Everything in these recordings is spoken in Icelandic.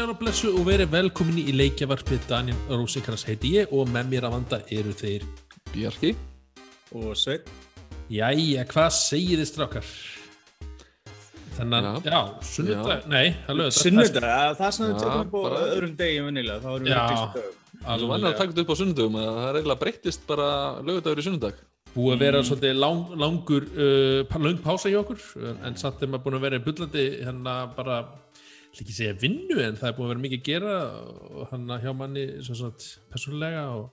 sæl og blessu og verið velkominni í leikjavarpið. Daniel Rósinkars heiti ég og með mér að vanda eru þeir Bjarki. Og Sveit Jæja, hvað segir þið strákar? Þannig að, já, sunnudag, nei, það lögur Sunnudag, það er svona við tökum upp á bara- öðrum degi erum við Já. ekki stöðum Það var vannar að taka þetta upp á sunnudögum að það er eiginlega breyttist bara lögudagur í sunnudag. Búið að vera svolítið lang, langur, uh, löng pása hjá okkur en samt er maður búin að vera í bullandi hérna bara, að segja vinnu en það er búin að vera mikið að gera og hann hjá manni persónulega og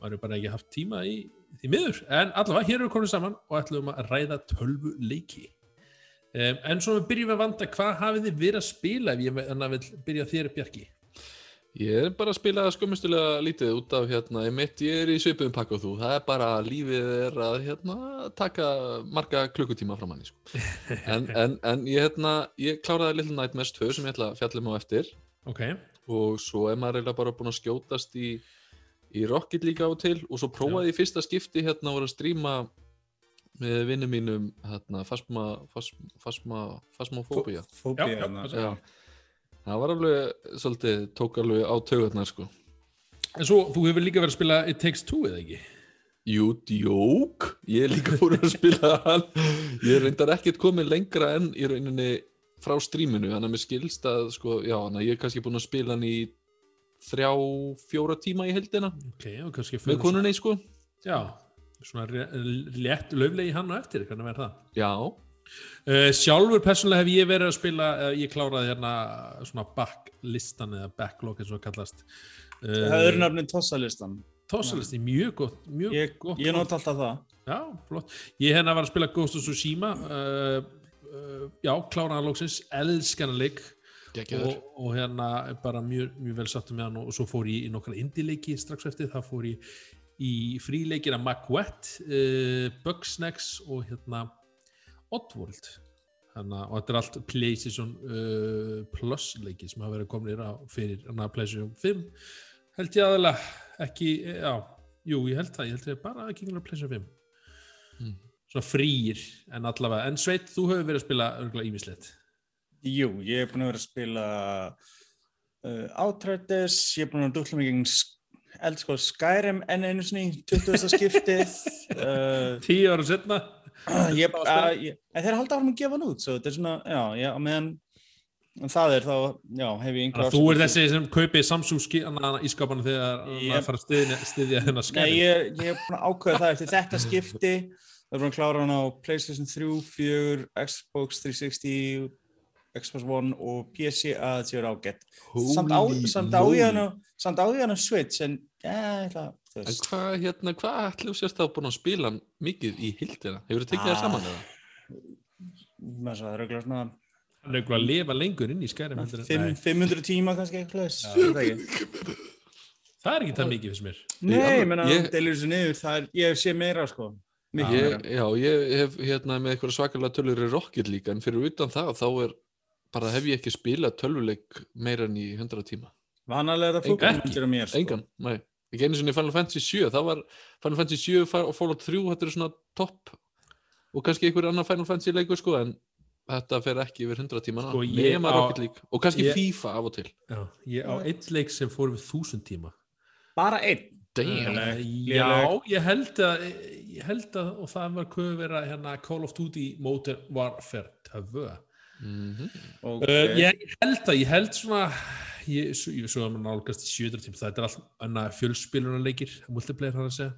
maður er bara ekki haft tíma í því miður, en allavega hér eru við komin saman og ætlum að ræða tölvu leiki um, en svo við byrjum við að vanda hvað hafið þið verið að spila ef ég vil byrja þér Bjarki Ég er bara að spila skömmustulega lítið út af hérna, ég mitt ég er í svipuðum pakka og þú, það er bara lífið er að hérna, taka marga klukkutíma fram hann sko. en, en, en ég, hérna, ég kláraði Little Nightmares 2 sem ég ætla að fjalla um á eftir. Ok, og svo er maður eiginlega bara búin að skjótast í, í Rocket líka á og til. Og svo prófaði ég fyrsta skipti hérna að voru að stríma með vinnum mínum hérna, fasma, fasma, fasma, Já, hérna. já, Já, það var alveg svolítið, tók alveg á taugarnar sko. en svo þú hefur líka verið að spila It Takes Two eða ekki? Jú, djók, ég er líka búin að spila hann, ég reyndar ekkert komið lengra enn í rauninni frá stríminu, þannig að mér skilst að sko, já, þannig að ég er kannski búin að spila hann í þrjá, fjóra tíma í heldina ok, og kannski með konunni sko, Já, svona létt löflegi hann og eftir, hvernig verður það? já, Uh, sjálfur persónulega hef ég verið að spila, uh, ég kláraði hérna svona backlistan eða backlog eins og það kallast. Það Uh, er nafnið Tossalistan Tossalisti, mjög gott, mjög Ég, gott. ég nota alltaf það Já, flott. Ég hérna var að spila Ghost of Tsushima, uh, uh, já, kláraði lóksins, elskana leik geggjaður. og, og hérna bara mjög, mjög vel sattum með hann og, og svo fór ég í nokkra indie-leiki strax eftir, það fór ég í fríleikina Macwet, uh, Bugsnax og hérna Oddworld. Hanna, og þetta er allt PlayStation uh, Plus leiki sem hafa verið komin á fyrir hana, PlayStation 5 held ég aðalega ekki, já, jú ég held það ég held ég bara ekki einhverja PlayStation 5 Mm. svona frýir en allavega, en Sveit, þú hefur verið að spila örgulega ímislegt Jú, ég er búin að vera að spila uh, Outriders Ég er búin að dukla mig gegn Sk- eldskóð Skyrim enn einu sinni 20. skiptið. Uh, tíu ára setna ég, uh, ég, en þeir halda áfram að gefa hann út svo þetta er svona, já, já, á meðan en það er þá, já, hef ég einhver Þú er þessi sem kaupið Samsung ski- hana í skápanu þegar hann Ég- að fara að styðja, Nei, skæri ég, ég er búin að ákveða það eftir þetta skipti. Það er búin að klára hann á Playstation 3, 4, Xbox 360 Xbox One og PC að þetta séu ágætt. Samt á, Holy samt á ég hann á samt á ég hann á Switch en ég ætla þú En hvað, hérna, hvað ætlum sérst þá búin að spila mikið í hildina? Hefur þið tekið það Ah. saman eða? maður svo það er auðvitað svona Hann er eitthvað að lifa lengur inn í skæri fimm- 500 tíma kannski eitthvað. Það er ekki það mikið fyrst mér Nei, menna, ég- delir þessu niður það er, ég sé meira sko mikið Ég, já, ég hef hérna með eitthvað svakalega tölur í Rocket líka en fyrir utan það þá er bara hef ég ekki spilað tölvuleik meira en í 100 tíma. vanalega er það Engan. fólkmyndir á mér sko. Engan, nei. Ekki einu sinni Final Fantasy 7, það var Final Fantasy 7 og Fallout 3, þetta eru svona topp og kannski einhver annar Final Fantasy leikur sko en þetta fer ekki yfir 100 tíma Sko, og kannski ég- FIFA af og til. Já, Ég á eitt leik sem fór við þúsund tíma. Bara einn? Uh, Já, ég held að ég held að, og það var köðu vera hérna Call of Duty Modern Warfare 2 Mm okay. Uh, ég held að, ég held svona ég, svo, ég svo að maður nálgast í sjöður tím það er allt annað fjölspilunarleikir multiplayer hann að segja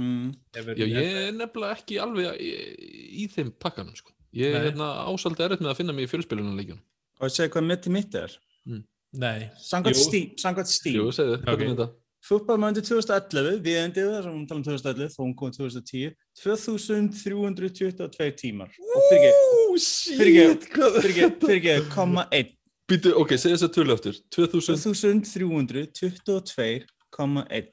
mm. Já, ég er nefnilega ekki alveg í, í þeim pakkanum sko. Ég er Nei. hérna ásaldi erfitt með að finna mig í fjölspilunarleikjum. og ég segi hvað mitt í mitt er Nei, Samkvæmt Jú. Steam, samkvæmt Steam. Jú, segðu, hvað er þetta? Fútbolmændu 2011, við endið það sem við talum 2011, þó hún kom 2010, 2322 tímar. Og fyrir Ú, Fyrirgefðu, shit, hvað er ekki, fyrir ekki, koma 1. Býtu, ok, segðu þess að tölu aftur 2022, 2322,1.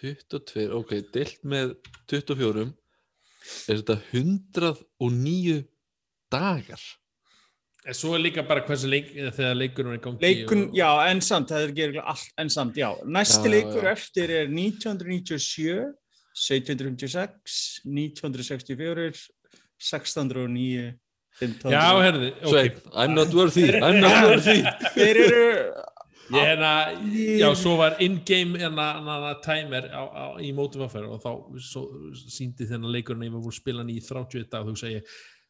22, ok, deilt með 24 er þetta 109 dagar en svo er líka bara hversu leik þegar leikurinn er í gangi Leikun, og, já, en samt, það er ekki allt, en samt, já. Næsti Já, leikur já. eftir er 1997, 1756, 1964, 1609, 1500. Já, herði, ok Svein, I'm not worthy, I'm not worthy Þeir eru Ég hérna, já, svo var in-game hérna, hérna, timer á, á, í mótumafæri og þá svo, síndi þennan leikurinn að ég var búin að spila hann í 31 dag og þú segi,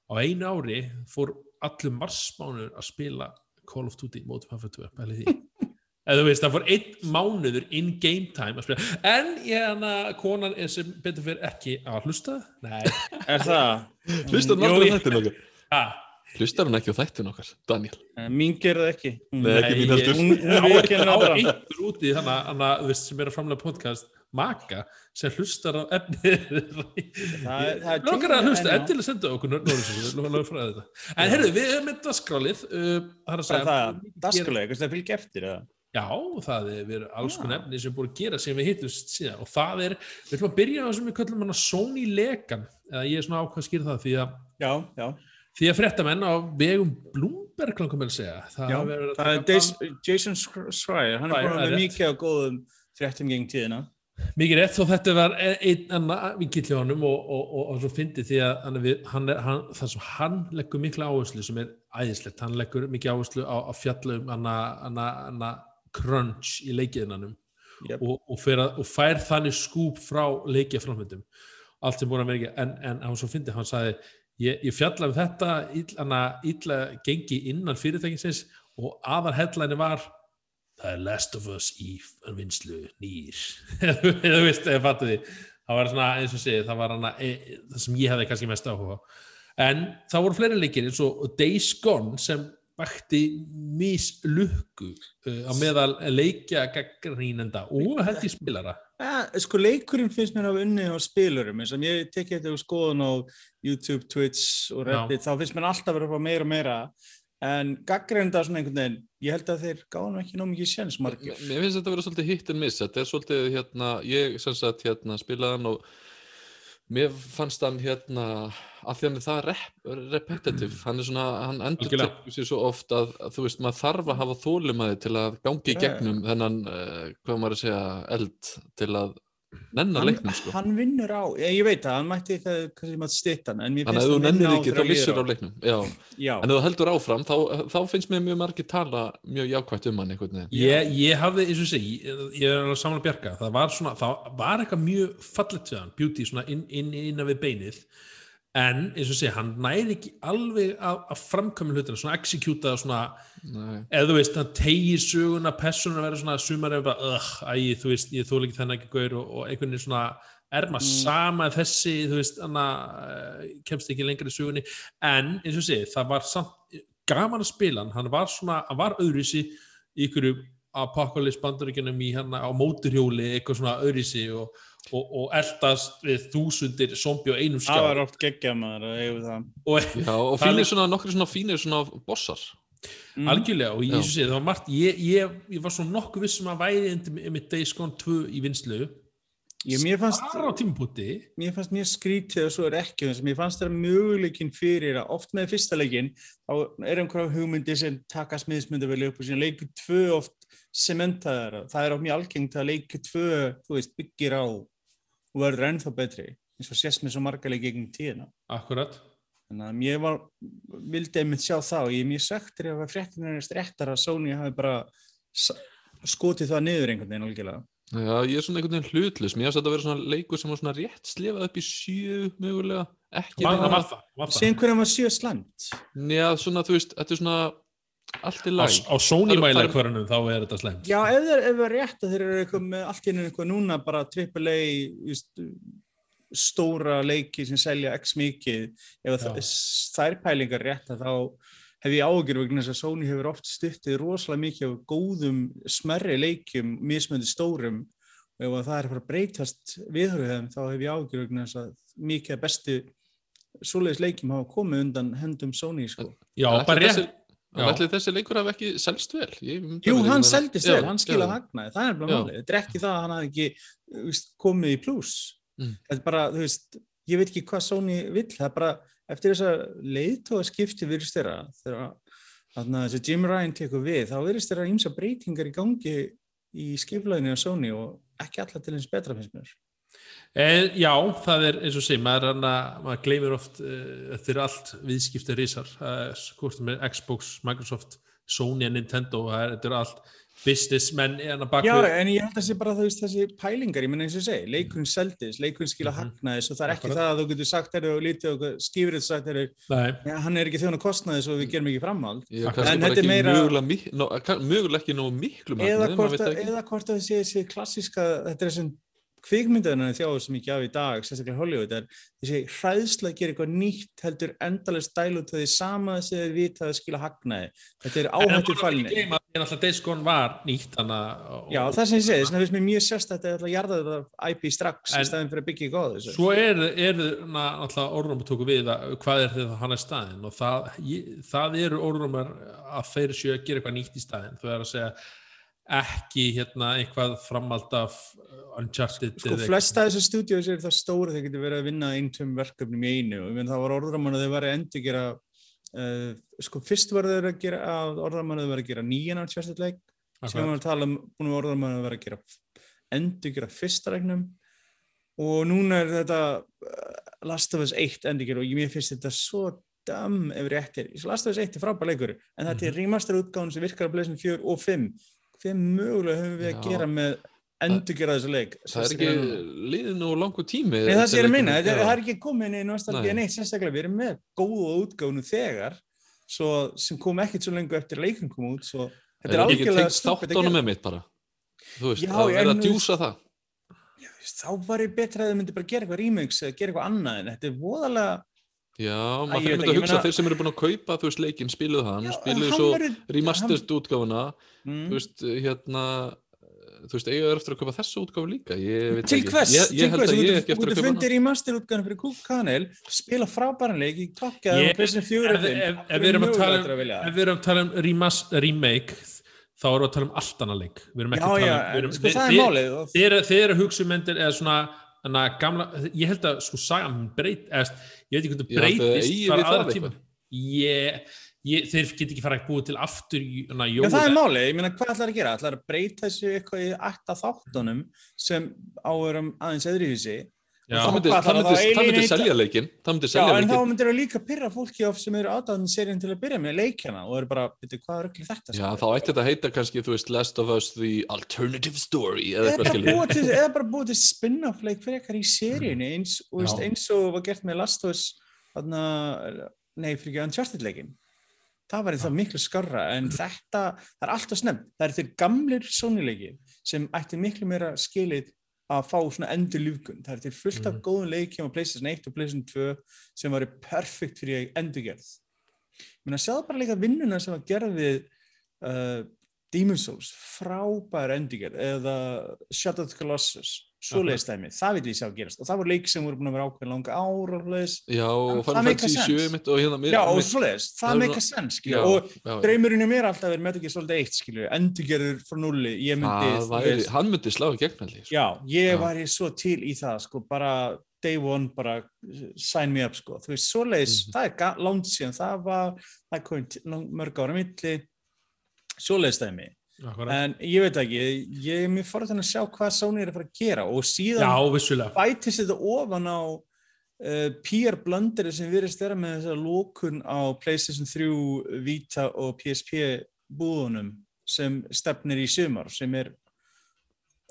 á einu ári fór allur marsmánur að spila Call of Duty mótumafæri 2, bæli því. Eða þú veist, það fór einn mánuður in-game time að spila. En ég hérna, konan er sem betur fyrir ekki að hlusta. Nei. Er það? Hlustar hún Jú, aldrei Hlustar hún ekki á þættin okkar, Daniel? Eh, Mín gerði ekki. Nei, ekki mín ég- heldur. Hún- á það bara. einhver úti þannig að þú veist sem er að framlega podcast maka sem hlustar á efnið Það er- það er Lókar að hlusta, endilega senda okkur Nórisins, en heyrðu, við erum með dasgrálið uh, það er að Það er segja það, dagskulega, eitthvað það fylgja eftir það. Já, það er verið alls konar efni sem er búin að gera sem við hittumst síðan og það er, við ætlum að byrja á það sem við kallum hana Sony lekan eða ég er svona ákvað að skýra það því að Já, já. Því að fréttamenn á vegum Bloomberg langum með að segja það, já. að Það er Jason- Jason Schreier, hann er það er með mikið á góðum fréttum gegn tíðina. Mikið rétt og þetta var einn annar vingill hjá honum og, og, og, og svo fyndi því að hann við- hann hann, það sem hann leggur mikla áherslu sem er æðislegt, hann leggur mikið áherslu á að fjalla um hana, hana, hana crunch í leikiðinanum Yep. og, og, að, og fær þannig skúp frá leikið framhundum allt sem búin að vera ekki en, en hann svo fyndi, hann sagði ég, ég fjalla um þetta ill, hana, illa gengi innan fyrirtækinsins og aðar headline var það er Last of Us í vinslu nýr. Eða veist, eða fattu því það var svona, eins og segið, það var hana e, það sem ég hefði kannski mest áhuga en það voru fleiri leikir eins og Days Gone sem vakti mislukku uh, á meðal leikja gaggrínenda og í spilara Ja, sko leikurinn finnst mér að hafa unnið á spilurum. Eins og ég tekið þetta úr skoðun á YouTube, Twitch og Reddit þá finnst mér alltaf að fá meira og meira. En gaggreinda svona einhvern veginn ég held að þeir gáðum ekki nóg mikið séns margir. Mér finnst þetta að vera svolítið hit and miss. Þetta er svolítið hérna, ég sem sagt hérna spilaði hann og mér fannst hann hérna að því hann er það rep, repetitive hann er svona, hann endur tekur sér svo oft að, að þú veist, maður þarf að hafa þólumæði til að gangi í gegnum þennan, uh, hvað maður að segja eld til að nenna hann, leiknum sko. hann vinnur á, ég, ég veit að hann mætti það kannski maður stittan en mér Þannig að finnst ef þú hann nennir vinna ekki þá vissir á leiknum. Já. já, en þú heldur áfram þá, þá finnst mér mjög margir tala mjög jákvætt um hann einhvern veginn. Ég, ég hafði, eins og segi, ég, ég er alveg saman að bjarga það var svona, það var eitthvað mjög fallet við hann, beauty svona inn, inn, inn við beinið en eins og segi, hann næri ekki alveg að, að framkvæmja hlutina, svona executa svona eða þú veist, hann tegir söguna persónu að vera svona sumar eða bara, uh, æ, þú veist, ég þóla ekki þennan ekki gaur og, og einhvern veginn svona er maður Mm. sama þessi, þú veist hann uh, kemst ekki lengra í sögunni en eins og sé, það var samt gaman að spila hann, hann var svona hann var öðruvísi í ykkur apocalypse bandaríkjunum í hann á móturhjóli eitthvað svona öðruvísi og, og, og eldast við þúsundir zombi á einum það var skjá oft geggja maður að eiga það. Og Já, og Það fínir svona, nokkri svona fínir svona bossar. Mm. algjörlega og ég, og sé, það var margt ég, ég, ég var svona nokkuð vissum að væri með Days Gone 2 í vinslu ég, mér fannst bara á tímapunkti. Mér fannst mjög skrítið og svo er ekki mér fannst það möguleikin fyrir að oft með fyrsta leikin þá er einhverja hugmyndi sem taka smiðsmynda vel upp og síðan leikur tvö oft sementaðar, það er á mjög algengt að leikur tvö, þú veist, byggir á og verður ennþá betri eins og sést með svo marga leiki gegn tíðina. Akkurat þannig að mér var, vildi einmitt sjá það og ég er mjög söktur ef að fréttina er réttar að Sony hafi bara skotið það niður einhvern veginn algjörlega. Já, ég er svona einhvern veginn hlutlus mér finnst þetta að vera svona leikur sem var svona rétt slefað upp í sjö mögulega. Ekki var, vera- var það, var það. síðan hvernig var sjö slæmt? Já, svona, þú veist, þetta er svona allt í Á, læg á Sony Það það hverjum þá er þetta slemt Já, ef það er, það er rétt að þeir eru eitthvað með allt í eitthvað núna bara AAA just, stóra leiki sem selja x mikið. Ef Já. það, þær pælingar rétt að þá hef ég ágjur vegna þess að Sony hefur oft stuttið rosalega mikið af góðum smerri leikjum, mismöndi stórum. Og ef að það er að fara að breytast viðhörðu þeim þá hef ég ágjur vegna þess að mikið bestu svoleiðis leikjum hafa komið undan hendum Sony sko. já, bara þessi, rétt Já. ætli þessi leikur hafi ekki selst vel Ég Jú, að hann seldist Já, vel, hann skilaði hagnaði, það er bara málið. Þetta er ekki það að hann hafði ekki veist, komið í pluss. Mm. Þetta er bara, þú veist, ég veit ekki hvað Sony vill, það er bara eftir þess að leiðtóða skipti virðist þeirra, þegar þarna, þessi Jim Ryan tekur við, þá virðist þeirra ímsa breytingar í gangi í skiplæðinu á Sony og ekki alla til eins betra finnst mér. Eh, já, það er eins og sé, maður, hana, maður gleymir oft uh, er allt viðskipti risar hvort með Xbox, Microsoft, Sony og Nintendo, það er, þetta eru allt businessmenn en að baka Já, en ég held að það sé bara veist, þessi pælingar, ég menna eins og segi, leikurinn seldis, leikurinn skila Mhm. hagnaðis og það er ekki Akkurat. það að þú getur sagt þeirri og lítið og skýfrið sagt þeirri, Nei, ja, hann er ekki þjóna kostnaðis og við gerum ekki framhald. Er En þetta er meira- mögulega ekki nógu miklu það ekki. eða hvort að þessi, þessi klassíska, þetta er þessum kvikmyndaðina þjáðu sem ekki af í dag, sérstaklega Hollywood, er þessi hræðsla að gera eitthvað nýtt heldur stæl út af því sama sem þið vita að skila hagnaði. Þetta er áhættu fælni. En alltaf Days Gone var nýtt þannig að Já, það sem ég segi, vegna finnst mér mjög sérst að þetta er að jarða þetta IP strax En- í staðin fyrir að byggja í góðu. Svo er, er náttúrulega orðrum að tóku við að hvað er þetta hann er staðin og það, ég, það að séu að eitthvað að ekki hérna eitthvað framald af uh, Uncharted Sko, eða flesta af þessu stúdíós eru það stóru þeir getur verið að vinna eintum verkefnum í einu. Og það var orðramann að þeir var að endur gera uh, sko fyrst var þeir að gera að orðramann að þeir var að gera nýjan á tjárstætleik sem eitthvað var að tala um búin að orðramann að vera að gera endur gera fyrsta regnum og núna er þetta uh, Last of Us 1 endur gera og ég finnst þetta svo dum ef rétt er. Last of Us 1 er frábær leikur en þetta er remaster útgáðun sem virkar á Playstation 4 og 5 hver mögulega höfum við að Já. gera með endur gera þessu leik Það er ekki núna? liðið nú langur tími. Nei, það minna, er, Já. það er ekki komin í nostalgía Nei. neitt sérstaklega, við erum með góða útgáfunu þegar svo, sem kom ekkert svo lengur eftir leikum kom út svo, þetta er Er ekki algjörlega tengt stúpid að gera. veist, Já, að vera en að djúsa það. Þú veist, þá var ég betra að þau myndi bara gera eitthvað remix eða gera eitthvað annað en þetta er voðalega Já, maður fyrir ekki, að hugsa meina- þeir sem eru búin að kaupa, þú veist, leikinn, spiluðu hann, Já, spiluðu hann svo verður- remastered útgáfuna, hann, þú mm, veist, hérna, þú veist, eiga er eftir að kaupa þessu útgáfu líka, ég veit til ekki. hvers, Ég, ég held hvers, að þú ég getur- ekki þú eftir að kaupa fundir í masterútgáðan fyrir Cook Kanel spila frábæran leik í fjóri ef, ef, ef við erum að tala um, ef við erum að tala um remake þá erum við að tala um allt annað leik. Við erum Já, ekki að já, tala um sko er þeir eru hugsumendir eða svona hana, gamla, ég held að sko sagan mun breyt, eða, ég veit ekki hvernig það breytist þar aðra tíma ég, ég, þeir get ekki fara að búa til aftur í hana, Já, það er málið, ég meina hvað ætlar að gera? ætlar að breyta þessu eitthvað í ætta þáttunum sem áurum aðeins öðruvísi Já. Það myndi, það myndi, það myndi alienate- selja leikinn, það myndi Já, selja en þá myndir það líka pyrra fólki of sem eru aðdáðin seríun til að byrja með leikjana og eru bara, veitu, hvað er öll þetta? Já, þá ætti þetta að heita kannski, þú veist, Last of Us The Alternative Story, eða eða eitthvað til, eða bara búið til spin-off leik fyrir eitthvað í seríunni eins, og veist, eins og var gert með Last of Us þarna, nei, fyrir ekki Uncharted leikin það var það miklu skarra en þetta, það er alltaf snemt það er til gamlir Sony-leiki sem ætti miklu meira skilið að fá svona endur lífgun, það er til fullt af Mhm. góðum leikjum á PlayStation 1 og PlayStation 2 sem var perfekt fyrir endurgerð. Ég meina, sjáðu bara líka vinnuna sem var gerð við uh, Demon's Souls, frábær endurgerð eða Shadow of the Colossus svoleiðis dæmi, það vil ég sjá gerast. Og það voru leik sem voru búin að vera ákveðin langa ár og og Það Final make Fantasy sense. 7 mitt og hérna mér. já og mitt- svoleiðis. Það það er make svona- a sense, Já, skilju, og já. draumurinn er mér alltaf verið með ekki svolítið eitt, skilju, endurgerður frá nulli, ég myndi Það hann myndi slá í gegn allir. já, ég Já. væri svo til í það, sko, bara day one, bara sign me up, sko, þú veist, svoleiðis, Mhm. það er langt síðan, það var, það er lang- mörg ára milli, svoleiðis dæmi, Akkurat. en ég veit ekki, ég er mjög forðan að sjá hvað Sony er að fara að gera og síðan já, bætist þetta ofan á uh, PR blönderi sem virðist vera með þessa lókun á PlayStation 3, Vita og PSP búðunum sem stefnir í sumar sem er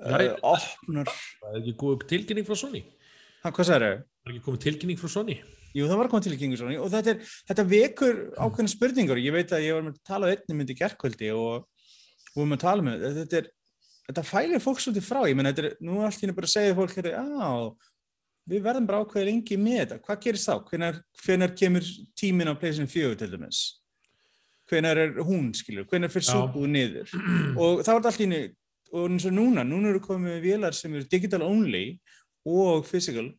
uh, opnar það er ekki góð tilkynning frá Sony. Ha, hvað sagði þau? það er ekki komið tilkynning frá Sony. Jú, það var komið til í Kingu Sony og þetta, er, þetta vekur ákveðna spurningar. Ég veit að ég var með að tala einnig myndi gerkvöldi og við varum að tala með þetta er, þetta fælir fólk svolítið frá ég menn þetta er, nú er allt henni bara að segja fólk hérna, á, við verðum bara ákveðið lengi með þetta, hvað gerist þá? Hvenar, hvenar kemur tíminn á PlayStation 4 til dæmis? Hvenar er hún, skilur? Hvenar fyrir Já. súbúð niður? og þá er þetta allt henni og eins og núna, núna eru komið vélar sem eru digital only og physical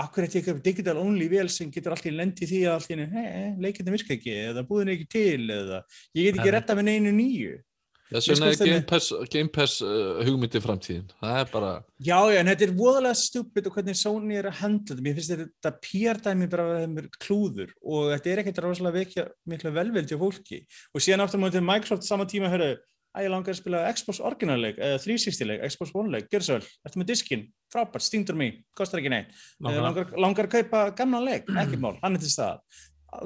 akkur er þetta digital only vel sem getur alltaf lendi því að alltaf hey, leikindin virka ekki eða búðin ekki til eða ég get ekki Nei. retta með neinu nýju Þess vegna er Game Pass, Game Pass uh, hugmyndi framtíðin. Það er bara, já, já, en þetta er voðalega stupid og hvernig Sony er að handla þetta. Mér finnst þetta PR-dæmi bara að vera klúður og þetta er ekkert rosalega vekja mikla velveldi á fólki. Og síðan aftur mútið Microsoft sama tíma hörðu að ég langar að spila Xbox orginalleg eða 360-leg, Xbox One-leg, gjör svo vel ertu með diskinn, frábært, stingdur mig, kostar ekki neitt. Langar, langar að kaupa gamla leik, ekkert mál, hann er til stað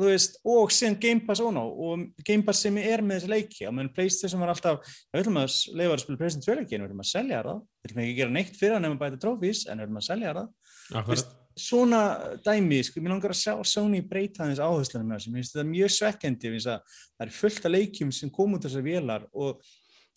veist, og síðan Game Pass óná og Game Pass sem er með þessi leiki. Og meðan Playstation var alltaf við ætlum að leifa að spila Playstation 2 leiki en við ætlum að selja það, við ætlum ekki að gera neitt fyrir hann ef við bæta trófís en við ætlum að selja það. Akkurat. svona dæmi, sko, mér langar að sjá Sony breyta hans áherslunum með þessu, mér finnst þetta mjög svekkjandi, að það er fullt af leikjum sem kom út þessar vélar og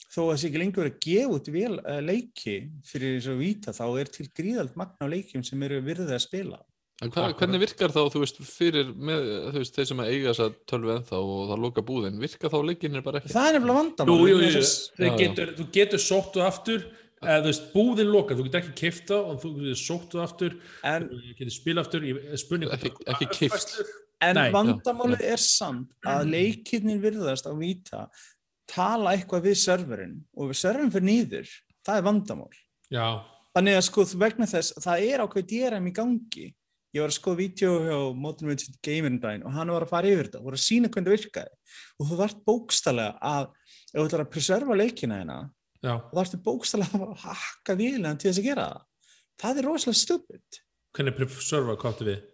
þó að það sé ekki lengur að gefa út vél, uh, leiki fyrir þess að víta þá er til gríðald magna leikjum sem eru virðið að spila hva, hvernig virkar þá, þú veist, fyrir með, þú veist, þeir sem að eiga þess að tölvu ennþá og það loka búðin, virkar þá leikinir bara ekki? það er nefnilega vandamál Jú, jú, jú, vegna þess- Þeir Já, já. getur, þú getur sóttu aftur eða þú veist, búðin lokar, þú getur ekki kifta og þú getur sóttu aftur en þú getur spila aftur, ég- spurning Ekki- ekki keypt. En Nei, já, vandamálið er samt að leikirnir virðast á víta tala eitthvað við serverinn og við serverinn fyrir nýður, það er vandamál. Já, Þannig að sko vegna þess, það er ákveð DRM í gangi. Ég var að skoða vídeo hjá Modern Gamerinn daginn og hann var að fara yfir þetta, voru að sína hvernig það virkaði. Og þú þarft bókstallega að, ef þú ætlar að preserva leikina hérna, þá þarftu bókstallega að hakkavílan til þess að gera það. Það er rosalega stupid. hvernig preserva káttu við?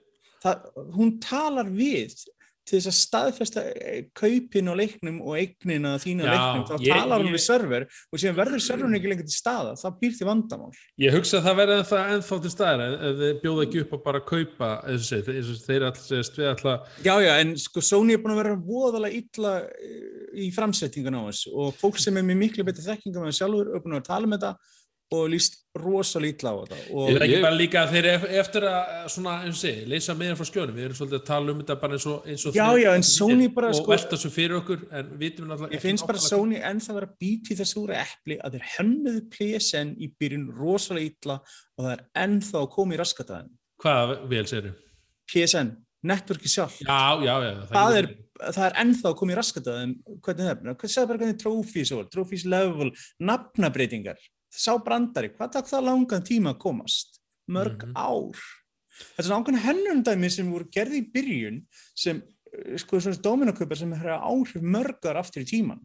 það, hún talar við til þess að staðfesta eh, kaupin á leiknum og eignina þína á Já, leiknum, þá ég- talar hún við server og síðan verður serverinn ekki lengur til staða, það býr því vandamál. Ég hugsa að það verði ennþá, til staðar ef ef þeir bjóða ekki upp að bara kaupa eins og þeir alltaf alltaf Já, já, en sko Sony er búin að vera voðalega illa eh, í framsettingun á þessu og fólk sem er með miklu betri þekkingum en sjálfur er búin að tala með þetta og líst rosalega illa á þetta Ég og er ekki ég- bara líka að þeir ef- eftir að svona, eins og segi, leysa miðan frá skjónum við erum svolítið að tala um þetta bara eins og, eins og Já, já, en Sony bara, og sko- velta svo fyrir okkur en vitum við náttúrulega ég finnst bara Sony ennþá vera bítið þessu úr epli að þeir hönnuðu PSN í byrjun rosalega illa og það er ennþá að koma í raskataðin. Hvað vel segir þau? PSN, networki sjálf. Já, já, já það er, það er ennþá að í raskataðin hvernig það er, segir bara hvernig trophies level, nafnabreitingar sá brandari, hvað takk það langan tíma að komast? Mörg Mhm. ár. Þetta er svona ákveðin hennundæmi sem voru gerði í byrjun sem eh, sko svona dominaköpar sem hefur áhrif mörgar aftur í tíman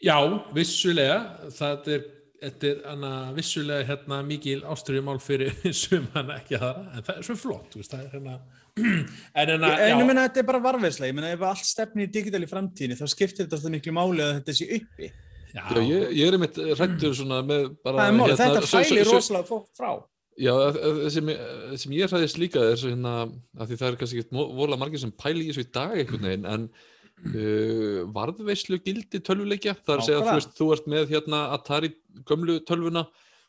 Já, vissulega. Það er, þetta er hana, vissulega hérna mikil ástriðumál fyrir suman ekki það, en það er svo flott veist, það er hérna en hérna, en ég já, meina þetta er bara varveðslega, ég meina ef allt stefni í digital í framtíðinni þá skiptir þetta alltaf miklu máli að þetta sé uppi já, Já, ég, ég er einmitt rættur svona með bara það er máli, þetta svo- fæli svo- rosalega fólk frá. Já, sem, sem ég hræðist líka er svo hérna, að því það er kannski ekki vola margir sem pæli í þessu í dag einhvern veginn, en uh, varðveislu gildi tölvuleikja, það er að segja að þú, veist, þú ert með hérna Atari gömlu tölvuna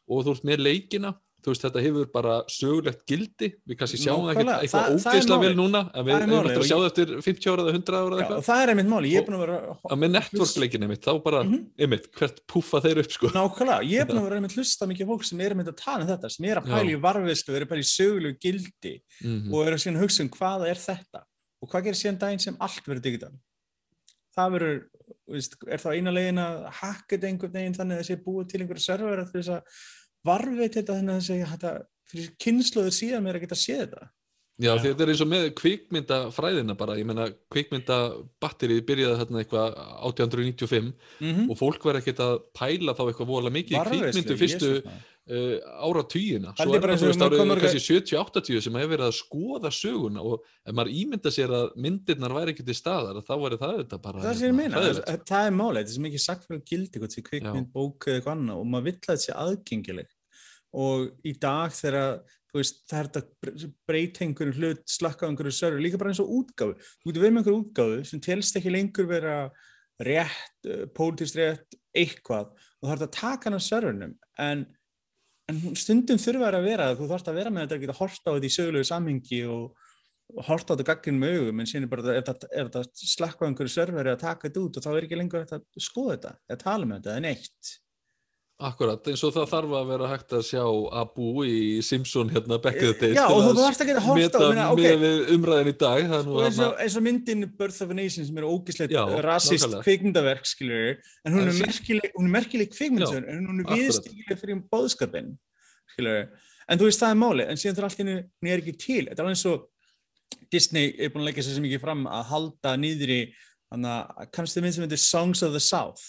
og þú ert með leikina, þú veist þetta hefur bara sögulegt gildi, við kannski sjáum það Nákvæmlega, ekki eitthvað ógeðslega vel núna, en við málið eftir að sjá það eftir 50 ára eða 100 ára eða eitthvað, það er einmitt máli, ég er búin að vera að með network-leikin einmitt, þá bara, Mhm. einmitt, hvert púfa þeir upp sko. Nákvæmlega, ég er búin að vera einmitt hlusta mikið fólk sem er einmitt að tala um þetta, sem er að pæla í varfiðslu, er að pæla í sögulegu gildi Mm og er að síðan hugsa um hvað er þetta. Og hvað gerir síðan daginn sem allt verður er þá eina legin að hakka þetta einhvern veginn þannig að það sé búið til einhverja server til þess að varfið þetta þannig að það sé þetta fyrir kynnslóður síðan mér að geta séð þetta. Já, Já. því þetta er eins og með kvikmyndafræðina bara, ég meina kvikmyndabatterið byrjaði þarna eitthvað 1895 Mm og fólk var ekkert að pæla þá eitthvað vola mikið í kvikmyndu fyrstu uh, áratugina. Það svo er það kannski 70-80 sem hefur verið að skoða söguna og ef maður ímynda sér að myndirnar væri ekki til staðar þá væri það þetta bara Það meina, hræðilegt. það, það er málið, þetta er ekki sagt fyrir gildi hvort því kvikmynd, bók eða eitthvað annað og maður vill að þetta sé aðgengileg. Og í dag þegar veist, það er þetta að bre- breyta einhverju hlut, slakka einhverju server, líka bara eins og útgáfu. Þú getur verið með einhverju útgáfu sem telst ekki lengur vera rétt, uh, pólitískt rétt, eitthvað og það er að taka hann af servernum en, en stundum þurfa þær að vera þú þarfst að vera með þetta að geta horta á þetta í sögulegu samhengi og og horta á þetta gagginn með augum en síðan er bara, er þetta slakka á einhverju serveri að taka þetta út og þá er ekki lengur að skoða þetta, eða tala með þetta, eða neitt. Akkurat, eins og það þarf að vera hægt að sjá Abu í Simpson hérna back in the days Já, og þú að þarfst að horta á, meta minna, ok, með umræðin í dag og eins og, eins og myndin Birth of a Nation sem er ógislegt Já, rasist kvikmyndaverk, skilur en hún er er- merkileg, er merkileg kvikmyndsöður, en hún er viðstíkileg fyrir bóðskapin, skilur en þú veist það er máli, en síðan þarf allt innu hún er ekki til, þetta er alveg eins og Disney er búin að leggja sér sem ekki fram að halda þannig að kannski það mynd sem heitir Songs of the South.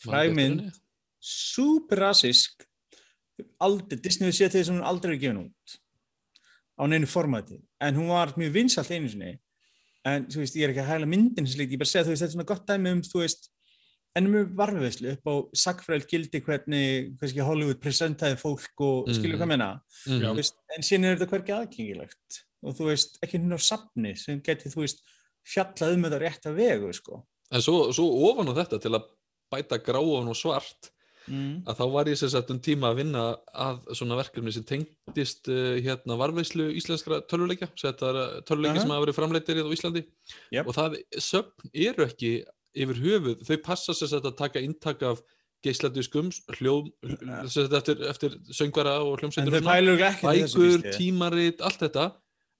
Fræg rasísk aldrei, Disney séð til þess að hún aldrei er gefin út. Á neinu formati en hún var mjög vinsalt einu sinni. En þú veist, ég er ekki að hægla myndin sem slíkt, ég bara segja þú veist, þetta er svona gott dæmi um þú veist, ennum við varfiðslu upp á sagfræðil gildi hvernig hverski Hollywood presentaði fólk og Mhm. skilur hvað menna Mhm. Þú veist, en síðan er þetta hvergi aðgengilegt. Og þú veist, ekki hún á safni sem geti, þú veist, fjallað um þetta rétt að vegu, sko. En svo, svo ofan á þetta til að bæta gráan og svart mm. að þá var ég sér sett um tíma að vinna að svona verkefni sem tengdist uh, hérna varveislu íslenskra tölvuleikja þetta er tölvuleikja Aha. sem hafa verið framleitir á Íslandi Jep. og það söfn eru ekki yfir höfuð, þau passa sér sett að taka inntak af geisladiskum hljóð, sér sett eftir, eftir söngvara og hljómsveitur í bækur, býst ég. tímarit, allt þetta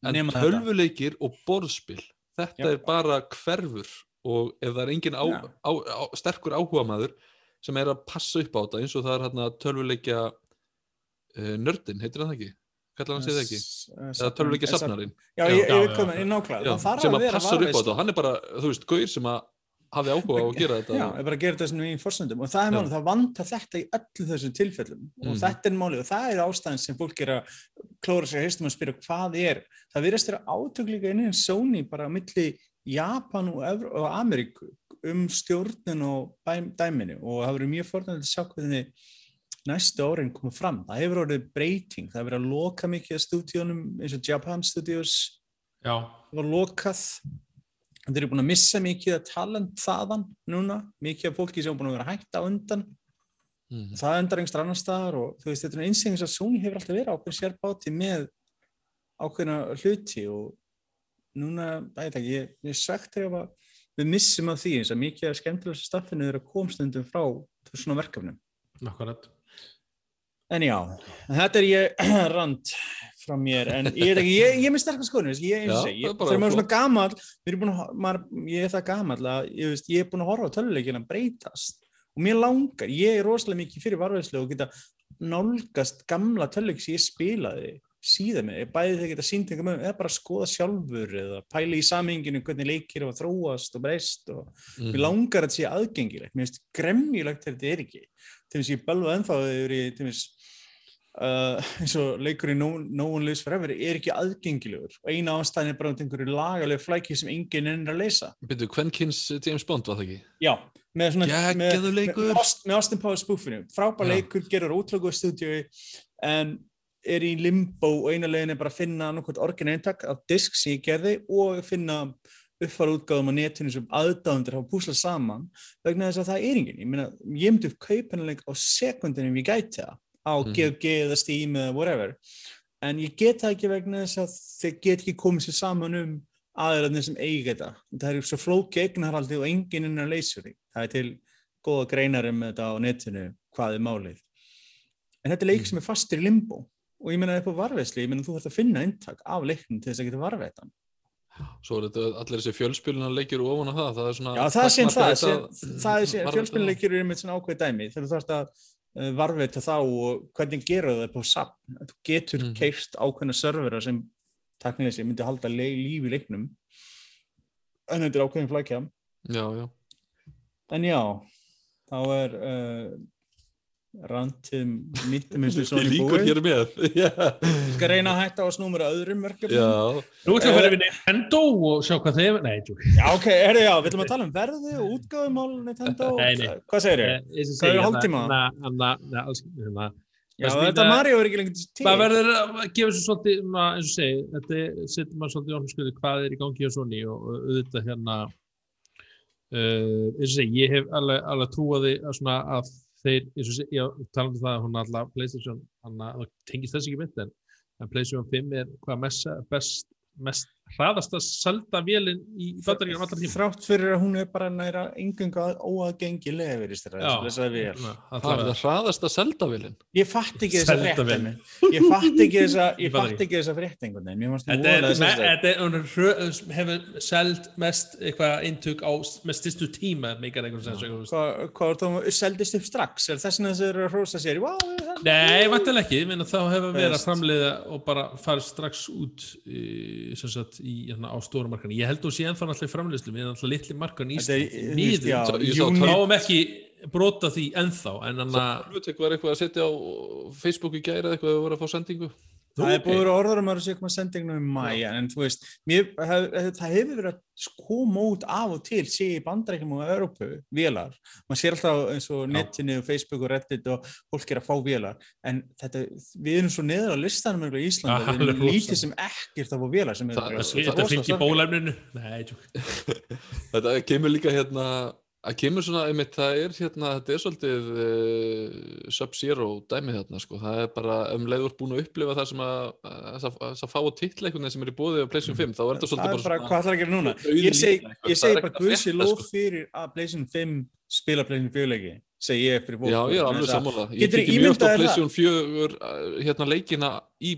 en Nema þetta. tölvuleikir og borðspil þetta Já. er bara hverfur og ef það er engin á, á, á, sterkur áhuga maður sem er að passa upp á þetta eins og það er hérna tölvuleikja uh, nördin, heitir hann það ekki? kallar hann sig það ekki? eða tölvuleikja safnarinn? Já, Já, ég, já, ég veit já, hvað já. maður, ég nákvæmlega, sem að passar upp á þetta. Og hann er bara, þú veist, gauðir sem að hafi áhuga á að gera þetta. Já, og- ég bara að gera þetta svona í fórsöndum og það er málið, það vantar þetta í öllu þessum tilfellum. Og Mhm. þetta er málið. Og það er ástæðan sem fólk er að klóra haustum að spyrja hvað er. Það virðast vera átök líka innan Sony bara á milli Japan og, Evr og Ameríku um stjórnin og dæm, dæminu. Og það verður mjög fornægt að sjá hvernig næstu árin koma fram. Það hefur orðið breyting, það hefur verið að loka mikið stúdíunum eins og Japan Studios. Já, var lokað. Þeir eru búin að missa mikið að talent þaðan núna, mikið af fólki sem er búin að vera hægt á undan. Mhm. það endar einhver annar staðar og þú veist, þetta er einsengis að Sony hefur alltaf verið ákveðin sér báti með ákveðina hluti og núna, það er ekki, ég, svegt ef að við missum af því eins að mikið af skemmtilega staffinu er að koma stundum frá svona verkefnum. akkurat. En já, þetta er ég rand frá mér, en ég er ekki, ég, ég er með sterkast skoðinu, ég, er ég, bara þegar maður er svona búin að, maður, ég er það gamall að, ég veist, ég er búin að horfa á töluleikina breytast. Og mér langar, ég er rosalega mikið fyrir varveðslu og geta nálgast gamla töluleik sem ég spilaði síðan með, bæði þegar geta sínt einhver með, eða bara skoða sjálfur eða pæla í saminginu hvernig leikir hafa þróast og breyst og Mhm. mér langar að þetta sé aðgengilegt, mér finnst gremjulegt þegar þetta er ekki til þess að ég belva ennþá yfir í til þess uh, eins og leikurinn no, no One Lives Forever er ekki aðgengilegur og eina ástæðin er bara um einhverju lagalega flæki sem enginn er að leysa Byrju, Kvenkins James Bond var það ekki? já, með svona með, Geggjaður með, leikur. með, Aust- með Austin Powers spúfinu frábær leikur, gerur útlöku stúdíu en er í limbo og eina leiðin er bara að finna annarkvæmt orgin eintak af disk sem ég gerði og finna uppfara útgáðum á netinu sem aðdáðundir hafa púslað saman vegna þess að það er enginn. Ég meina, ég myndi upp kaupanleik á sekundinu ef ég gæti það á Mhm. GOG eða Steam eða whatever en ég get það ekki vegna þess að þeir get ekki komið sér saman um aðeirarnir sem eiga þetta. Það er svo flóki eignarhaldi og enginn er að leysa því. Það er til góða greinar um þetta á netinu hvað er málið. En þetta er leik Mhm. sem er fastur í limbo og ég meina upp á varveðsli, ég meina þú þarfst að finna inntak af leiknum til þess að geta varveðan. Svo er þetta allir þessi fjölspiluna leikir ofan á það, það er svona Já, það síðan það, það er síðan, varðveita fjölspilnuleikir eru einmitt svona ákveð dæmi þegar þú þarfst að uh, varveita þá og hvernig gera það på SAP þú getur Mhm. keirt ákveðna servera sem taknilega sem myndi halda le líf í leiknum. En þetta er ákveðin flækja. Já, já, en já, þá er uh, randum nýttum eins og Þið svona líkur hér með Ég skal reyna að hætta á að snúmura öðrum verkefnum já. Nú ætlum við að fara við Nintendo og sjá hvað þeir... Nei, tjók. Já, ok, herru, já, við ætlum að tala um verði og útgáðumál Nintendo, Nei, nei. hvað segir Eh, þið? ég sem Hvað er hálftíma? hérna- hérna- hérna, Já, þetta Mario er ekki lengur til maður verður að gefa svo svolítið, eins og segi, þetta setur maður svolítið í orðinskjöðu hvað er í gangi hjá Sony og og auðvitað hérna, uh, eins og segi, ég hef alveg, alveg trúaði að svona að þeir, ég tala um það að hún alltaf PlayStation, hann tengist þess ekki mynd en PlayStation 5 er hvað mest, best, mest hraðasta selda vélinn í bandaríkjum allar tíma. Þrátt fyrir að hún er bara næra engunga óaðgengilega verið þess að við Svona, Það er allavega. það hraðasta seldavillin Ég fatt ekki þessa Selda frétt vel. einmitt. Ég fatt ekki þessa ég Ég fatt fatt ekki þessa frétt einhvern veginn Þetta er, hún hefur seld mest eitthvað eintök á styrstu tíma, meikar einhvern það seldist upp strax? Er þess vegna þess að að hrósa sér? Nei, vantilega ekki, þá hefur verið að framleiða og bara farið strax út sem sagt, í, hérna, á stóru markan. Ég held að sé ennþá náttúrulega í framleiðslu, við erum náttúrulega litli markan í Júní- Fáum ekki brota því ennþá, en hann að, Hlutek var eitthvað að setja á Facebook í gæra eitthvað að voru að fá sendingu Það er ok. búið. að vera orður um að sé koma sendingum í mæ, en þú veist, mér, hef, hef, það hefur verið að koma út af og til, sé í bandrækjum og Európu, vélar. Man sér alltaf eins og netinu og Facebook og Reddit og fólk er að fá vélar, en þetta, við erum svo neður á listanum í Íslanda, við erum lítið sem ekkert að fá vélar sem er Það- bara það- Þetta fylgir bólefninu Nei, tjók. Þetta kemur líka hérna að kemur svona, einmitt, það er hérna þetta er svolítið uh, sub-zero dæmi þarna, sko, það er bara um leiður búin að upplifa það sem að þess að, fá að titleikunin sem er í bóði á PlayStation 5, þá er þetta Það svolítið er bara, bara hvað ætlar að gera núna? Ég segi, ég það segi bara frétta, lof sko. fyrir að PlayStation 5 spila PlayStation 4 leiki, segi ég fyrir fólk. Já, ég er alveg sammála. Ég tekið mjög oft á PlayStation 4 uh, hérna leikina í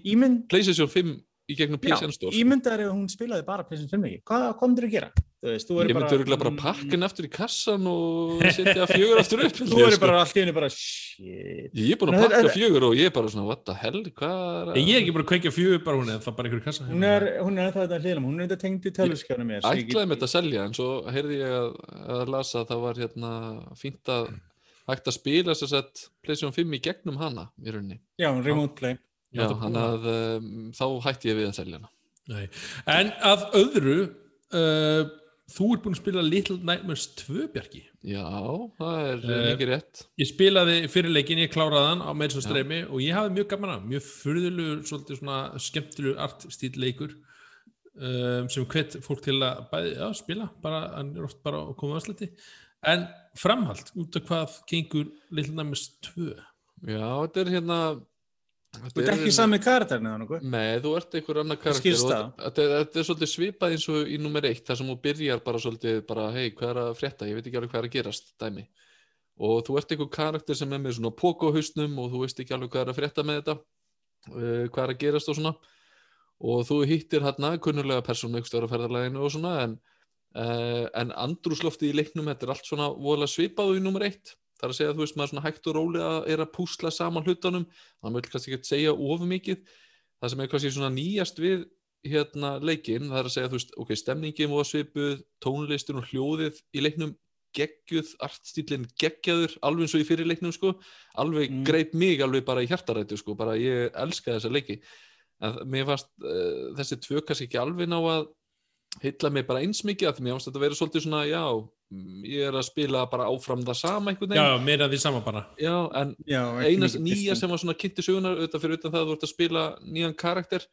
PlayStation 5 í gegnum PSN Store. sko. ímyndaður ef hún spilaði bara PlayStation 5 leiki. Hvað, hvað myndir þú gera? Þú veist, þú Ég myndi örgulega bara pakka henni aftur í kassan og setja fjögur aftur upp. Þú væri bara allt í henni bara, shit. Ég er búin að pakka fjögur og ég er bara svona, what the hell, hvað er Ég er ekki bara að kveikja fjögur bara hún eða það bara einhver kassa Hún er, hún er það þetta hliðum, hún er þetta tengd í tölvskjána mér. ég ætlaði með þetta að selja en svo heyrði ég að, að lasa að það var hérna fínt að hægt að spila þess að PlayStation 5 í gegnum hana í rauninni. Já, remote play. Já, hann að um, þá hætti ég við að selja hana. Nei. En að öðru uh, Þú ert búin að spila Little Nightmares 2 Bjarki Já, það er uh, mikið rétt. Ég spilaði fyrir leikin, ég kláraði hann á meira svo streymi og ég hafði mjög gaman að mjög furðulegur, svolítið svona skemmtilegur artstíl leikur um, sem hvet fólk til að bæði, já, spila, bara, hann er oft bara að koma aðslætti, en framhald út af hvað gengur Little Nightmares 2 Já, þetta er hérna... Þú ert ekki sami karakterin eða nokkuð? Nei, þú ert einhver annar karakter þetta, þetta er svolítið svipað eins og í nummer eitt þar sem þú byrjar bara svolítið bara, hei, hvað er að frétta, ég veit ekki alveg hvað er að gerast dæmi. Og þú ert einhver karakter sem er með svona pókohausnum og þú veist ekki alveg hvað er að frétta með þetta uh, hvað er að gerast og svona. Og þú hittir hérna kunnulega persónu stöður á ferðarleginu og svona en, uh, en andrúsloftið í leiknum þetta er allt svona svipað og í nummer eitt Það er að segja að þú veist maður svona hægt og rólega er að púsla saman hlutunum það mögul kannski ekki að segja of mikið. Það sem er kannski svona nýjast við hérna leikinn, það er að segja þú veist ok, stemningin var svipuð, tónlistin og hljóðið í leiknum geggjuð artstílinn geggjaður, alveg eins og í fyrir leiknum sko, alveg Mm. greip mig alveg bara í hjartarættu sko, bara ég elska þessa leiki. En mér fannst uh, þessi tvö kannski ekki alveg ná að heilla mig bara eins mikið að því mér fannst þetta að vera svolítið svona, já, ég er að spila bara áfram það sama einhvern Já, veginn meira því sama bara. Já en Já, ekki eina mikið nýja sem var svona kynnti sögunar auðvitað fyrir utan það að þú ert að spila nýjan karakter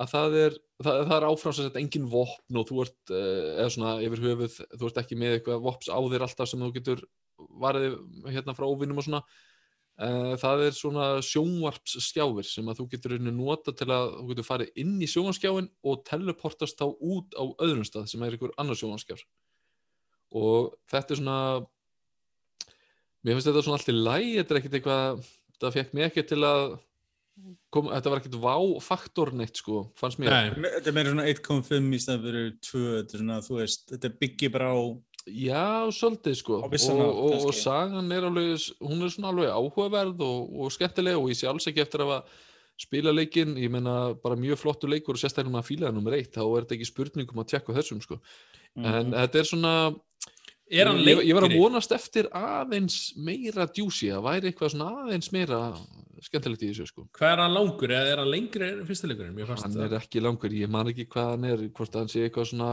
að það er, það, það er áfram sem þetta engin vopn og þú ert uh, eða svona yfir höfuð, þú ert ekki með eitthvað vops á þér alltaf sem þú getur varðið hérna frá óvinnum og svona það er svona sjónvarpsskjáfir sem að þú getur rauninni nota til að þú getur farið inn í sjónvarpsskjáin og teleportast þá út á öðrum stað sem er einhver annar sjónvarpsskjár. Og þetta er svona mér finnst þetta svona allt í læg þetta er ekkert eitthvað það fekk mig ekki til að kom, þetta var ekkert vá-faktor neitt sko, fannst mér. Nei, Þetta er meira svona 1.5 í staðan fyrir 2, þetta er svona, þú veist, þetta byggir bara á, já, svolítið sko. Og, og, og sagan er alveg hún er svona alveg áhugaverð og, og skemmtileg og ég sé alls ekki eftir að spila leikinn, ég meina bara mjög flottu leikur og sérstaklega með að fíla það nummer eitt þá er þetta ekki spurningum að tjekka þessum sko. En þetta er svona er ég, ég var að vonast eftir aðeins meira djúsi, að væri eitthvað svona aðeins meira skemmtilegt í þessu sko. Hvað er hann langur eða er hann lengri en fyrsta leikurinn? Mér fannst hann er ekki langur, ég man ekki hvað hann er hvort hann sé eitthvað svona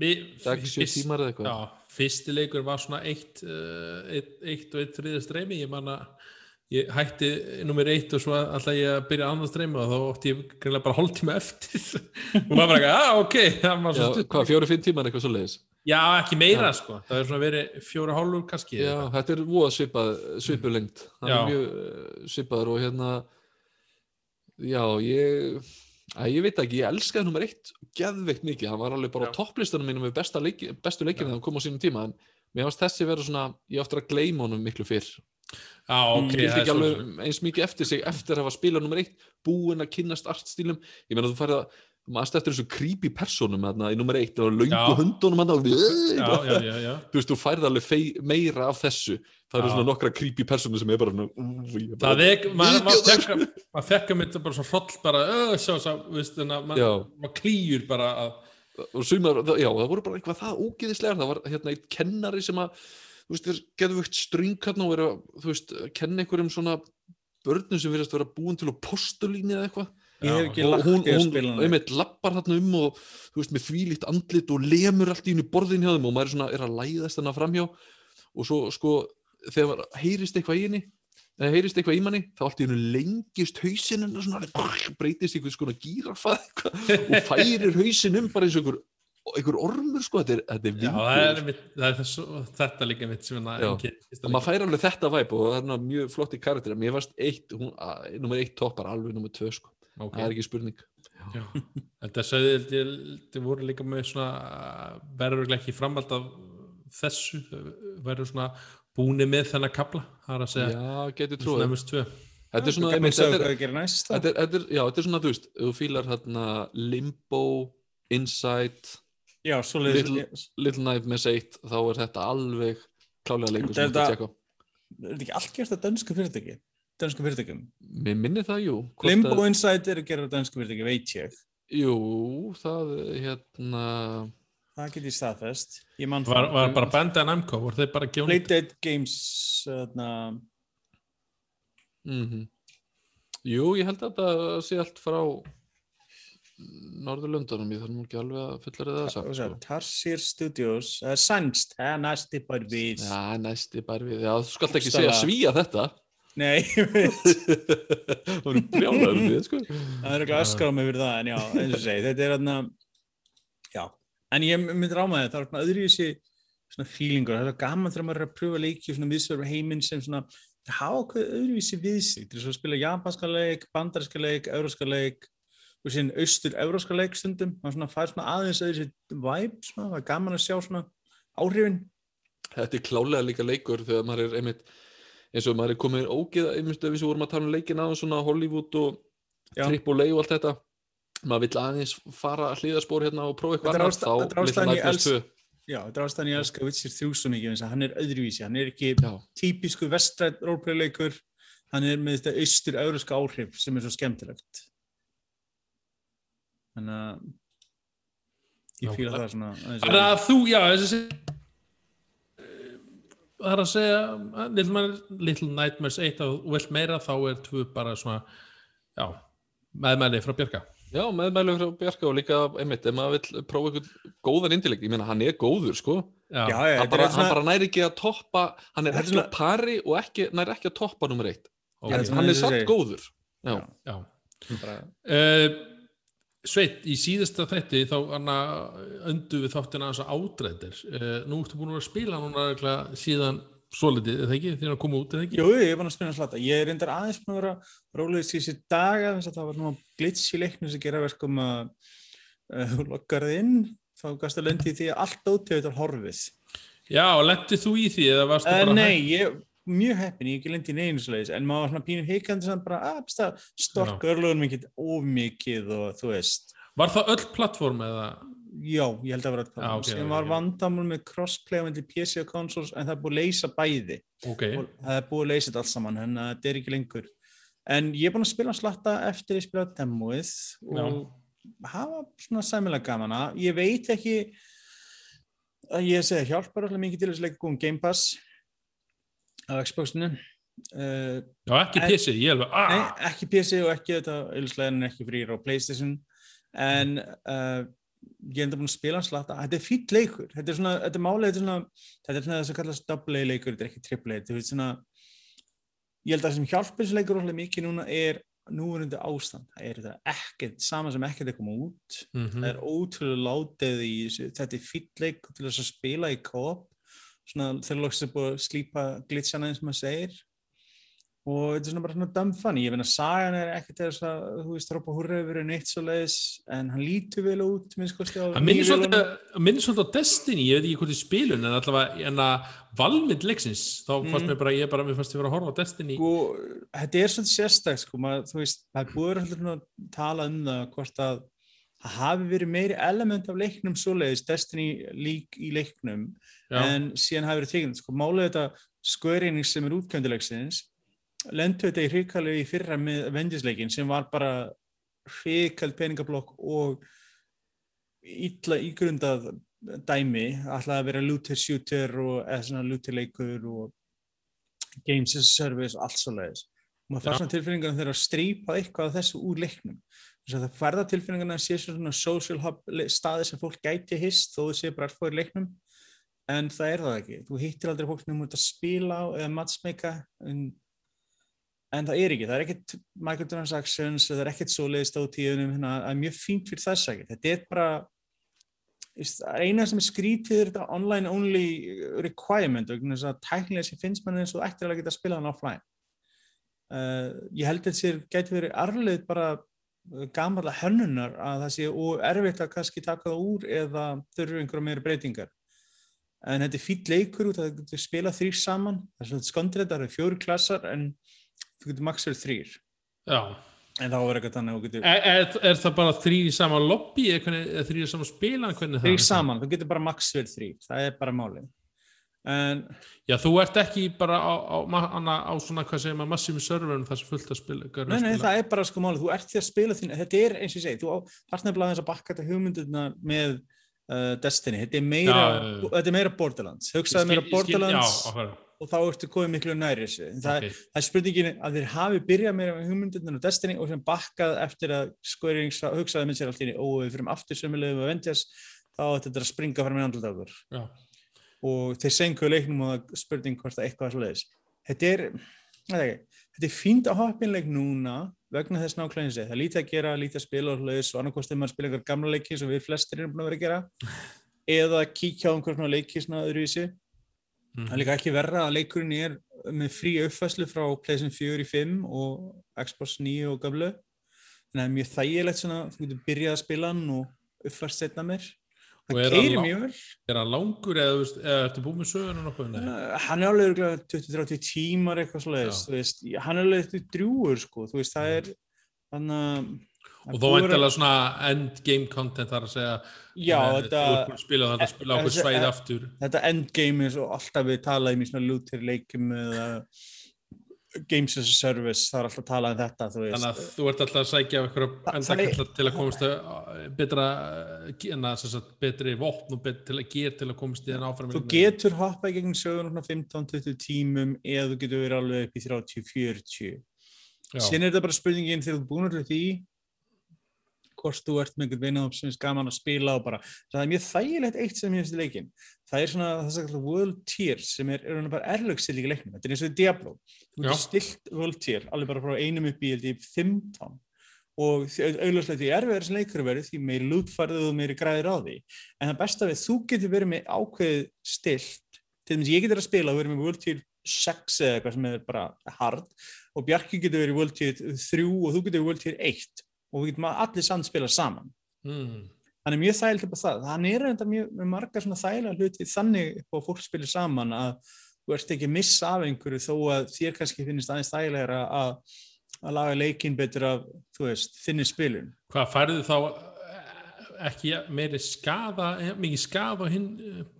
6-7 fyrst- tímar eða eitthvað. Já, fyrsti leikur var svona eitt, uh, eitt, eitt og eitt þriða streymi. Ég man að ég hætti nummer eitt og svo alltaf ég að byrja annað streymi og þá ótti ég greinlega bara hálftíma eftir. Og maður bara, já, ok. Það var Já, svo stutt. hvað, fjóri-fimm tímar eitthvað svo leiðis já, ekki meira sko, það er svona verið fjóra hálfur kannski Já, þetta er voða svipað, svipuð lengt hann Já. er mjög uh, svipaður og hérna já, ég að ég veit ekki, ég elskaði nummer eitt geðveikt mikið, hann var alveg bara Já. á topplistunum mínum með leiki, bestu leikinu þegar hann kom á sínum tíma en mér fannst þessi vera svona, ég áttur að gleyma honum miklu fyrr. Já, ok, það er alveg svo eins mikið eftir sig eftir að hafa spilað nummer eitt, búinn að kynnast artstílum, ég meina þú færið að maður eftir þessu creepy personum þarna í nummer eitt og löngu Já. hundunum þarna og já, já, já, já. þú veist, þú færið alveg meira af þessu það eru svona nokkra creepy personur sem er bara svona, ú, ég er það bara, er, fekk maður að mynda bara svo hroll bara, öh, sjá, sjá, að Já. maður klýjur bara að sumar, það- já, það voru bara eitthvað það ógeðislegar, það var hérna eitt kennari sem að, þú veist, er geðvögt string hérna og er að, þú veist, kenna einhverjum svona börnum sem virðast vera búin til á postulíni eða eitthvað Já, ekki og lagt hún, í að hún einmitt lappar þarna um og þú veist með þvílíkt andlit og lemur allt í hennu borðin hjá þeim og maður er svona er að læðast hana framhjá. Og svo sko þegar heyrist eitthvað í henni eða heyrist eitthvað í manni þá allt í hennu lengist hausinn hennar svona breytist í eitthvað skona gírafað eitthvað, og færir hausinn um bara eins og einhver, einhver ormur sko þetta er, þetta er Já, það er, mitt, það er þess, þetta líka mitt sem Já. og maður fær alveg þetta væp og það er mjög flotti karakter mér varst eitt, hún, að, nummer eitt toppar alveg nummer tvö sko, það er ekki spurning Þetta ég, þið voru líka með svona, verður ekki framhald af þessu, verður svona búni með þennan kapla, það er að segja, já, getur trúið 2. þetta er svona, einmitt, þetta er, næst. þetta er, þetta er, já, þetta er svona, þú veist, ef þú fílar hérna Limbo, Insight, Já. Little- Little Nightmares 1, þá er þetta alveg klálega leikur sem þú ert að tjekka. Er þetta ekki allt gert að dönsku fyrirtæki? Dönsku fyrirtækjum. Mér minni það, jú. Limbo að- Insight er að gera á dönsku fyrirtæki, veit ég. Jú, það, hérna, Það get ég staðfest. Ég mann Var, var bara Bandai Namco, voru þeir bara gjónum? Playdead Games, þarna, mhm. Jú, ég held að þetta sé allt frá Norðurlöndunum, ég þarf nú ekki alveg að fullera það sagði, sko. Tarsir Studios, uh, Sænst, það er næsti bara við. Já, næsti bara við, já, þú skalt ekki segja svíja þetta. Nei, ég veit. það voru brjálaður við, sko. það er ekki öskar á mig fyrir það, en já, eins og segi, þetta er þarna, já, en ég myndi ráma þetta, það er svona öðruvísi svona feelingur, það er gaman þegar maður er að pröfa leiki svona viðsverfa heiminn sem svona hafa hvað öðruvísi við sig til að spila japanska leik, bandarinska leik, euróska leik og síðan austur-euróska leik stundum, maður svona fær svona aðeins öðruvísi vibe, svona, það er gaman að sjá svona áhrifin, Þetta er klálega líka leikur þegar maður er einmitt, eins og maður er komin ógeða, einmitt ef við vorum að tala um leikin á svona Hollywood og Já. Triple A og allt þetta. Maður vill aðeins fara hliðarspor hérna og prófa eitthvað er er þá Little Nightmares els- 2. já, þetta er ástæðan ég elska Witcher 3 svo mikið, að hann er öðruvísi, hann er ekki Já, típisku vestrætt roleplayleikur hann er með þetta austur-euróska áhrif sem er svo skemmtilegt þannig að ég Nákvæmlega. það svona aðeins Þannig að þú, já, þessi það er að segja Little, Little Nightmares 1 og vilt meira þá er 2 bara svona já, meðmæli frá Björka já meðmælu frá Bjarka og líka einmitt, ef maður vill prófa eitthvað góðan indileg, ég meina hann er góður, sko. já, já, já, Hann bara, er svona, hann bara næri ekki að toppa, hann er ekki svona- á pari og ekki, næri ekki að toppa nummer eitt. ok. Já, En þetta hann er segir. góður. Já. Já. Uh, Sveit, í síðasta þætti þá öndu við þáttina þess að ádrættir. Uh, nú ertu búin að spila núna síðan svolítið, eða ekki, því að koma út, eða ekki? Jú, ég er búin að spila slata ég er reyndar aðeins búin að vera rólegist í þessi daga þess að það var svona glitch í leiknum sem gera verkum að uh, þú loggar þig inn þá gasta lendi í því að allt er horfið. Já, lendið þú í því eða varstu Uh, bara nei, ég mjög heppin, ég hef ekki lendi í neginu slegis, en maður var svona pínu heikandi sem bara, að, besta, storka örlugunum ekkert of mikið og þú veist. Var það öll plattform eða? Já, ég held að vera Já, ok, sem ok, var ok. vandamál með crossplay milli PC og consoles, en það er búið að leysa bæði. Ok, og það er búið að leysa þetta allt saman, en þetta er ekki lengur. En ég er búin að spila slatta eftir ég spila demoið og hafa svona sæmilega gamana ég veit ekki að ég segi hjálpar alltaf mikið til þess að leika góðum Game Pass á Xboxinu. Uh, já ekki en- PC, ég Nei, ah, ekki PC og ekki þetta auðvitað en ekki frýr á Playstation. En uh, ég er enda búin að spila hans slata þetta er fýtt leikur, þetta er svona þetta er málið, þetta er svona, þetta er svona þess að kallast double A leikur, þetta er ekki triple A, þetta er svona ég held að það sem hjálpir þessu leikur rosalega mikið núna er núverandi ástand, það er þetta ekkert sama sem ekkert er koma út. Mm það er ótrúlega látið í þessu. Þetta er fýtt leik til þess að spila í co-op svona þegar loksins er búið að slípa glitchana eins og maður segir. Og þetta er svona bara svona dumb funny ég finna að sagan er ekkert þess að þú veist Rópa Húrra hefur verið neitt svo leiðis en hann lítur vel út minnst á Það minnir svolítið, á Destiny, ég veit ekki hvort í spilun en allavega en að valmynd leiksins þá fannst Mm. mér bara, ég bara, mér fannst ég vera að horfa á Destiny. Sko, þetta er svolítið sérstækt sko, maður, þú veist, það er búið að svona tala um það hvort að það hafi verið meiri element af leiknum svoleiðis, Destiny lík í leiknum Já, en síðan hafi verið tekinn sko, málið þetta skörinning sem er útkjöndulegsins lendu þetta í hrikalegu í fyrra með Avengers-leikin sem var bara hrikald peningablokk og illa ígrundað dæmi, alltaf að vera og eða svona looter leikur og games as a service og allt svo leiðis maður fær svona tilfinningar þegar að strípa eitthvað af þessu úr leiknum. að það færða tilfinningarna að sé svona social hub staði sem fólk gæti hist þó þú sé bara að fóra leiknum. En það er það ekki, þú hittir aldrei fólk nefnum að spila á eða matchmaka en, en það er ekki, það er ekkert microtransactions, það er ekkert svoleiðist á tíðunum, hérna, það er mjög fínt fyrir þess að þetta er bara eina sem er skrítið er þetta online only requirement og þess að tæknilega sem finnst mann eins og ættir að geta að spila hann offline. Uh, ég held að þetta sér gæti verið arfleð bara gamalla hönnunar að það sé og erfitt að kannski taka það úr eða þurfu einhverja meira breytingar. En þetta er fýll leikur út að það getur spilað þrýr saman. Það er svona skondrið, það eru fjóru klassar en þú getur max verið þrýr Já. en þá er eitthvað þannig getur Er, er, er það bara þrý í sama lobby eða hvernig- eða þrý í sama spila? Þrýr saman, þú getur bara max verið þrýr það er bara málið en Já, þú ert ekki bara á, á, á, á, á svona, hvað segir maður, massífi serverum þar sem fullt að spila. Nei, nei, spila. það er bara sko málið, þú ert því að spila þín, þetta er eins og ég segi, þú þarf nefnilega aðeins að bakka þetta hugmyndina með uh, Destiny, þetta er meira, Já, já, þetta er meira Borderlands, skil- meira skil- Borderlands áhverja. og þá ertu komið miklu næri þessu, en það, það er spurningin að þeir hafi byrjað meira með hugmyndina á Destiny og sem bakkað eftir að Square Enix hugsaði með sér allt í einu, og við fyrir aftur sömulegum að vendjast, þá átti þetta að springa fram í andlut okkur Já. Og þeir senkuðu leiknum og spurning hvort það eitthvað er svoleiðis. Þetta er, er þetta er fínt að hoppa inn leik núna vegna þess nákvæmlega eins og það er lítið að gera, lítið að spila og svoleiðis og annarkost þegar maður spila einhver gamla leiki sem við flestir erum búin að vera að gera eða kíkja á einhver svona leiki svona öðruvísi. Mhm. Það er líka ekki verra að leikurinn er með frí uppfæslu frá PlayStation 4 í 5 og Xbox 9 og gamlu. Þannig að það er mjög þægilegt svona, þú getur byrjað að spila hann og uppfæst setna mér. Er hann keirir lá- mjög vel. Er hann langur eða, veist, eða ertu búið með söguna nokkuð? Nei. Uh, hann er alveg örugglega 20-30 tímar eitthvað veist, hann er alveg eitthvað drjúur sko, þú veist, það er þannig að Og þó væntalega svona endgame content þar að segja Já, eh, þetta, að spila þetta, spila okkur þessi- svæði eh, aftur þetta endgame er svo alltaf við talaðum í svona lútir leikum eða games as a service, það er alltaf talað um þetta, Þannig að þú ert alltaf að sækja eitthvað Þa- endakalla til að komast að betra, enna, sagt, betri vopn og bet, til að gera til að komast í þenn áfram Þú getur hoppað í gegnum sögun svona 15-20 tímum eða þú getur verið alveg upp í 30-40 Já. síðan er þetta bara spurningin þegar þú búin allir því hvort þú ert með einhvern vinnahóp sem er gaman að spila og bara, það er mjög þægilegt eitt sem ég finnst í leikin, það er svona þess að world tier sem er, er bara erlögstill í leiknum, þetta er eins og Diablo. Þú getur stilt world tier alveg bara frá einum upp í, held ég, 15 og auðvitað því erfiðar sem leikur verið því meiri lútfarðið og meiri græðir á því. En það besta við, þú getur verið með ákveðið stilt, til dæmis ég getur að spila og verið með world tier 6 eða eitthvað sem er bara hard. Og Bjarki getur verið world tier 3 og þú getur verið world tier 1 og við getum allir samt spila saman mm. hann er mjög þægilegt upp á það hann er þetta mjög með margar svona þægilega hluti þannig upp á fólk spilir saman að þú ert ekki missa af einhverju þó að þér kannski finnist aðeins þægilegra að, að laga leikinn betur af þú veist, þinni spilun Hvað færðu þá ekki meiri skada, eh, mikið skada á hinn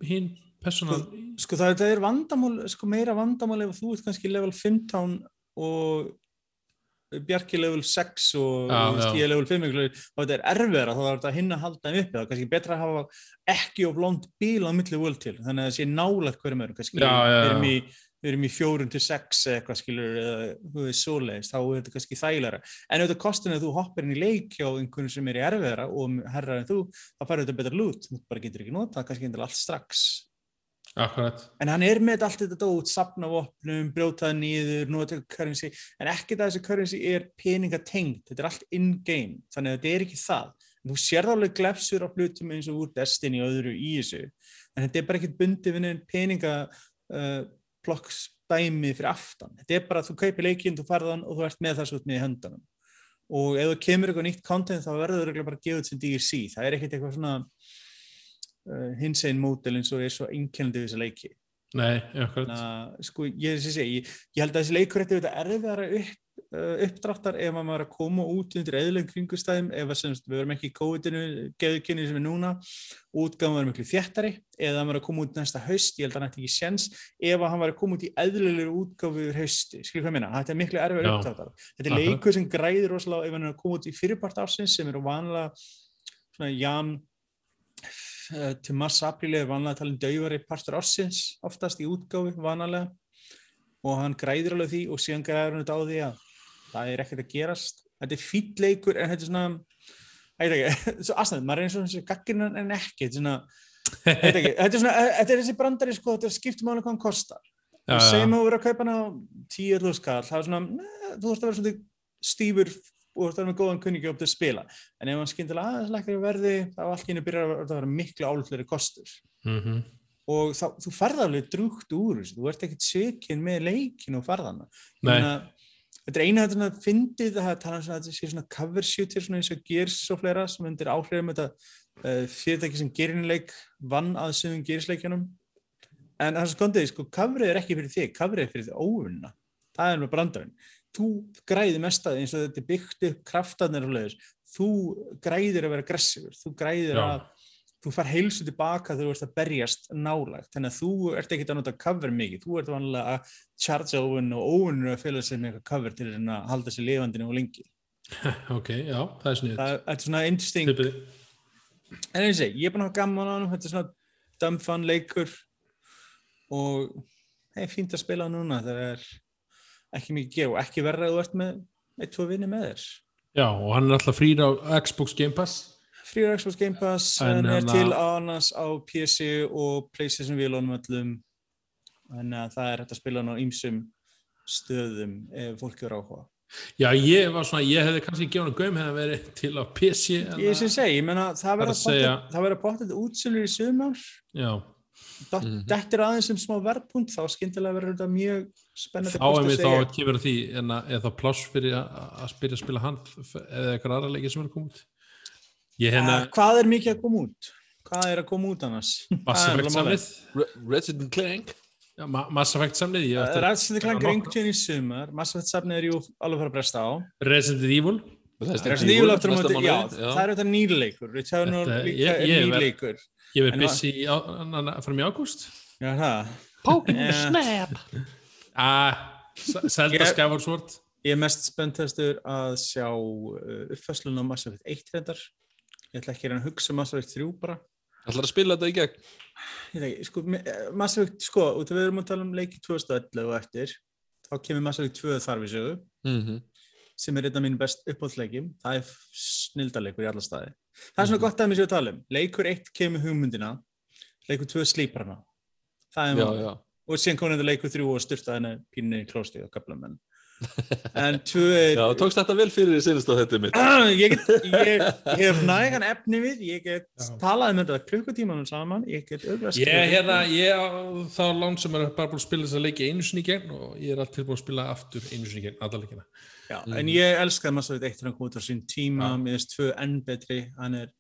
hin persónan? sko það, það er vandamál, sko meira vandamál ef þú ert kannski level 15 og Bjarki level 6 og Já, já. er level 5 og þetta er erfiðara þá er þetta að hinna að halda þeim uppi það er kannski betra að hafa ekki of lónt bíl á milli völd til þannig að það sé nálægt hverjum öðrum. Kannski Já, já, við erum já. í við erum í fjórun til sex eitthvað skilur eða þú veist svoleiðis, þá er þetta kannski þægilega en auðvitað kostin að þú hoppar inn í leik hjá einhvern sem er í erfiðara og herra en þú, þá færðu þetta betra lút þú bara getur ekki notað, kannski endur allt strax Akkurat. en hann er með allt þetta dót, sapna vopnum, brjótaði niður, nota currency, en ekkert að þessi currency er peningatengt, þetta er allt in-game, þannig að þetta er ekki það. Þú sér alveg glefsur á hlutum eins og úr Destiny og öðru í þessu, en þetta er bara ekkert bundið við neinn peninga uh, fyrir aftan. Þetta er bara að þú kaupir leikinn, þú farðan og þú ert með þessu út með í höndanum. Og ef þú kemur eitthvað nýtt content þá verður það bara þetta sem DLC. Það er ekkert eitthvað svona hins einn mótel eins og er svo einkennandi við þessa leiki. Nei. Þannig sko, ég, ég, ég, ég, held að þessi leikur eftir þetta erfiðara upp, uh, uppdráttar ef maður er að koma út undir eðlum kringustæðum ef að semst, við verum ekki í COVID-inu, geðukinni sem er núna, útgáðum verður miklu þéttari eða hann var að koma út næsta haust, ég held að hann ætti ekki séns ef að hann var að koma út í eðlilegur útgáfu yfir hausti, skilur hvað ég meina, þetta er miklu erfiðara Já. uppdráttar. Þetta er Akkurat. leikur sem græðir rosalega ef hann er að koma út í fyrirpart ásins sem eru vanlega svona jan uh, til mars apríli er vanlega talin dauðari partur ársins oftast í útgáfi vanalega. Og hann græðir alveg því og síðan græðir hann þetta á því að það er ekkert að gerast. Þetta er fýll leikur en þetta er svona veit ekki, svo aðstæðum, maður er eins og þessi gaggirinn en ekki, þetta er svona ekki, þetta er svona, þetta er þessi brandari sko, þetta skiptum alveg hvað hann kostar. Og segjum að þú verður að kaupa hann á 10 skall, það er svona neð, þú þarfst að vera svona stífur og þú þarfst að vera með góðan kunningi upp til að spila. En ef hann skyndilega aðeins lækkar í verði þá henni byrjar að vera miklu álutlega kostur. Mhm. og þá, þú ferð alveg drúgt úr þú ert ekkert sökinn með leikin og ferðana. Nei. þetta er eina þetta að fyndið það að tala um að þetta sé svona cover shooter svona eins og Gears og fleira sem undir áhrifum þetta uh, fyrirtæki sem gerinleik vann að sögum Gearsleikjunum en það er svo skondið, sko, coverið er ekki fyrir þig coverið er fyrir þig óvinna það er með brandarinn þú græðir mest að því eins og þetta er byggt upp kraftarnir og leiðis, þú græðir að vera aggressífur, þú græðir Já. að þú far heilsu tilbaka þegar þú ert að berjast nálægt, þannig að þú ert ekkert að nota cover mikið, þú ert vanlega að charge óvinn og óvinnur að fylgja sig með eitthvað cover til að halda sér lifandinu og lengi. Ok, já, það er sniðut það er svona interesting. Tipið. en eins og ég er búin að hafa gaman á hann þetta er svona dumb fun leikur. Og það er fínt að spila núna það er ekki mikið geð og ekki verra að þú ert með eitt, tvo vinni með þér. Já, og hann er alltaf frýr á Xbox Game Pass. Free Xbox Game Pass En er hérna- til annars á PC og Playstation vilunum öllum. Þannig að það er hægt að spila hann á ýmsum stöðum ef fólk er áhuga. Já, ég var svona, ég hefði kannski gefið hann gaum hefði verið til á PC ég að- sem segi, ég menna það að verður það verður pottet útsölur í sumar. Já, Mhm. þetta er aðeins um smá verðpunkt þá skyndilega verður þetta mjög spennandi þá er að mér þá kemur því en að, eða þá pláss fyrir að, að spyrja að spila hann eða eitthvað aðra leiki sem er að koma út. Ég hérna Ah, hvað er mikið að koma út? hvað er að koma út annars? Mass Það Effect samlið. Re- Resident Clank. Já, Ma Mass Effect samlið ætti- Resident Clank er einhvern tíðan í sumar. Mass Effect safnið er jú alveg fara að bresta á. Resident Evil. Resident Evil aftur á móti, já, það er þetta nýrleikur Returnal Þetta- líka ég- er nýrleikur ég verð En busy fram í ágúst. Já, það Pokémon. Snap. Ah, Ég- Skyward Sword Ég er mest spenntastur að sjá uh, uppfæslun á Mass Effect 1 reyndar. Ég ætla ekki að hugsa um Mass Effect 3 bara. Ætlar að spila þetta í gegn? Ég veit ekki, sko, eh, Mass Effect, sko, út af við erum að tala um leiki 2011 og eftir þá kemur Mass Effect 2 þar við sögu Mhm. sem er einn af mínu best uppáhaldsleikjum. Það er snildarleikur í alla staði það er svona Mhm. gott að mér séu að tala um leikur 1 kemur hugmyndina leikur 2 slípar hana það er já, já. og síðan kom þetta leikur 3 og styrta henni pínni í klósti og kapla menn en 2 er já, tókst þetta vel fyrir sínast á þetta mitt. Ég, get, ég, ég hef nægan efni við ég get Já. talað um þetta klukkutímanum saman ég get auðvitað ég hérna, ég þá lán sem er bara búin að spila þess að leiki einu sinni í gegn og ég er allt tilbúin að spila aftur einu sinni í gegn, alla leikina. Já, Mhm. en ég elskaði Mass Effect 1 þegar hann á sín tíma, finnst 2 enn betri, hann er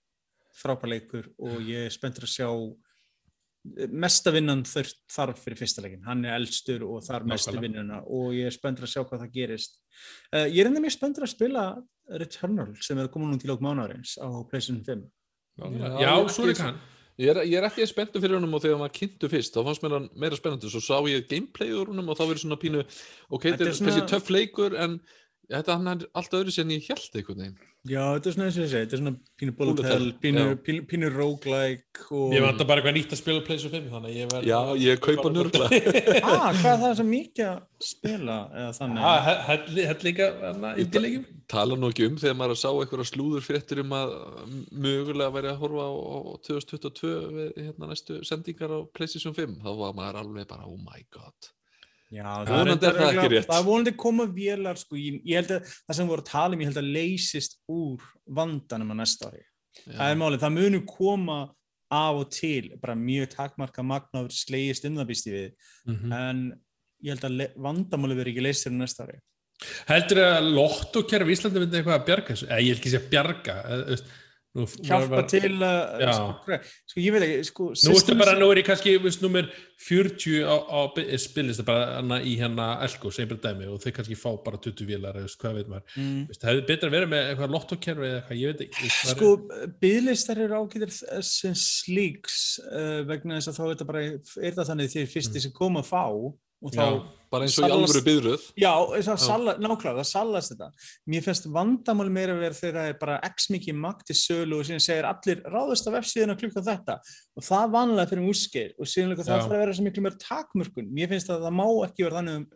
frábær leikur og ég er spenntur að sjá mesta vinnan þurft þarf fyrir fyrsta leikin, hann er elstur og þar mestu vinnuna og ég er spenntur að sjá hvað það gerist. Uh, ég er enda mjög spenntur að spila Returnal sem er koma nú til okkur mánarins á PlayStation 5 já, Já, svo er ekki hann. Ég er, ég er ekki spenntur fyrir honum og þegar maður kynntu fyrst þá fannst mér hann meira spennandi. Svo sá ég gameplay úr honum og þá verið svona pínu ok, Þetta er svona- töff leikur en þetta hann er allt öðru sem ég held einhvern veginn Já, þetta er svona eins og ég segi, þetta er svona pínu hell, pínu, pínu, pínu roguelike og... ég vantar bara eitthvað nýtt að spila PlayStation 5 þannig að ég verð Já, ég kaupa nörgla Ah, hvað er það sem mikið að spila eða þannig? Ah, hell líka indilegjum tala nú ekki um þegar maður sá eitthvað slúður fréttir um að mögulega væri að horfa á, á 2022 við hérna næstu sendingar á PlayStation 5 þá var maður alveg bara oh my god Já, reyndar er það ekki rétt. Það er vonandi koma vélar, sko, ég, ég held að það sem við vorum að tala um, ég held að leysist úr vandanum að næsta ári. Það er málið, það munu koma af og til, bara mjög takmarka magnáður slegist um það býst ég við, Mhm. en ég held að vandamáli verður ekki leysir á næsta ári. heldur að lottokerfi í Íslandi myndi eitthvað að bjarga þessu eða ég vil ekki segja bjarga eða, nú, Hjálpa var- til að, sko, sko, ég veit ekki, sko, Nú ertu systems- bara, nú er ég kannski, veist, nummer 40 á, á spilist bara hana í hérna Elko, bara dæmi og þau kannski fá bara 20 vélar, eða veist, hvað veit maður. Mm. það hefði betra að vera með eitthvað lottokerfi eða eitthvað, ég veit ekki er- Sko, bygglistar eru ágætir sem slíks uh, vegna þess að þá er þetta bara, er það þannig þegar fyrsti sem koma að fá og þá, bara eins og í alvöru byðröð já, nákvæmlega, það sallast þetta. Mér finnst vandamáli meira að vera þegar það er bara x mikið makt til sölu og síðan segir allir ráðast af F-síðuna klukkan þetta og það vanlega fyrir múskeir og síðan það þarf að vera svo miklu meira takmörkun. Mér finnst að það má ekki vera þannig um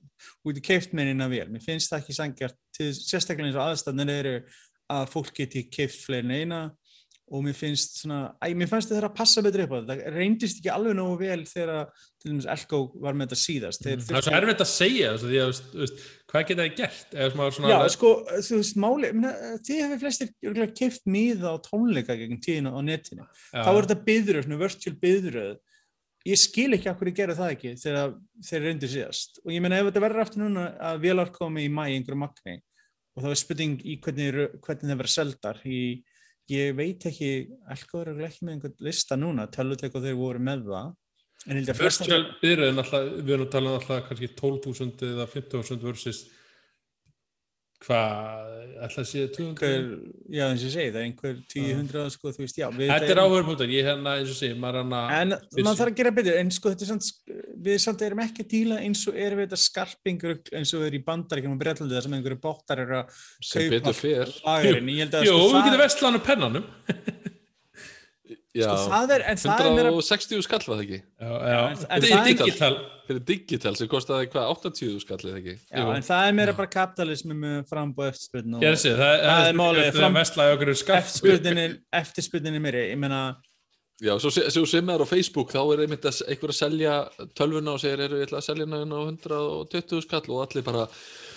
út í keift með eina vél. Mér finnst það ekki sangjart, til, sérstaklega eins og aðstæðnir eru að fólk geti keift fleirin eina og mér finnst svona, æ, mér finnst þetta að passa betur upp á þetta. Það reyndist ekki alveg nógu vel þegar til dæmis Elko var með þetta síðast. Mm. Það er svo erfitt að segja þessu, því að, veist, veist, hvað geta þið gert? Svona, Já, sko, þú veist, máli, þið hefur flestir keift miða á tónleika gegn tíðina á netinu. já, Þá er þetta byðröð, svona virtual byðröð. Ég skil ekki af hverju gera það ekki þegar þeir reyndu síðast. Og ég meina ef þetta verður aftur núna að vélar komi í mæ einhverju magni og það er spurning í hvernig, hvernig það verður seldar. Í, ég veit ekki, Elko er ekki með einhvern lista núna, tölvutek og þeir voru með það. Virtual byrðin alltaf, við erum að tala um alltaf kannski 12.000 eða 15.000 versus hvað, alltaf sé 200 einhver, já eins og ég segi það er einhver 200 sko þú veist já við Þetta er áhverjum ég hérna eins og sé, maður hann en maður þarf að gera betur en sko þetta er samt við samt erum ekki að díla eins og erum við þetta skarpingur eins og er í bandaríkjum og Breitlandi þar sem einhverju bóttar eru að sem betur að Jú, sko, við það, getum vestlan og pennanum já, sko, það er en það er meira 160 skall var það ekki? Já, já, en þetta er það er- digital. Sem kostaði hvað 80 skall eða ekki? Já, en það er meira bara kapitalismi með frambúð eftirspurnin og það, Það er málið, er er meiri ég meina Já, svo, se- svo sem er á Facebook þá er einmitt að einhver að selja tölvuna og segir, eru ég ætla að selja hana á 120 skall? Og allir bara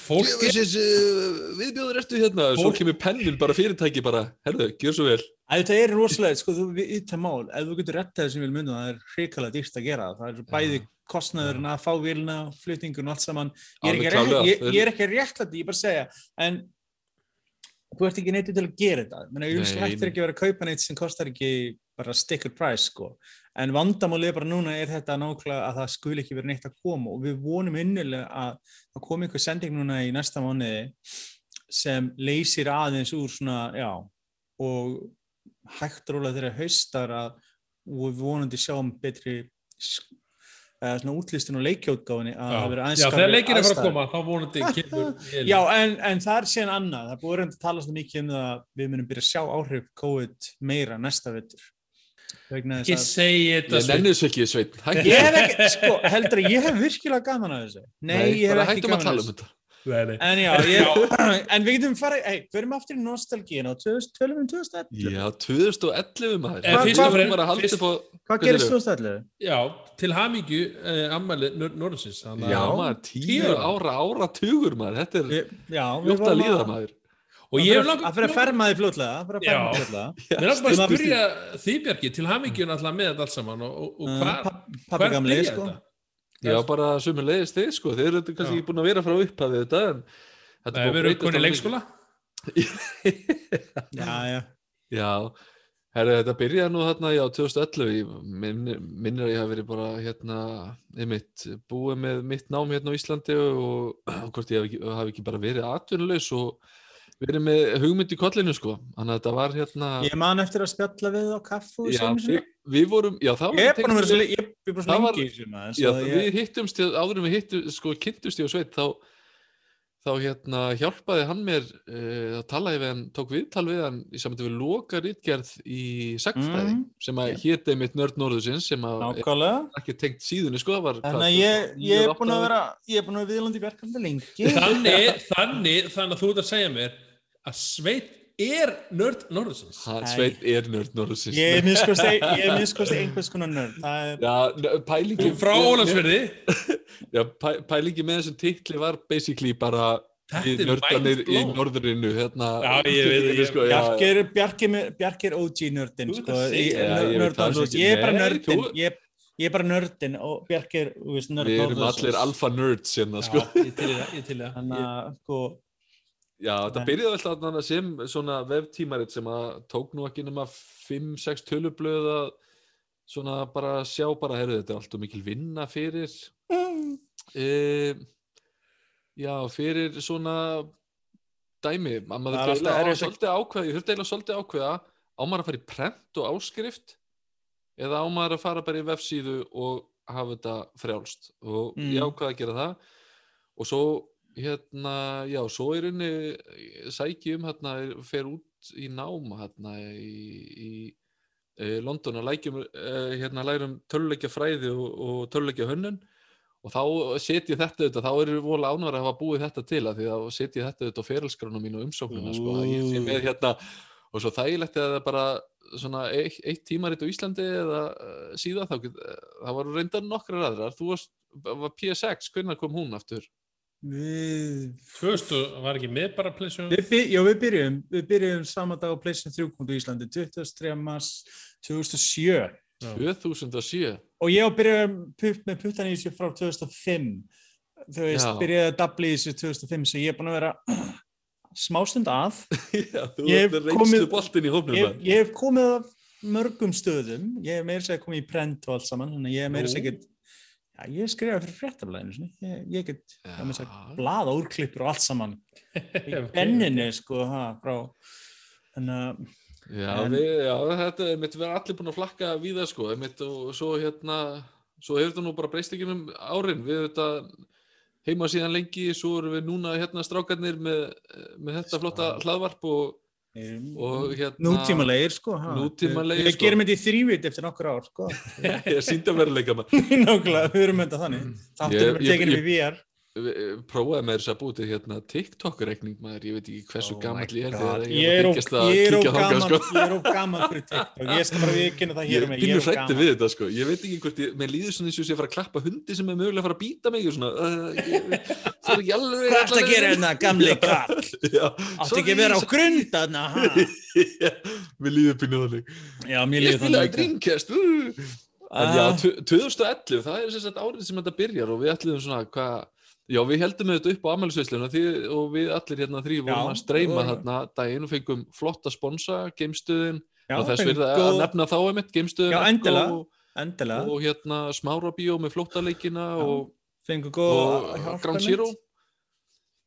Fólk er uh, viðbjóður ertu hérna? Svo Fólk- kemur pennin bara fyrirtæki bara. Herðu, gjör svo vel. Að þetta er rosalega, sko, þú við ytta mál. Ef þú getur rettað þessum vil mynda það er hrikalega dýrst að gera það, það er bæði kostnaðurinn að fá vilna, flytningun og allt saman. Ég er ekki, að klárlega. rétt, ég, ég er ekki að réttlæta, ég er bara að segja. En þú ert ekki neitt til að gera þetta. Menn að Nei, hægt er ekki að vera að kaupa neitt sem kostar ekki bara sticker price sko. En vandamálið bara núna er þetta nákvæmlega að það skul ekki vera neitt að koma og við vonum innilega að það komi einhver sending núna í næsta mánuði sem leysir aðeins úr svona, já og hægt rólega þeirra haustar að við vonandi sjáum betri eða svona útlistin og leikjótgáfinni að það verður aðeins Já, þegar leikir er að fara að koma þá vonandi kemur. Já, en, en það er síðan annað. Það búið reynd að tala svona mikið um það að við munum byrja að sjá áhrif COVID meira næsta vettur. Ekki ég segja þetta svo- nenni þessu ekki, ég hef ekki, sko, heldur að ég hef virkilega gaman að þessu. Nei, ég hef ekki gaman tala að um þessu. þetta Nei, nei. En já, ég, en við getum farið, hei, förum aftur í nostalgíina og 2000 tölum um 2011. já, 2011 maður Eh, Hvað á gerist segirðu? 2011? Já, til hamingju uh, ammæli Norðsins já, maður, tíu ára. ára, tugur maður þetta er ljótt að líða maður Og ég hef langt að fyrir að ferma að ferma Já. Mér er bara að spyrja því Bjarki til hamingjun alltaf með þetta allt saman og, og, og Uh, hvað gamli, sko. já, bara sumir leiðist þið, sko. Þeir eru kannski ekki búin að vera frá upphafið þetta en þetta Nei, er við búið að erum breytast konið alveg leikskóla. Já, já. Já, herri, þetta byrjaði nú þarna, já, 2011, ég minnir, minnir að ég hafi verið bara hérna, einmitt, búið með mitt nám hérna á Íslandi og, og hvort ég hafi ekki, hafi ekki bara verið atvinnulegs og verið með hugmynd í kollinu, sko. Þannig að þetta var hérna, Ég man eftir að spjalla við á kaffu já, við, við vorum, já, það Ég er búin að vera tengt svo, við- ég er bara Það svo var- lengi í maður. Já, svo við ég, hittumst, áður en við hittum, sko, kynntust ég og Sveit, þá, þá hérna hjálpaði hann mér uh, að tala við hann, tók viðtal við hann í samvættu við loka rítgerð í sagfræði, Mm, sem að já. héti mitt nörd norðusins, sem að nákvæmlega. ekki tengt síðunni, sko, var Þannig að ég, ég er búin að vera, ég er búin að vera viðlandi verkefni lengi. Þannig, þannig, þannig að þú ert að segja mér að Sveit er nörd Norðsins. Sveit er nörd norðusins. Ég er minnskosti, er einhvers konar nörd. Það er, Já, pælingi Frá Ólandsverði Já, pæ, pælingi með þessum titli var basically bara er nördanir í norðurinu hérna, sko, já, Bjarki er, OG nördin, sko. Í- ég er bara nördin, ég, ég er bara nördin og Bjarki er, nörd við erum allir alfa nerds hérna, Já, sko. ég til í það, Já, þetta byrjaði alltaf sem svona veftímarit sem að tók nú ekki nema 5-6 tölublöð að svona bara sjá bara, herru, þetta er alltaf mikil vinna fyrir. E, já, fyrir svona dæmi, að maður þurfti eiginlega svolítið ákveða, ég þurfti eiginlega svolítið ákveða á maður að fara í prent og áskrift eða á maður að fara bara í vefsíðu og hafa þetta frjálst? Og Mm. ég ákveða að gera það. Og svo hérna, já, svo er unni sæki um hérna, er- fer út í nám hérna í, í London að lækjum, e, hérna lærum töluleikja fræði og, og töluleikja hönnun. Og þá set ég þetta auðvitað, þá eru vola ánæður að hafa búið þetta til að því þá set ég þetta auðvitað á feralskránum mínu og umsóknuna sko, að ég sé með hérna. Og svo þægilegt að það er bara svona eitt, eitt tímarit á Íslandi eða uh, síðan þá það var reyndar nokkrar aðrar, þú varst var PSX, hvernig kom hún aftur? Við, 2000 var ekki með bara plesjum við, já, við byrjum, við byrjum saman dag á Playstation 3 kom til Íslandi 23. mars 2007 2007 og ég á að byrja putt, með puttan í þessu frá 2005 þú veist, Já. byrjaði að dabla í þessu 2005 svo ég er búin að vera smástund að. Já, þú reynstu boltin í hófnum ég, maður. ég hef komið af mörgum stöðum. Ég hef meira segja komið í prent og allt saman þannig að ég hef meira segja ég skrifaði fyrir fréttablaðinu ég, ég get, Já. blaða úrklippur og allt saman í benninu sko ha, frá þannig að Já, En- við, já, þetta er mitt verið allir búin að flakka við það sko, mitt og svo hérna, svo hefur þetta nú bara breyst ekki um árin, við þetta heima síðan lengi, svo erum við núna hérna strákarnir með, með þetta flotta hlaðvarp og, og hérna nútímalegir sko ha. Nútímalegir, við sko. gerum þetta í þrývit eftir nokkur ár sko ég sínda veruleika maður. nákvæmlega, við erum þetta þannig er tekinni ég- við VR Við- eh, prófaði með þess að búið til hérna TikTok-reikning maður, ég veit ekki hversu Oh gamall my ég er þegar ég er ég er þangað, gaman sko. ég er of gaman fyrir TikTok ég skal bara viðkynna það Ég hér er með pínu of hrætti gaman. við þetta sko, ég veit ekki hvort ég, mér líður svona eins og ég sé að fara að klappa hundi sem er mögulega að fara að býta mig og svona, uh, ég, það er ekki alveg hvað ertu að gera hérna gamli kall Já, áttu ekki að vera á grund þarna ha? Mér líður pínu þannig Ég líður spilaði þannig Dreamcast uh. En já, Ah. tv- 2011, það er sem sagt árið sem þetta byrjar og við ætlum svona hvað Já, við heldum þetta upp á ammælisveisluna og við allir hérna þrý vorum að streyma þarna daginn og fengum flotta sponsa, geimstöðin já, og þess verða að nefna þá einmitt geimstöðin Já, Echo endilega. og, endilega, og hérna smára bíó með flóttaleikina Já. og, og Grand Zero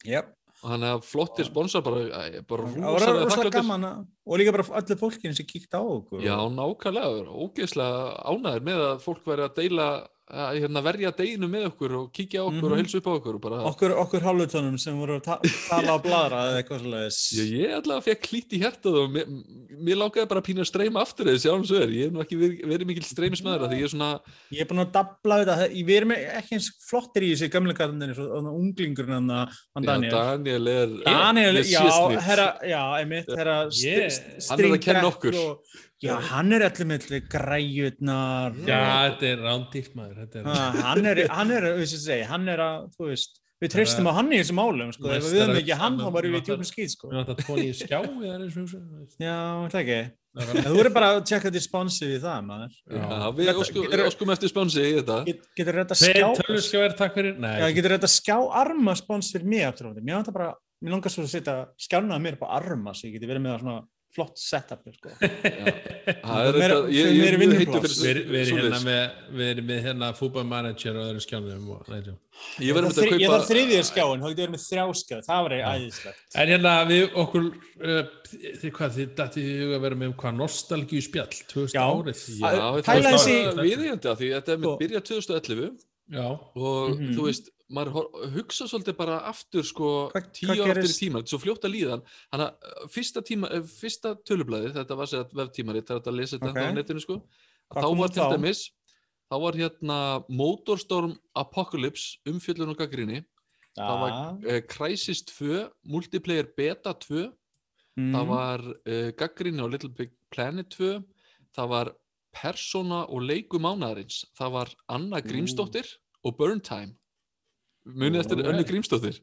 Yep. og hann er flottir sponsor bara, bara gaman að, og líka bara öllu fólkinu sem kíkt á okkur Já, nákvæmlega, ógeðslega ánæður með að fólk væri að deila að hérna, verja deginu með okkur og kíkja okkur Mhm. og hilsa upp á okkur bara, okkur, okkur hálfutónum sem voru að ta tala á bladra eða eitthvað svoleiðis ég, ég allavega fekk klít í hjertað og mér, mér langaði bara að pína að streyma aftur eða sjáum svo er, ég hef nú ekki verið, verið mikil streymismæður ég er svona, Ég er búin að dabla við þetta, við erum ekki eins flottir í þessi gamle kallindinni, svo unglingurinn hann, hann já, Daniel. Daniel er Daniel, er já, herra, já, einmitt, herra, Ég- st- Hann er að kenna okkur. og- Já, hann er allir með græjutnar. Já, þetta er rándýrt maður þetta er Ha, hann er, hann er, við sem segja, hann er að, þú veist, við treystum á hann í þessum málum, sko, ef við höfum ekki hann, þá varum við í djúpum skýt, sko. Við vantar tóni í skjá eða eins og þessu Já, það ekki. Þú verður bara að tjekka þetta sponsið við það, maður. Já, við Þetta- óskum, eftir sponsi í þetta Get, getur þetta skjá... tölvuskjáir, takk fyrir Nei, Já, getur þetta skjá arma spons fyrir mig aftur á þetta. Mér mér langar svo að setja skjánaða mér upp á arma svo ég geti verið með það svona flott setup, sko. Það er þetta, ég, er fyrir Við erum hérna með, við erum með hérna fútbolmanager og öðrum skjánum og, nei. Ég að ég kaupa þarf þriðja skjáin, þá getur verið með þrjá skjá, það var æðislegt. En hérna við okkur uh, þið hvað, þið dætti í huga að vera með um hvað nostalgíu spjall 2000 Já. árið Já, Að- þetta pæla er viðeigandi af því þetta er með byrjað 2011 Já, og Mhm. þú veist, maður hugsa svolítið bara aftur sko Hvað- tíu hvað ár eftir í gerist? tíma, þetta er svo fljótt að líðan að uh, fyrsta, tíma, uh, fyrsta tölublaði þetta var sér veftímarit, það er þetta að lesa þetta Ok. okay. á netinu sko þá var til dæmis þá var hérna Motorstorm Apocalypse umfjöllun og gaggrinni það var uh, Crysis 2 Multiplayer Beta 2 mm, það var uh, gaggrinni á Little Big Planet 2 það var Persona og leiku mánaðarins. Það var Anna Grímsdóttir og Burn Time munið eftir önnu Grímsdóttir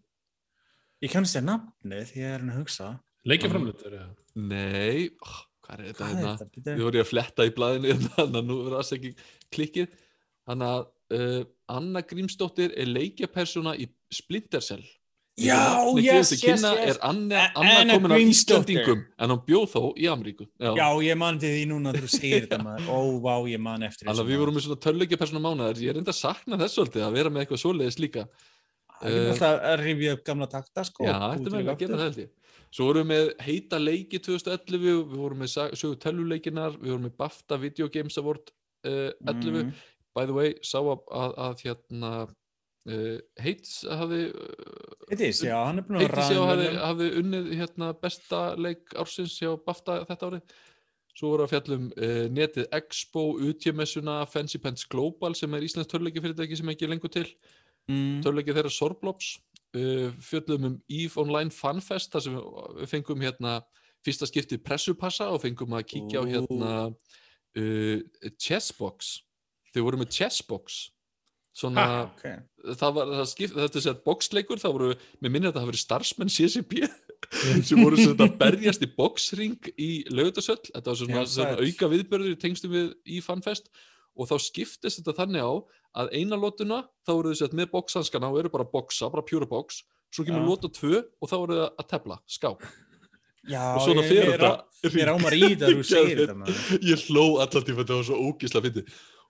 Ég kannast þér nafnið því ég er hann að hugsa. leikjaframlutur ja. nei, oh, hvað er þetta Hvað er hérna þetta? ég voru ég að fletta í blaðinu þannig að nú verður það ekki klikkið þannig að uh, Anna Grímsdóttir er leikjapersona í Splinter Cell Já, yes, yes, yes. er Anna, Anna Anna komin af Grímsdóttir. Íslandingum en hún bjóð þó í Ameríku Já, ég man til því núna þú segir þetta maður. Ó, vá, ég man eftir að við vorum með svona tölleikja persóna mánuðar ég er enda að sakna þess að vera með eitthvað svoleiðis líka Það er alltaf að rifja upp gamla takta, sko. Já, þetta til að gera það held ég. Svo vorum við með heita leiki 2011 við vorum með sögu tölvuleikinar við vorum með BAFTA Video Games Award uh, 11 Mm. by the way, sá að, að, að hérna uh, Heits hafði Heitis, já, hann er búin að Heitis já hafði, hafði unnið hérna besta leik ársins hjá BAFTA þetta árið. Svo voru að fjallum uh, netið Expo, UTMS-una, Fancy Pants Global sem er Íslands törleiki fyrirtæki sem ekki er lengur til Mm. töluleiki þeirra Sorblops uh, fjöllum um EVE Online Funfest þar sem við- fengum hérna fyrsta skiptið pressupassa og fengum að kíkja á Ó. hérna uh, Chessbox þau voru með Chessbox svona, Ha, Ok. það var það skipt, þetta er sett boxleikur, það voru með minni að það hafi verið starfsmenn CCP sem voru sem þetta berjast í boxring í laugutasöll, þetta var svona, Já, svona auka viðbörður í tengstum við í FanFest og þá skiptist þetta þannig á að eina lótuna þá voru þau sett með boxhanskana og eru bara að boxa, bara pure box. Svo kemur Já. lóta tvö og þá voru þau að tefla, skák. Já, og svona ég- ég þetta rá- Mér ámar í þetta að þú segir þetta maður. ég hló allan tíma, þetta var svo ógísla fyndi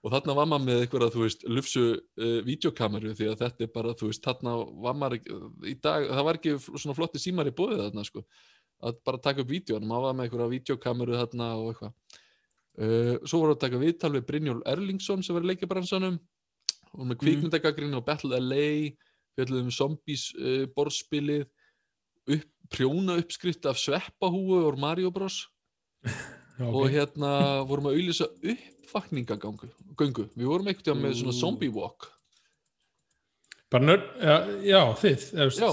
og þarna var maður með eitthvað þú veist, lufsu uh, videokameru því að þetta er bara, þú veist, þarna var maður í dag, það var ekki svona flotti símar í bóðið þarna, sko. Að bara taka upp en maður var með eitthvað videokameru þarna og eitthvað uh, svo voru að taka viðtal við Brynjól Erlingsson sem var í leikjabransanum. Og með kvikmyndagagrinni og Battle LA fjöldum um zombies uh, borðspilið upp, prjóna uppskrift af sveppahúu og Mario Bros. Og hérna vorum að auðlýsa uppvakningagangu við vorum veginn með svona zombie walk. Bara nörd, já, já, þið Já.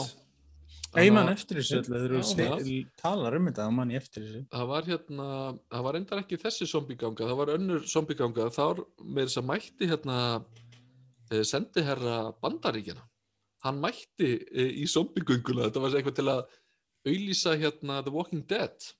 Ég man eftir þessu öllu, þegar þú talar um þetta, þá man ég eftir þessu. það var hérna, það var endar ekki þessi zombie ganga, það var önnur zombie ganga þá með þess að mætti hérna eh, sendiherra bandaríkjana hann mætti eh, í zombie gönguna, þetta var eitthvað til að auðlýsa hérna The Walking Dead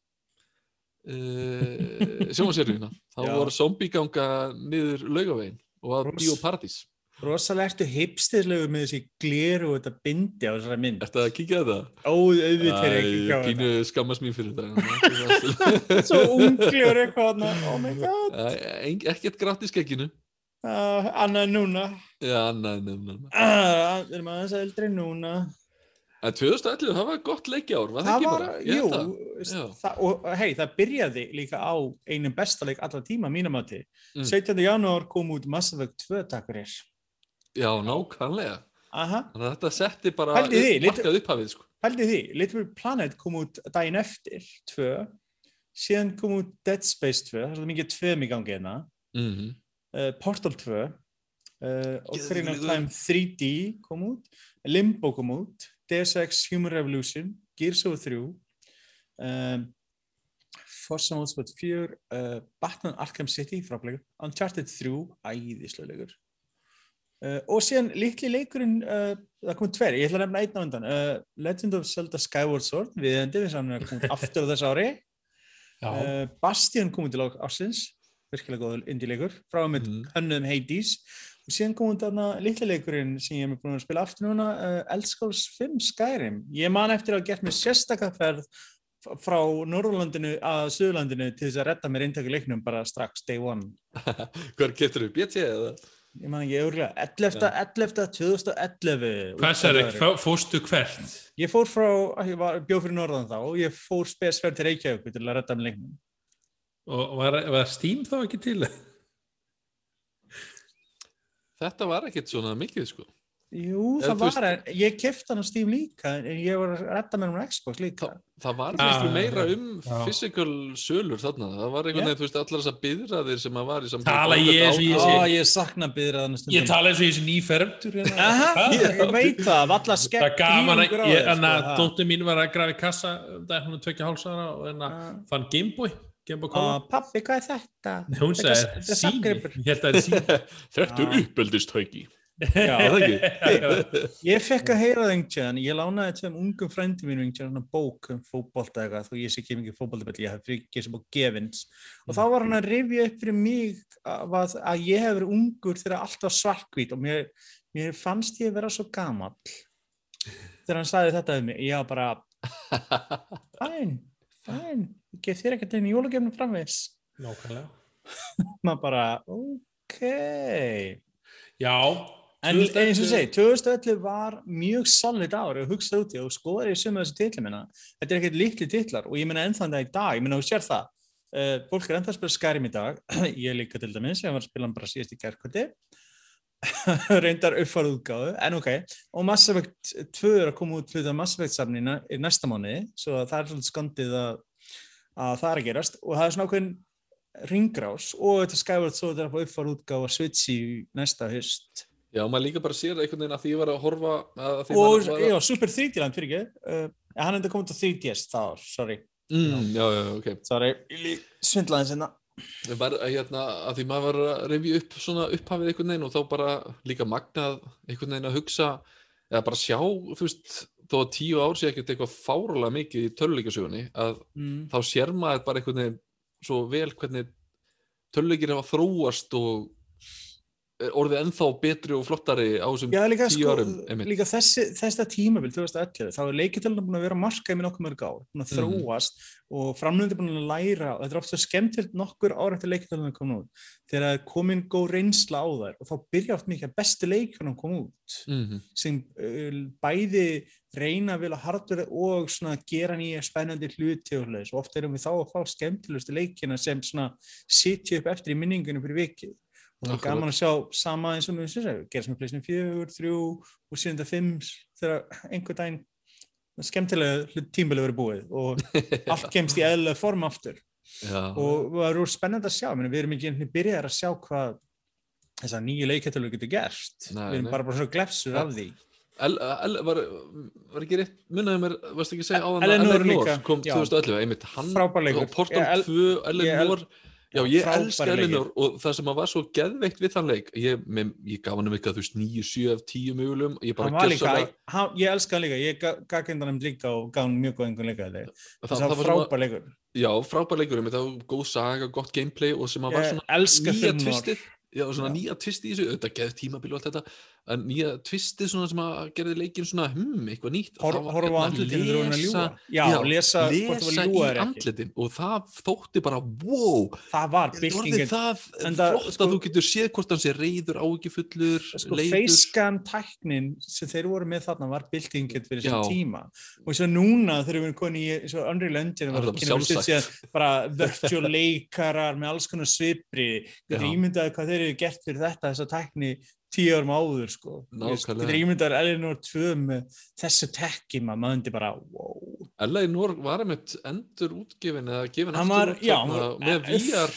uh, sjónvarsérfina þá Já. var zombie ganga niður laugavegin og að Ross. Rosalega ertu hipstirlegu með þessi gleru og þetta bindi á þessari mynd. Ertu að kíkja á þetta? Ó, auðvitað er ekki Æ, hjá pínu þetta. skammast mín fyrir þetta Svo unglur eitthvað, oh my god. Ein- ekkert grátt í skegginu Uh, annað núna. já, nei, nei. Uh, við erum aðeins eldri núna. en 2011, það var gott leikjár var það Það ekki var, bara? Ég jú, það. það, og hei, það byrjaði líka á einum besta leik allra tíma, mínum til. Mm. 17. janúar kom út Mass Effect 2 takkurir. Já, nákvæmlega Aha, þetta setti bara upp, markað upphafið sko. pældi því, Little Big Planet kom út daginn eftir, 2. Síðan kom út Dead Space 2, það er mikið 2 í gangi hérna. mm Uh, Portal 2, uh, Ocarina of. Time 3D kom út, Limbo kom út, Deus Ex Human Revolution, Gears of War 3, um, Forza Motorsport 4, uh, Batman Arkham City, frábælegur, Uncharted 3, æðislegur. Uh, og síðan litli leikurinn, uh, það komið tver, ég ætla að nefna einn á undan, uh, Legend of Zelda Skyward Sword, við endur þess að hann er komið aftur á þessu ári, Bastion komið til ársins, virkilega góður indie-leikur, frá með Mhm. hönnuðum Hades. Og síðan komum þarna litli leikurinn sem ég hef búin að spila aftur núna Elskóls 5 Skyrim. Ég man eftir að hafa gert mér sérstakafærð frá Norrlandinu að Suðurlandinu til þess að redda mér eintöku leiknum bara strax day one. Hvað getur þú, BT eða? Ég man ekki örgulega 11. 11. 2011 hvað sér ekki, fóstu hvert ég fór frá, ég var bjóð fyrir Norðan þá og ég fór spesferð til Reykjavík til að redda mér leiknum og var, var Steam þá ekki til Þetta var ekkert svona mikið sko. Jú, það veist- var, en ég kefti hann á Steam líka en ég var að redda mér um Xbox líka Það var Ah, meira um já. physical sölur þarna. Það var einhvern veginn, þú veist, allar þessar byðraðir sem að var í sambandi Tala ég eins og ég sé- Ó, ég sakna byðraðan ég tala eins og ég sé nýfermtur hérna. Aha, ég, ég veit það, það er gaman að, að sko, ha. dóttir mín var að grafa í kassa um dag hún er tvekja hálsara og en að Ah. fann Gameboy Pappi, hvað er þetta? hún Þetta er- sagði þetta er sími safngripur. ég held að það er sími Þekktur Já. Já, Er það ekki? Ég fekk að heyra það einhvern veginn, ég lánaði tveim ungum frændi mínu einhvern veginn bók um fótbolta eitthvað, þó ég sé ekki mikið fótboltabell, ég hef ekki þessi bók gefins. Og þá var hann að rifja upp fyrir mig að, að ég hef verið ungur þegar allt var svarkvít og mér, mér fannst ég vera svo gamall. Þegar hann sagði þetta við mig, ég var bara, fæn, fæn, ég gef þér ekkert einu jólagefnum framvegs. nákvæmlega Maður bara, ok. já, En 2011 eins og segi, 2011 var mjög solid ár og hugsaði út í og skoðar ég sömu þessi titli minna. Þetta er ekkert líkli titlar og ég minna ennþann það í dag, ég minna þú sér það. Uh, fólk er ennþá að spila Skyrim í dag, ég líka til dæmis, ég var að spila hann bara síðast í kærkvöldi. reyndar uppfarið útgáðu, en ok. Og Mass Effect 2 er að koma út hluta Mass Effect samnina í næsta mánuði, svo að það er svolítið skondið að, að það er að gerast og það er svona ákveðin ringrás og þetta Skyward Sword er að fá uppfarið útgáðu að Switch í næsta höst Já, maður líka bara sér einhvern veginn að því ég var að horfa að því og var já, Super 3D land fyrir ekki uh, hann er enda komið til 3DS þá, sorry. Mm, Já, já, ok. Sorry, svindlaði sinna Ég Var, að, hérna, að því maður var að reyfi upp svona upphafið einhvern veginn og þá bara líka magnað einhvern veginn að hugsa eða bara sjá, þú veist þó að tíu ár sé ekkert eitthvað fárulega mikið í töluleikasögunni að mm. þá sér maður bara einhvern veginn svo vel hvernig töluleikir hafa þróast og orðið ennþá betri og flottari á þessum Já, líka, tíu sko, árum einmitt. líka þessi, þessi tímabil 2011, þá er leikjartölunar búin að vera markað með nokkuð mörg ár, búin að Mhm. þróast og framlöndi búin að læra og þetta er ofta skemmtilegt nokkur ára eftir leikjartölunar koma út þegar er komin góð reynsla á þær og þá byrja oft mikið að bestu leikjarnar koma út Mhm. sem uh, bæði reyna vel að hardvera og svona gera nýja spennandi hluti og og oft erum við þá að fá skemmtilegustu leikina sem sitja upp eftir í minningunum fyrir vikið og það er Akkurat. gaman að sjá sama eins og við séum gera sem pleysinu fjögur, þrjú og sínda fimm þegar einhver daginn skemmtilega tímbilið verið búið og allt kemst í eðlilega form aftur Já, og það eru spennandi að sjá við erum ekki einhvern veginn byrjar að sjá hvað þessar nýju leikættölu getur gerst Nei, við erum nei. bara bara svona glefsur af því El, El, var, var ekki rétt, munnaði mér, varst ekki að segja áðan að Eleanor kom já. 2011, einmitt hann og Portal Ég el- 2, Eleanor já, ég elska. Eleanor og það sem að var svo geðveikt við þann leik ég, með, ég gaf hann um eitthvað, þú veist, 9, 7 af 10 mögulegum, ég bara gjörsamlega- hann, ég elska hann líka ég gaf hendan hann líka og gaf hann mjög góð einhvern leika það, það það var frábær leikur. Já, frábær leikur það var góð saga, gott gameplay og sem að var svona nýja tvistið já, svona nýja tvistið í þessu, auðvitað geð tímabil og allt þetta, en nýja tvistið svona sem að gerði leikin svona, hm, eitthvað nýtt Hor, horfa á hérna að ljúa lesa- já, já, lesa, lesa í andlitin. Og það þótti bara wow, það var byltingin. það flott sko- að þú getur séð hvort hann sé reyður, áhyggjufullur sko, leiður. facecam tæknin sem þeir voru með þarna var byltingin fyrir þessum tíma. Og svo núna þegar við erum konið í Unreal Engine var bara virtual leikarar með alls konar svipri. Getur Já. ímyndaði hvað þeir eru gert fyrir þetta þessa tækni tíu árum áður sko. Getur ímyndaði Eleanor 2 með þessu tekki maður maður myndi bara wow. Eleanor var einmitt endur útgefin eða gefin aftur var- út já, þarna hann- með VR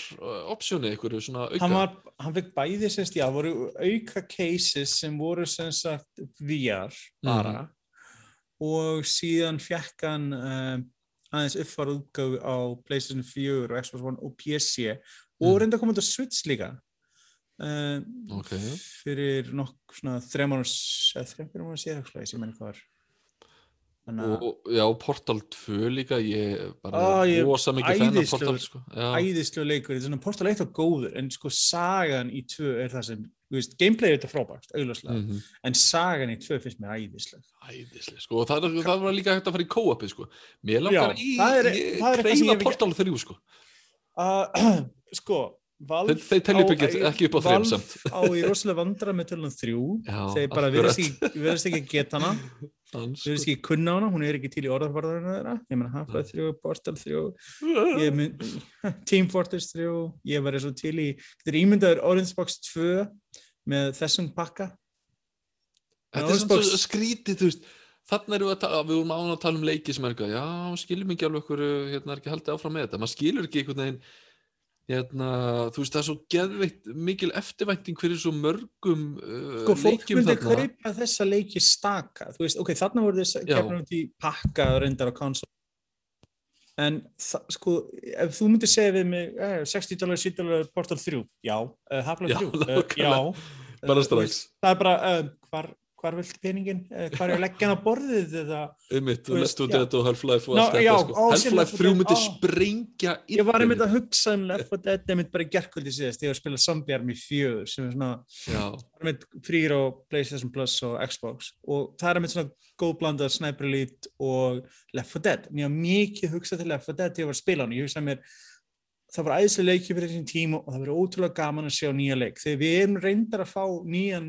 optioni auka hann, var, hann fekk bæði sérst, já, voru auka cases sem voru sem sagt VR bara og síðan fekk hann um, aðeins uppfara útgáfu á PlayStation 4 og Xbox One og PC og Mm. reynda að koma til Switch líka um, Ok. fyrir nokk svona þrejum ára þrejum ára sér ég menn hvað var þannig og já, Portal 2 líka ég bara Á, ég- rosa mikið fenn af Portal sko. já, æðislega leikur, er svona Portal 1 var góður en sko sagan í 2 er það sem þú veist, gameplay er þetta frábært, augljóslega mhm. en sagan í 2 finnst mér æðisleg æðislega sko. og það, það var líka hægt að fara í co-opið sko. mér langar Já, í er- er ég hef ekki- Portal 3 sko. uh, sko Telja upp á- ekki- á. Valve á í rosalega vandra með tölunum þrjú. Þeir bara verðast ekki, verðast ekki geta hana. Dans, sko. verðast ekki kunna hana, hún er ekki til í orðarbarðarinn þeirra. Ég menn Half-Life 3, Portal 3 ég mun, Team Fortress 3 ég var svo til í þetta er ímyndaður Orange Box 2 með þessum pakka. Þetta er svona skrítið, þú veist. Þannig erum við að tala, við vorum án að tala um leiki sem er eitthvað, já, skilum ekki alveg okkur, hérna, er ekki haldið áfram með þetta, maður skilur ekki einhvern veginn, hérna, þú veist, það er svo geðveikt mikil eftirvænting fyrir svo mörgum uh, sko fólk leikjum myndi þarna. kaupa þessa leiki staka þú veist, ok, þarna voru þess að Já. kemna út í pakka reyndar á konsol en sko ef þú myndir segja við mig eh, 60 dólar, 70 dólar, Portal 3 já, uh, Half-Life Já, 3 uh, nákvæmlega. já, Bara Eh, strax. það er bara, uh, hvar, hvar vilt peningin hvar er að leggja hann á borðið eða Einmitt, þú og 4 já. Dead og Half-Life og allt þetta, sko. Half-Life 4 3 Dead, myndi á. sprengja ég var einmitt að hugsa um Left 4 Dead einmitt bara í gerkvöldi síðast, ég var að spila Zombie Army 4 sem er svona frýr á PlayStation Plus og Xbox og það er með svona góð blanda Sniper Elite og Left 4 Dead mér var mikið hugsað til Left 4 Dead þegar ég var að spila hann ég hugsaði mér það var æðislega leikið fyrir þessum tíma og það verður ótrúlega gaman að sjá nýja leik þegar við erum reyndar að fá nýjan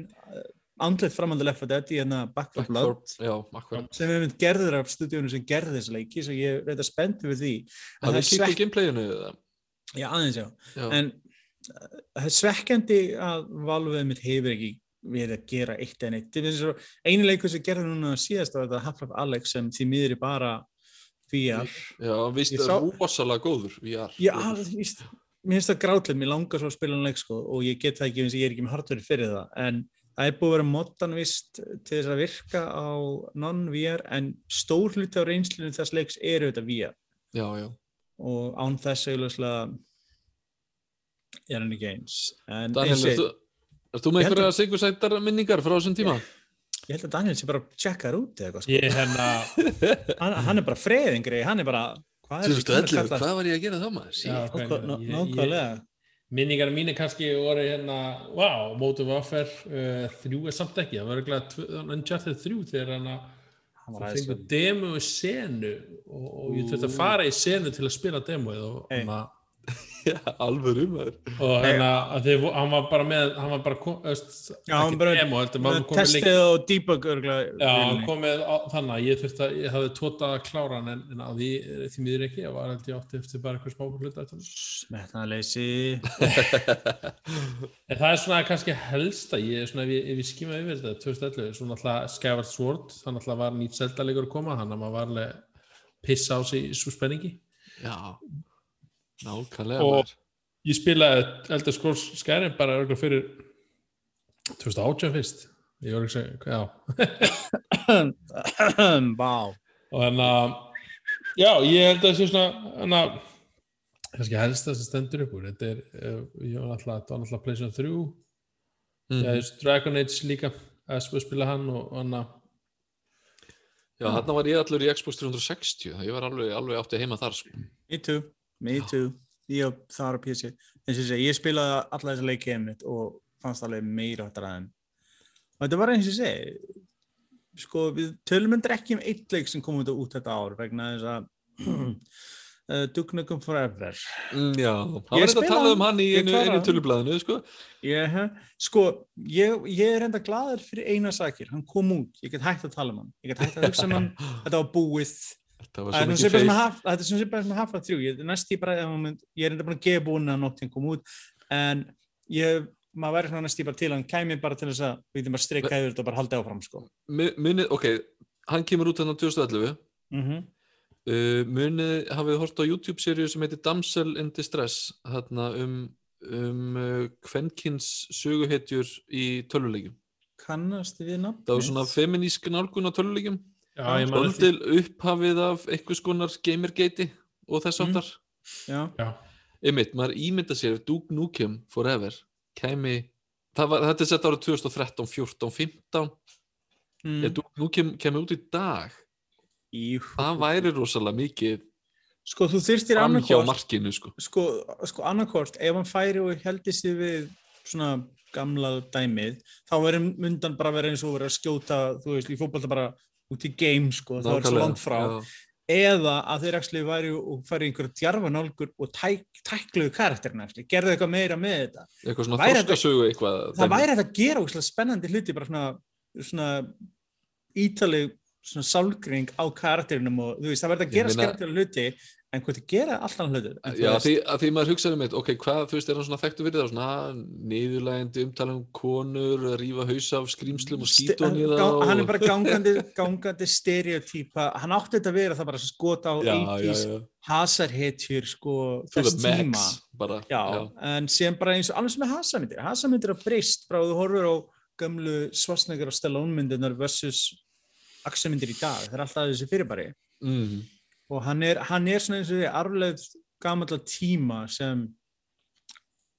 andlet framönda Left 4 Dead í hérna Back 4 Back Blood sem við mynd gerður af stúdíunum sem gerði þessu leiki svo ég reynda spennt við því það er kýtt á gameplayinu? eða? já, aðeins já Já, en uh, það er svekkjandi að Valve mitt hefur ekki verið að gera eitt en eitt einu leikur sem gerði núna síðast var þetta Half-Life Alex sem því miður er bara VR já, víst Ég er rosalega góður VR. já, það- víst, mér finnst það grátlið mér langar svo að spila hann leik sko og ég get það ekki eins og ég er ekki með hardware fyrir það en það er búið að vera moddan vist til þess að virka á non-VR en stór hluti á reynslunum þess leiks eru þetta VR já, já. og án þess auðvitað er hann ekki eins en Daniel, ert þú með Ég einhverja sigursættar minningar frá þessum tíma? ég held að Daniel sé bara að checka þær út eða eitthvað sko. Ég hérna, hann, hann er bara freðingri, hann er bara hvað er kynna kalla hvað var ég að gera þá maður? Já. Nákvæ- Ég- ég- nákvæmlega minningar mínu kannski voru hérna, wow, Motive Warfare uh, þrjú er samt ekki, það var ekki Uncharted 3 þegar hann að hann það fengur demo í senu og, og ég þurfti að fara í senu til að spila demoið og, Hey. hey. Já, alveg um maður. og hérna að hann var bara með hann var bara, öst, Já, hann ekki bara- demo heldur, testið og debug Já, örgulega hann kom með á- þannig að ég þurfti að ég hafði tóta að klára hann en, en að því, því miður ekki, ég var held ég átti eftir bara eitthvað smá hluta smetnaðleysi En það er svona kannski helsta, ég er svona, ef ég, ef ég skima yfir þetta, 2011, svona alltaf Skyward Sword, þannig alltaf var nýtt selda-leikur að koma, þannig að maður var alveg pissa á sig svo spenningi. Já, nákvæmlega Og-. Ég spilaði Elder Scrolls Skyrim bara örgulega fyrir 2018 fyrst. Ég að segja, já. Vá Og þannig að, já, ég held að það sé svona, þannig að, kannski helst það sem stendur upp úr, þetta er, eh, ég var alltaf PlayStation 3, Mm. ég Dragon Age líka, að spila hann og þannig að, Já, þarna var ég allur í Xbox 360, það ég var alveg, alveg átti heima þar, sko. Me too, me too. Ég var á PC eins og ég segi, ég spilaði alla þessa leiki einmitt og fannst alveg meira aðeim og þetta var eins og segi sko, við tölum undir ekki um eitt leik sem kom út þetta ár vegna þess að uh, Duke Nukem Forever. Mm, já, það var þetta að tala um hann í einu, einu tölublaðinu, sko. ég, sko, ég, ég er enda glaður fyrir eina sakir, hann kom út. Ég get hægt að tala um hann, ég get hægt að hugsa um hann. Þetta var búið Þetta er svo svona svipað sem hafa þrjú ég, næst í bara, ég er enda búin að gefa búin að nóttin kom út en ég, maður væri svona næst í bara til hann kæmi bara til þess að við getum bara streika yfir þetta og bara halda áfram sko. Munið, ok, hann kemur út þarna 2011. mm -hmm. Uh, munið hafið hort á YouTube-seríu sem heitir Damsel in Distress þarna um, um uh, kvenkins söguhetjur í tölvuleikjum. kannast við nafn Það var svona feminísk nálgun á tölvuleikjum. Svolítil upphafið af einhvers konar gamergate og þess Mm. já, já, Einmitt, maður ímynda sér ef Duke Nukem Forever kæmi, það var, þetta er sett árið 2013, 14, 15 mm. ef Duke Nukem kemur út í dag Í, það væri rosalega mikið sko þú þyrstir annarkort markinu sko. sko, sko annarkort ef hann færi og heldist þið við svona gamla dæmið þá verður mundan bara vera eins og verið að skjóta þú veist, í fótbolta bara út í game sko, það er svo langt frá. já. eða að þeir actually væri og færi einhverja djarfa nálgur og tæk, tækluðu karakterin actually, gerðu eitthvað meira með þetta. Eitthvað svona Væri þetta- þorskasögu eitthvað það væri þetta að gera ógeðslega spennandi hluti bara svona, svona ítaleg svona sálgring á karakterinum og þú veist, það verður að Ég gera skemmtilega hluti en hvað það gera alltaf hluti en þú Já, því, að því maður hugsaði með, ok, hvað, þú veist, er hann svona þekktu fyrir það, svona niðurlægandi umtala um konur, að rífa haus af skrýmslum og skítu hann í það og... hann er bara gangandi, gangandi stereotýpa, hann átti þetta að vera það bara að skota á já, já, 80s já, hasarhetjur sko þess tíma. Max, bara, já, en síðan bara eins og alveg sem með hasamyndir. Hasamyndir að breyst frá þú horfur á gömlu svarsnegar og Stallone myndirnar versus aksamyndir í dag, það er alltaf þessi fyrirbæri. Mm. Og hann er, hann er svona eins og því arfleð gamalla tíma sem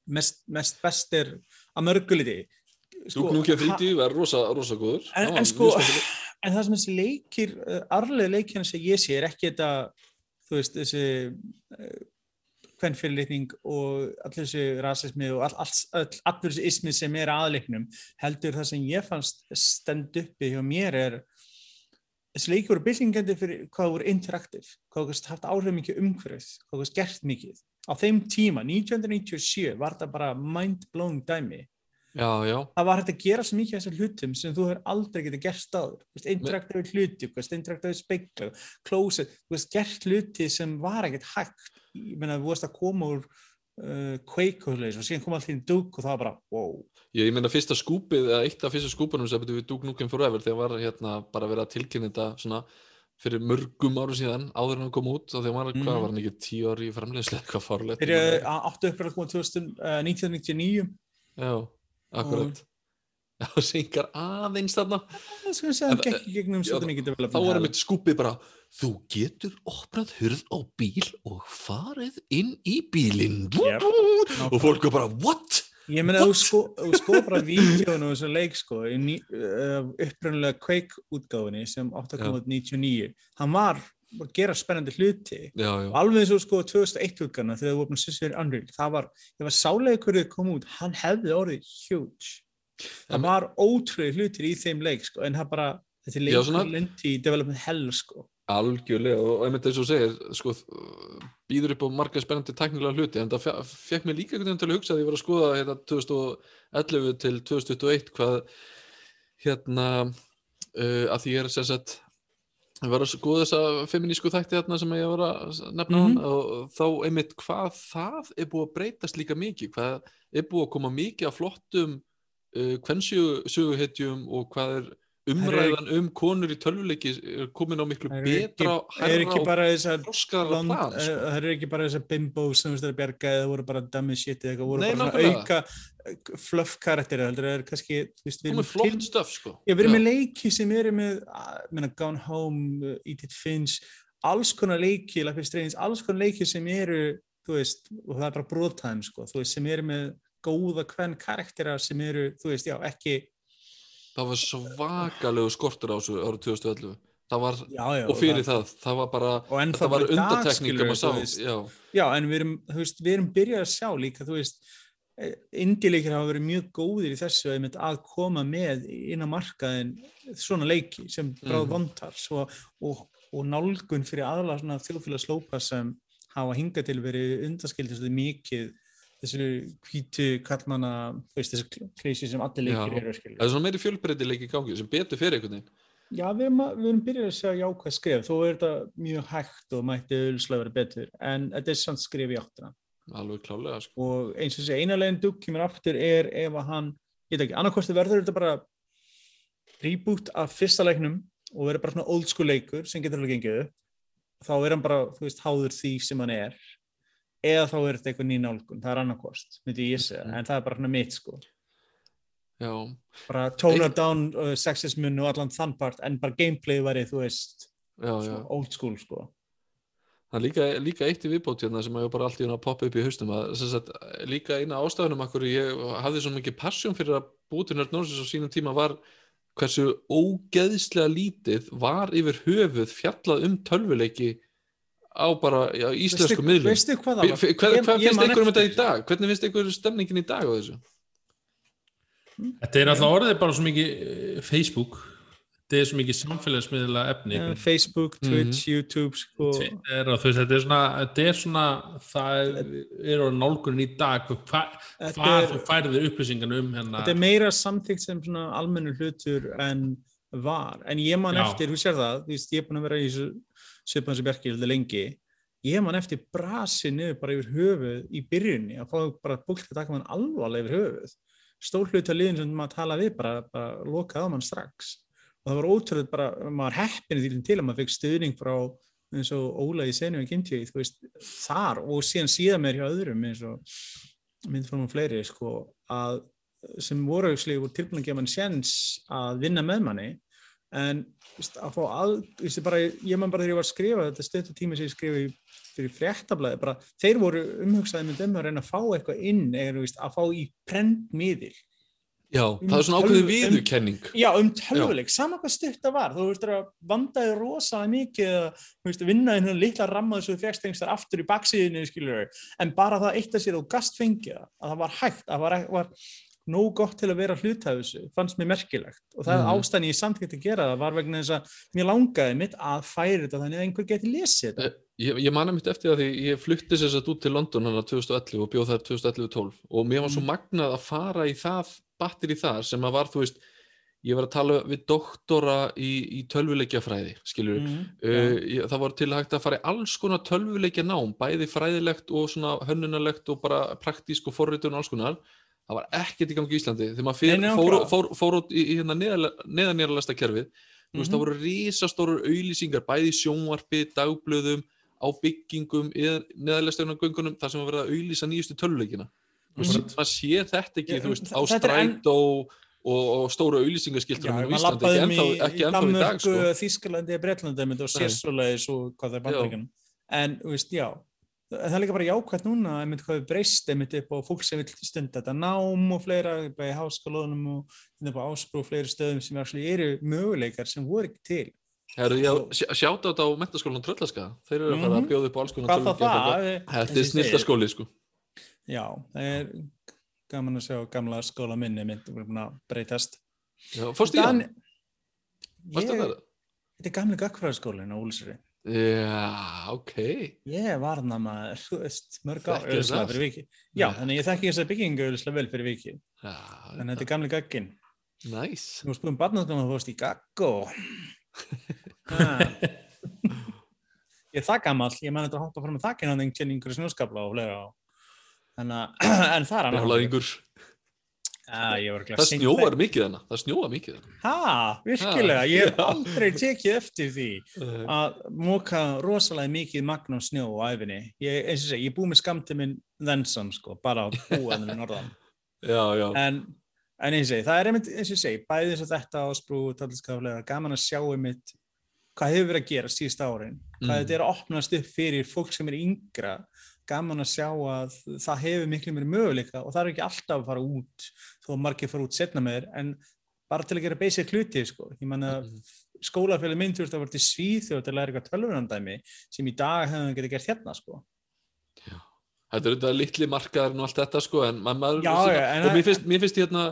mest, mest best er að mörguliti Duke Nukem 30 var rosa, rosa góður. En, en sko en það sem þessi leikir uh, arflega leikina sem ég sé er ekki þetta þú veist þessi uh, kvennfyrirlitning og allir þessi rasismi og all, all, all, allur þessi ismi sem er aðleiknum heldur það sem ég fannst stend uppi hjá mér er þessi leikir voru byltingandi fyrir hvað voru interaktiv, hvað voru haft áhrif mikið umhverfið, hvað voru gert mikið. Á þeim tíma, 1997 var þetta bara mind-blowing dæmi. Já, já, það var hægt að gera svo mikið af þessar hlutum sem þú hefur aldrei getið gert áður. Við hluti, við speikla veist, gert hluti sem var ekkert hægt. Ég meina, þú veist að koma úr uh, Quake og svoleiðis og síðan kom allt í dug og það var bara, wow. Ég, ég meina fyrsta skúpið, eða eitt af fyrsta skúpunum sem við Duke Nukem Forever þegar var hérna bara verið að tilkynna þetta svona fyrir mörgum árum síðan áður en hann kom út og þegar var, Mhm. hvað var hann ekki tíu ári í framleiðslega eitthvað fárlegt þeir eru áttu upp að koma 2000, uh, 1999 Já, akkurat. Já, syngar aðeins þarna. Það er sem hann gekk í gegnum já, Sonic Development þá er Hell. einmitt skúpið bara þú getur opnað hurð á bíl og farið inn í bílinn. Jep. og fólk er bara what? Ég meina þú sko, sko bara vídeónu og þessu leik sko í uh, upprunalega Quake útgáfinni sem átt að koma út 99 hann var að gera spennandi hluti. Já, já, og alveg eins og sko 2001 útgáfina þegar þú opnað Sissur Unreal það var, ég var sálega hverju kom út. Hann hefði orðið huge. Það var ótrúið hlutir í þeim leik sko en það bara, þetta er svona- lendi í development hell sko algjörlega og einmitt eins og segir sko, býður upp á marga spennandi teknilega hluti en það fe- fekk mér líka einhvern veginn til að hugsa að ég var að skoða hérna 2011 til 2021 hvað hérna uh, að því ég er sem sagt ég var að skoða þessa feminísku þætti hérna sem ég var að nefna mm og þá einmitt hvað það er búið að breytast líka mikið hvað er búið að koma mikið af flottum uh, kvennsöguhetjum og hvað er umræðan um konur í tölvuleiki er komin á miklu Það betra er ekki og Blond, plan eh, það eru ekki bara þessar bimbos sem þú veist að bjarga eða voru bara dummy shit eða eitthvað, voru Nei, bara auka eh, fluff karakter það er kannski, komið erum flott stöf sko. Já, við erum með leiki sem eru með ah, meina, Gone Home, Eat It Finch alls konar leiki, Life is Strange alls konar leiki sem eru veist, og það er bara brottæm sko, sem eru með góða hvern karaktera sem eru, þú veist, já, ekki það var svakalegu skortur á þessu árið 2011 það var, já, já, og fyrir það, það var bara og þetta var skilurðu, um já, Já, en við erum, veist, við erum byrjað að sjá líka, þú veist, indileikir hafa verið mjög góðir í þessu að koma með inn á markaðin svona leiki sem bráð Mhm. vantar. Svo, og, og nálgun fyrir aðla svona þjóðfélagslópa sem hafa hingað til verið undaskildið svolítið mikið þessu hvítu kallmanna, þessu krisi sem allir leikir Já. eru að skilja. það er svona meiri fjölbreytileiki í gangi sem betur fyrir einhvern veginn Já, við erum, við erum byrjað að sjá jákvæð skref, þó er þetta mjög hægt og mætti ölslega verið betur, en þetta er samt skref í áttina. alveg klálega sko. og eins og þessi eina leginn dug kemur aftur er ef að hann, ég veit ekki, annarkosti verður þetta bara reboot af fyrsta leiknum og verður bara svona old school leikur sem getur alveg gengið þá er hann bara, þú veist, háður því sem hann er eða þá er þetta eitthvað ný nálgun það er annarkost, myndi ég segja, Mhm. en það er bara mitt sko, já, bara tone Ein- down uh, sexismun og allan þann part en bara gameplay væri, þú veist já, já. old school sko. Það er líka, líka eitt í viðbót hérna sem ég bara allt í hún að poppa upp í haustum að sagt, líka eina ástafunum akkur ég hafði svo mikið passion fyrir að búið til nörd Norsis á sínum tíma var hversu ógeðslega lítið var yfir höfuð fjallað um tölvuleiki á bara já, íslensku miðlum veistu hvað það Hvað, var? hvað, hvað ég finnst ykkur um þetta í dag? Hvernig finnst ykkur stemningin í dag á þessu? Þetta er alltaf orðið bara svo mikið eh, Facebook þetta er svo mikið samfélagsmiðla efni Ja, Facebook, Mhm. Twitch, YouTube sko, Twitter og þú veist, þetta er svona, þetta er svona það er á nálgunin í dag hvað þú færðir upplýsingan um hérna þetta er meira samþygt sem svona almennu hlutur en var, en ég man Já. eftir, þú sér það, þú veist, ég er búin að vera í þessu svipan sem Bjarki heldur lengi ég man eftir brasi niður bara yfir höfuð í byrjunni, að fá bara búlt að taka mann alvarlega yfir höfuð. Stór hlut að liðin sem maður tala við bara, bara lokaði á mann strax. Og það var ótrúlega bara, maður heppin því til að maður fekk stuðning frá eins og Óla í senu þú veist, þar og síðan síðan mér hjá öðrum eins og myndfram og fleiri, sko, að sem voru voru tilbúin að gefa mann sjens að vinna með manni en að fá að, bara, ég man bara þegar ég var að skrifa þetta stöttu tími sem ég skrifa í, fyrir fréttablaði, bara þeir voru umhugsaði með dem að reyna að fá eitthvað inn eða að fá í prentmiðil. Já, Um það er svona ákveðin tölvu- um- viðurkenning. Já, um tölvuleik, sama hvað stutt það var þú veist að vandaði rosalega mikið að þú vinna í hérna litla ramma þessu fjárstengstar aftur í baksíðinu en bara það eitt að sér og gast fengið það, að það var hægt að það var, var nóg gott til að vera hluta af þessu, fannst mér merkilegt og það Mhm. mm. ástæðan ég samþýtt að gera það var vegna þess að mér langaði mitt að færi þetta þannig að einhver geti lesið þetta Ég, ég man mitt eftir að því ég flutti sér satt út til London hann 2011 og bjóð þar 2011-12 og mér var svo Mm. magnað að fara í það batteri þar sem að var, þú veist ég var að tala við doktora í, í tölvuleikjafræði, skilur mm. uh, ég, það var til hægt að fara í alls konar tölvuleikja nám, bæði fræðilegt og svona hönnunarlegt og bara praktísk og forritun og alls konar það var ekkert í gangi í Íslandi þegar maður fyr, Nei, fór, fór, fór út í, í hérna neðanýralesta kerfið veist, Mhm. það voru risastóru auðlýsingar bæði í sjónvarpi, dagblöðum á byggingum, neðarlegstögnargöngunum þar sem var verið að auðlýsa nýjustu töluleikina mm Mhm. maður sé þetta ekki, þú veist, á enn- strætó og, og stóra auðlýsingaskiltur á maður Íslandi, ekki um í, ennþá, í ekki í dag Danmörku, sko. Þískalandi, Breitlandi og sérsvoleiðis og hvað það er bandaríkjunum. En, þú veist, já, það er líka bara jákvæmt núna, einmitt hvað við breyst, einmitt upp á fólk sem vil stunda þetta nám og fleira, í háskólanum og hérna upp á ásprú og fleiri stöðum sem eru möguleikar sem voru ekki til. Herru, já, sjáta þetta á mentaskólan Tröllaska þeir eru að fara að Mhm. bjóða upp á alls konar Hvað það? Þetta er og ég snilta segi. skóli sko. Já, það er gaman að sjá gamla skóla minni mynd að breytast. Fórstu í hann? Þetta er gamli gakkfræðaskólinn á Úlsri. Já, ok Ég var þarna maður, þú veist, mörg Þekkir auðvitað fyrir viki. Já, Nei. þannig ég þekki þessa byggingu auðvitað vel fyrir viki. Já, En þetta er gamli gagginn. Næs Þú varst búin barnaskólan og þú varst í gaggo. Ha. Ég er það gamall, ég man þetta að hoppa fram með þakkinn hann einhvern einhverju snjóskabla og fleira á. Þannig að, en það er annað. Brjálæðingur Ég ekki Það snjóar mikið þarna Það snjóar mikið þarna Hæ, virkilega, Ha, ég hef já. aldrei tekið eftir því að móka rosalega mikið magn á snjó á æfinni. Ég, ég búið með skamti minn þensan, sko, bara á búaðinu við norðan. Já, já En, en eins og segi, það er einmitt, eins og segi, bæði eins og þetta á sprú, talliskaflega, gaman að sjá einmitt hvað hefur verið að gera síðust árin, hvað Mm. þetta er að opnast upp fyrir fólk sem er yngra, gaman að sjá að það hefur miklu mér möguleika og það er ekki alltaf að fara út, þó að margir fara út setna með þér, en bara til að gera basic hluti, sko. Ég manna, Mhm. skólafélagi minn þurfti að vera til Svíþjóð til að læra eitthvað tölvunandæmi sem í dag hefum við getið gert hérna, sko. Þetta er auðvitað litli markaðar og allt þetta sko en Já, já, en mér finnst, mér finnst hérna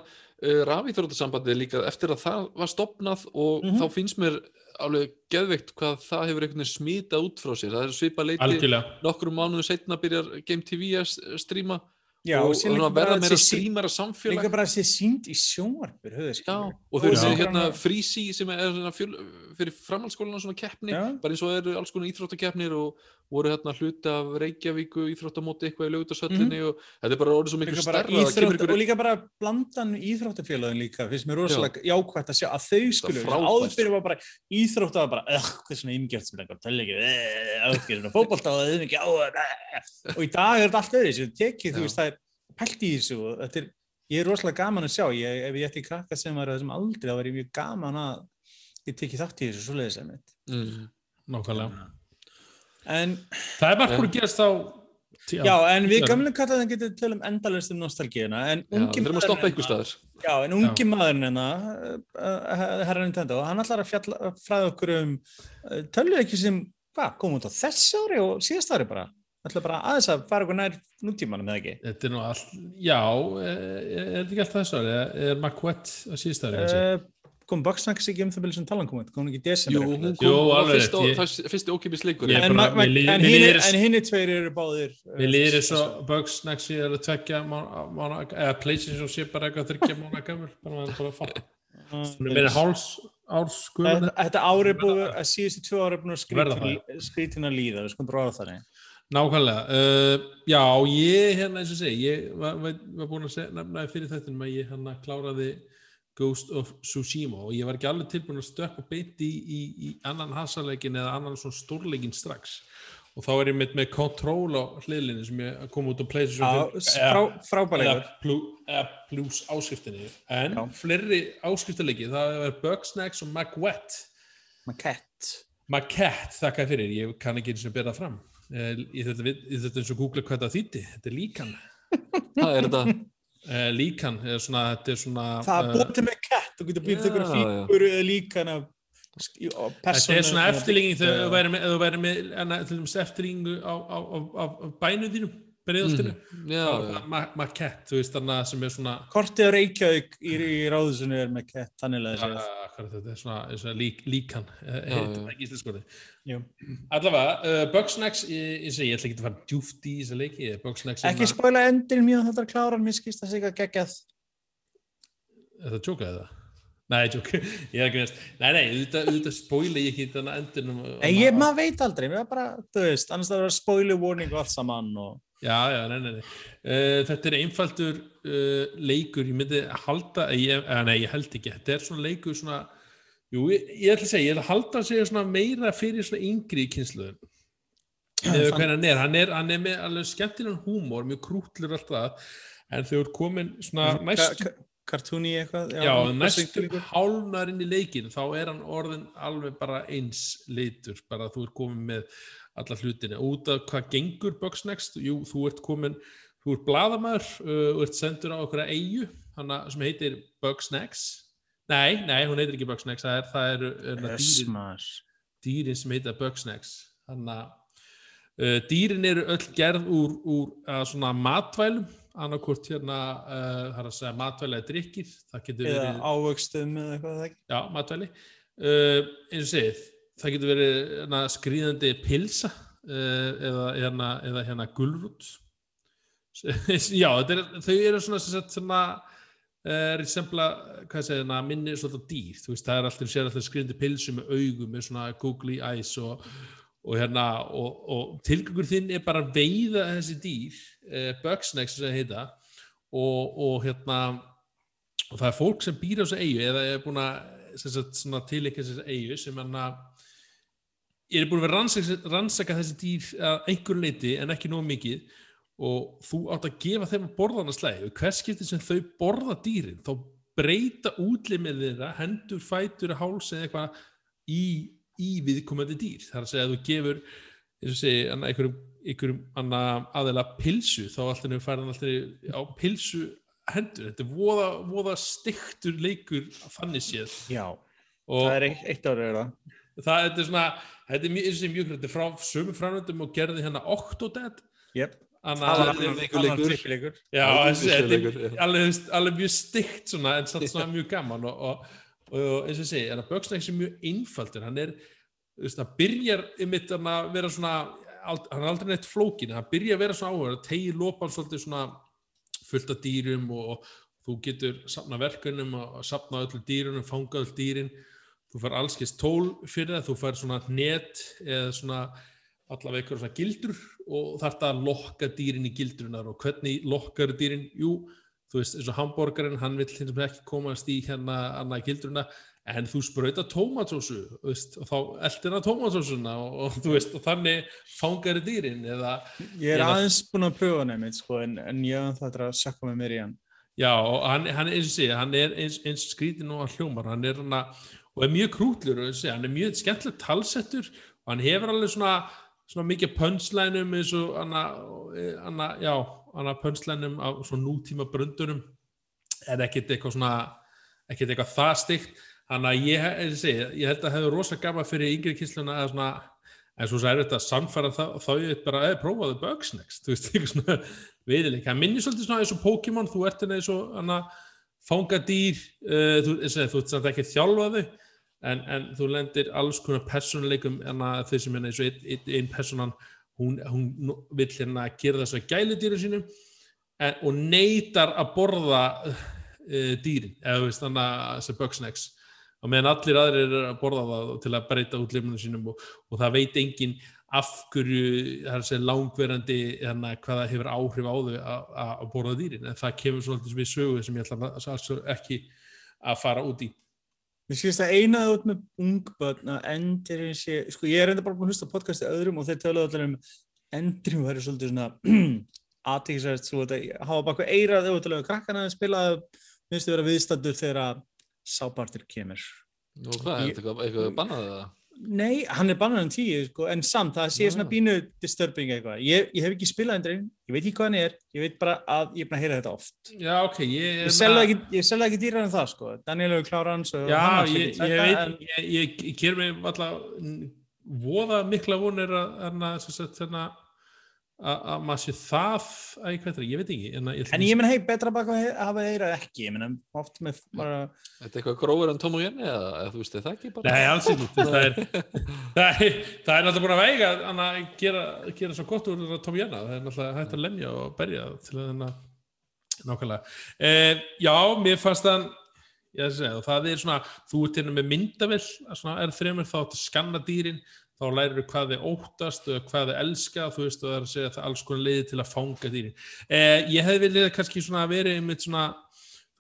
uh, rafíþrótasambandi líka eftir að það var stopnað og Mhm. þá finnst mér alveg geðveikt hvað það hefur einhvern veginn smita út frá sér. Það er svipa leiti algjörlega. nokkrum mánuðu setna byrjar Game TV að stríma Já, og, og líka verða meira strímara Líka samfélag. bara að sé sínd í sjónvarpur, og þau eru hérna frísi sem er fyrir framhaldsskólan svona keppni Já. bara eins og eru alls konar íþróttakeppnir og voru hérna hluti af Reykjavíku íþróttamóti eitthvað í lögutasöllinni og þetta er bara orðið svo miklu stærra það íþrótt, ykkur og líka bara blandan íþróttafélagin líka, finnst mér rosalega jákvæmt að sjá að þau skulu, frábært. áður fyrir var bara íþrótt var bara, ögh, hvað er svona ymgjart sem er eitthvað, tölja ekki, ögh, svona fótbolta og þau ekki á það, og í dag er þetta allt öðru, þessu tekið, Já. þú veist, það er pælt í þessu, og þetta er, ég er rosalega gaman að sjá, ég, ef ég ætti krakka sem var þessum aldrei, þá væri mjög gaman að ég tekið þátt í þessu svoleiðis einmitt. mm. nákvæmlega En, það er bara að gerast á já, en við Já. gamle kallaðum getum til um endalist um nostalgíuna, en Já, ungi að maðurinn stoppa einhver hérna- Já, en ungi maðurinn hérna, uh, herra Nintendo, hann ætlar að fjalla, að fræða okkur um uh, tölvuleiki sem, hvað, kom út á þessu ári og síðast ári bara. ætlar bara aðeins að fara okkur nær nútímanum, eða ekki? þetta er nú all já, er, er þetta ekki alltaf þessu ári er, Macquett á kannski Uh, kom Bugsnax ekki um það byrju sem talan komið, kom hún ekki í desember? Jú, hún kom á alveg fyrst, rétt, ég- fyrst, fyrsti ókipis leikur. Er En, en, en hinni tveir eru báðir Við þessu- svo Bugs Next er að tvekja eða PlayStation sé bara eitthvað þryggja mánu gamur bara að bara fá hún er meira háls árs Þetta þetta ári er búið, að síðustu tvö ári er búin að Verða skrítin, skrítin að líða, við skulum bara orða þannig. nákvæmlega uh, já, ég hérna eins og segi ég var, var, var búin að segja, nefna fyrir þetta að ég hérna kláraði Ghost of Tsushima og ég var ekki alveg tilbúin að stökka beint í, í, í annan hasarleikin eða annan svona stórleikin strax. Og þá er ég með, með Control á hliðlinni sem ég kom út á PlayStation Já, 5 frá, frábæleikur. eða, plus, áskriftinni. En Já. fleiri áskriftarleiki það er Bugsnax og Macwet Maquette. Maquette, þakka fyrir, ég kann ekki eins og bera fram. Eh, ég þetta eins og googla hvað það þýtti þetta er líkan. Það er þetta uh, líkan, eða svona, þetta er svona Það er eh, búið til með kett, þú getur ykkur já. fígur eða líka hana Þetta er svona eftirlíking þegar þú væri með, þú væri með enna, til dæmis eftirlíkingu á, á, á, á, á bænu þínum, breiðoltinu Mm. Maquette, þú veist þarna sem er svona Kortið Reykjavík í, í ráðusunni er að þessi. hvað er þetta, er svona, er svona lík, líkan ekki íslenskóði Jú. allavega, uh, Bugsnax ég, ég ég ætla ekki að fara djúft í þessa leiki Ekki spóila endin mjög þetta kláran, mér skýrst það sig að geggjað. Þetta tjókaði það? Nei, tjók, ég er ekki veist. Nei, nei, auðvitað, spóila ég ekki þannig endinum. Nei, ég, maður veit aldrei, mér er bara, þú veist, annars það verður spoiler warning og allt saman og... Já, já, nei, nei, nei. Uh, þetta er einfaldur uh, leikur, ég myndi halda, ég, eða, nei, ég held ekki, þetta er svona leikur svona, jú, ég, ég ætla að segja, ég ætla að halda að segja svona meira fyrir svona yngri kynsluðum. Eða Þann- hvernig hann er, hann er, hann er með alveg skemmtilegan húmor, mjög krútlur alltaf, en þau eru komin svona næstu, cartoony eitthvað. Já, næstum sýndur. hálnar inn í leikin þá er hann orðin alveg bara eins litur, bara þú ert komin með alla hlutina, út af hvað gengur Bugsnax, jú, þú ert komin þú ert bladamæður, uh, þú ert sendur á okkur að eigu, hana sem heitir Bugsnax, nei, nei hún heitir ekki Bugsnax, það er, það eru hérna, dýrin, Esmar. dýrin sem heita Bugsnax þannig að uh, dýrin eru öll gerð úr, úr uh, svona matvælum. Annarkvort hérna uh, það er að segja matvælega drikkir það getur Eða verið ávöxtum eða eitthvað það. Já, matvæli. Uh, eins og segið, það getur verið hérna, skrýðandi pilsa eða, hérna, eða hérna gulrút. Já, þetta er, þau eru svona, svona, svona uh, resembla, hvað segir hérna, minni svolítið dýr. Þú veist, það er alltaf, sér alltaf skrýðandi pilsu með augum, með svona googly eyes og, og hérna, og, og tilgangur þinn er bara að veiða þessi dýr, uh, bugsnacks sem það heita, og, og hérna, og það er fólk sem býr á þessu eigu eða er búin að sem svona tilikja þessu eigu sem hann að er búin að vera rannsaka, rannsaka þessi dýr að einhver leiti en ekki nóg mikið og þú átt að gefa þeim að borða hana slæði og hvers skipti sem þau borða dýrin þá breyta útlimið þeirra hendur, fætur, háls eða eitthvað í, í viðkomandi dýr. Þar að segja að þú gefur segi, anna, einhverjum, einhverjum aðeila pilsu þá alltaf færðan alltaf á pilsu hendur, þetta er voða, voða stiktur leikur þannig séð. Já, og það er eitt, eitt árið það. það er svona, þetta er mjög, eins og mjög þetta er frá sömu framöndum og gerði hérna Octodad. Jep. Anna, Það var Annar trippleikur. já, Það er þetta er alveg, mjög stygt svona, en samt svona mjög gaman og, og, og eins og segi, en að Bugsnax er mjög einfaldur, hann er þú veist, hann byrjar ymitt að vera svona ald- hann er aldrei neitt flókin, hann byrjar að vera svona áhuga, tegir lopan svolítið svona fullt af dýrum og þú getur safna verkunum og safna öllu dýrunum, fanga öll dýrin þú fær allskist tól fyrir það, þú fær svona net eða svona allavega eitthvað svona gildur og þarf það að lokka dýrin í gildrunar og hvernig lokkar dýrin, jú þú veist eins og hambúrgarinn, hann vill hins vegar ekki komast í hérna annað gildruna en þú sprauta tómatsósu veist, og þá eldir hann tómatsósuna og, og veist, og þannig fangar dýrin eða Ég er Eða- aðeins búin að pröfa einmitt, sko, en, en ég það er að sakka með mér í hann. Já, og hann, hann eins og segja, hann er eins, eins skrítin og hann hljómar, hann er hann og er mjög krútlur hann er mjög skemmtilegt talsettur og hann hefur alveg svona, svona mikið pönslænum eins og hann, hann pönslænum svona nútíma bröndunum. En ekkert eitthvað svona, ekkert eitthvað það stygt, hann að ég, og segja, ég held að hefur rosa gaman fyrir yngri kysluna að svona, en svo er þetta að samfæra það, þá ég veit bara, eða prófaðu bugs next, þú veist, eitthvað svona veiðileik, hann minnir svolítið svona eins og Pokémon, þú ert hérna eins og hana, fanga dýr, uh, þú, eins og þú ert samt ekki þjálfaðu, en, en þú lendir alls konar personleikum hana, þau sem hérna eins og einn ein, ein personan, hún, hún vill hérna gera þess að gælu dýru sínum en, og neytar að borða uh, dýrin, eða veist þannig að þessi bugsnacks og meðan allir aðrir eru að borða það til að breyta út limunum sínum og, og það veit enginn af hverju það er að segja langverandi hérna, hvað það hefur áhrif á þau að- að að borða dýrin. En það kemur svolítið við sögu sem ég ætla að- að- ekki að fara út í Mér skilst að einaði út með ungbötn að endurinn sé, sko ég er enda bara búin að hlusta podcasti öðrum og þeir töluðu allir um endurinn væri svolítið svona aðtíkisvært, svo þetta hafa eitthvað eirað töluðu krakkana að spila minnstu vera viðstandur þegar sápartir kemur. Og hvað, er þetta eitthvað, eitthvað bannað það? Nei, hann er bannan um tíu, sko, en samt það sé svona Já. bínu disturbing eitthvað. Ég, ég hef ekki spilað endurinn, ég veit ekki hvað hann er, ég veit bara að ég er búin að heyra þetta oft. Já, ok, ég Ég selða ekki, ég ekki dýrar en það, sko. Daniel hefur klárað hans og Já, hann ég, ekki ég, þetta, veit, en- ég, ég, ég ger mig alltaf voða mikla vonir að, að, að, að, að maður sé það að ég ég veit ekki en, ég, En ég menn, hei, betra bara að hafa eirað ekki, ég menn, oft með bara, Er þetta eitthvað grófur en Tom og Jenny eða, eða þú veist, er það ekki bara? Nei, alls ekki, það er það er, það er náttúrulega búin að veiga að gera, gera svo gott úr Tom Janna, það er náttúrulega hægt að lemja og berja til að þennan nákvæmlega. Eh, já, mér fannst það ég að segja, það er svona, þú ert hérna með myndavill, svona er þremur þá að skanna dýrin, þá lærir þú hvað þið óttast og hvað þið elska, þú veist, og það er að segja það er alls konar leiði til að fanga dýrin. Eh, ég hefði viljað kannski svona verið einmitt svona,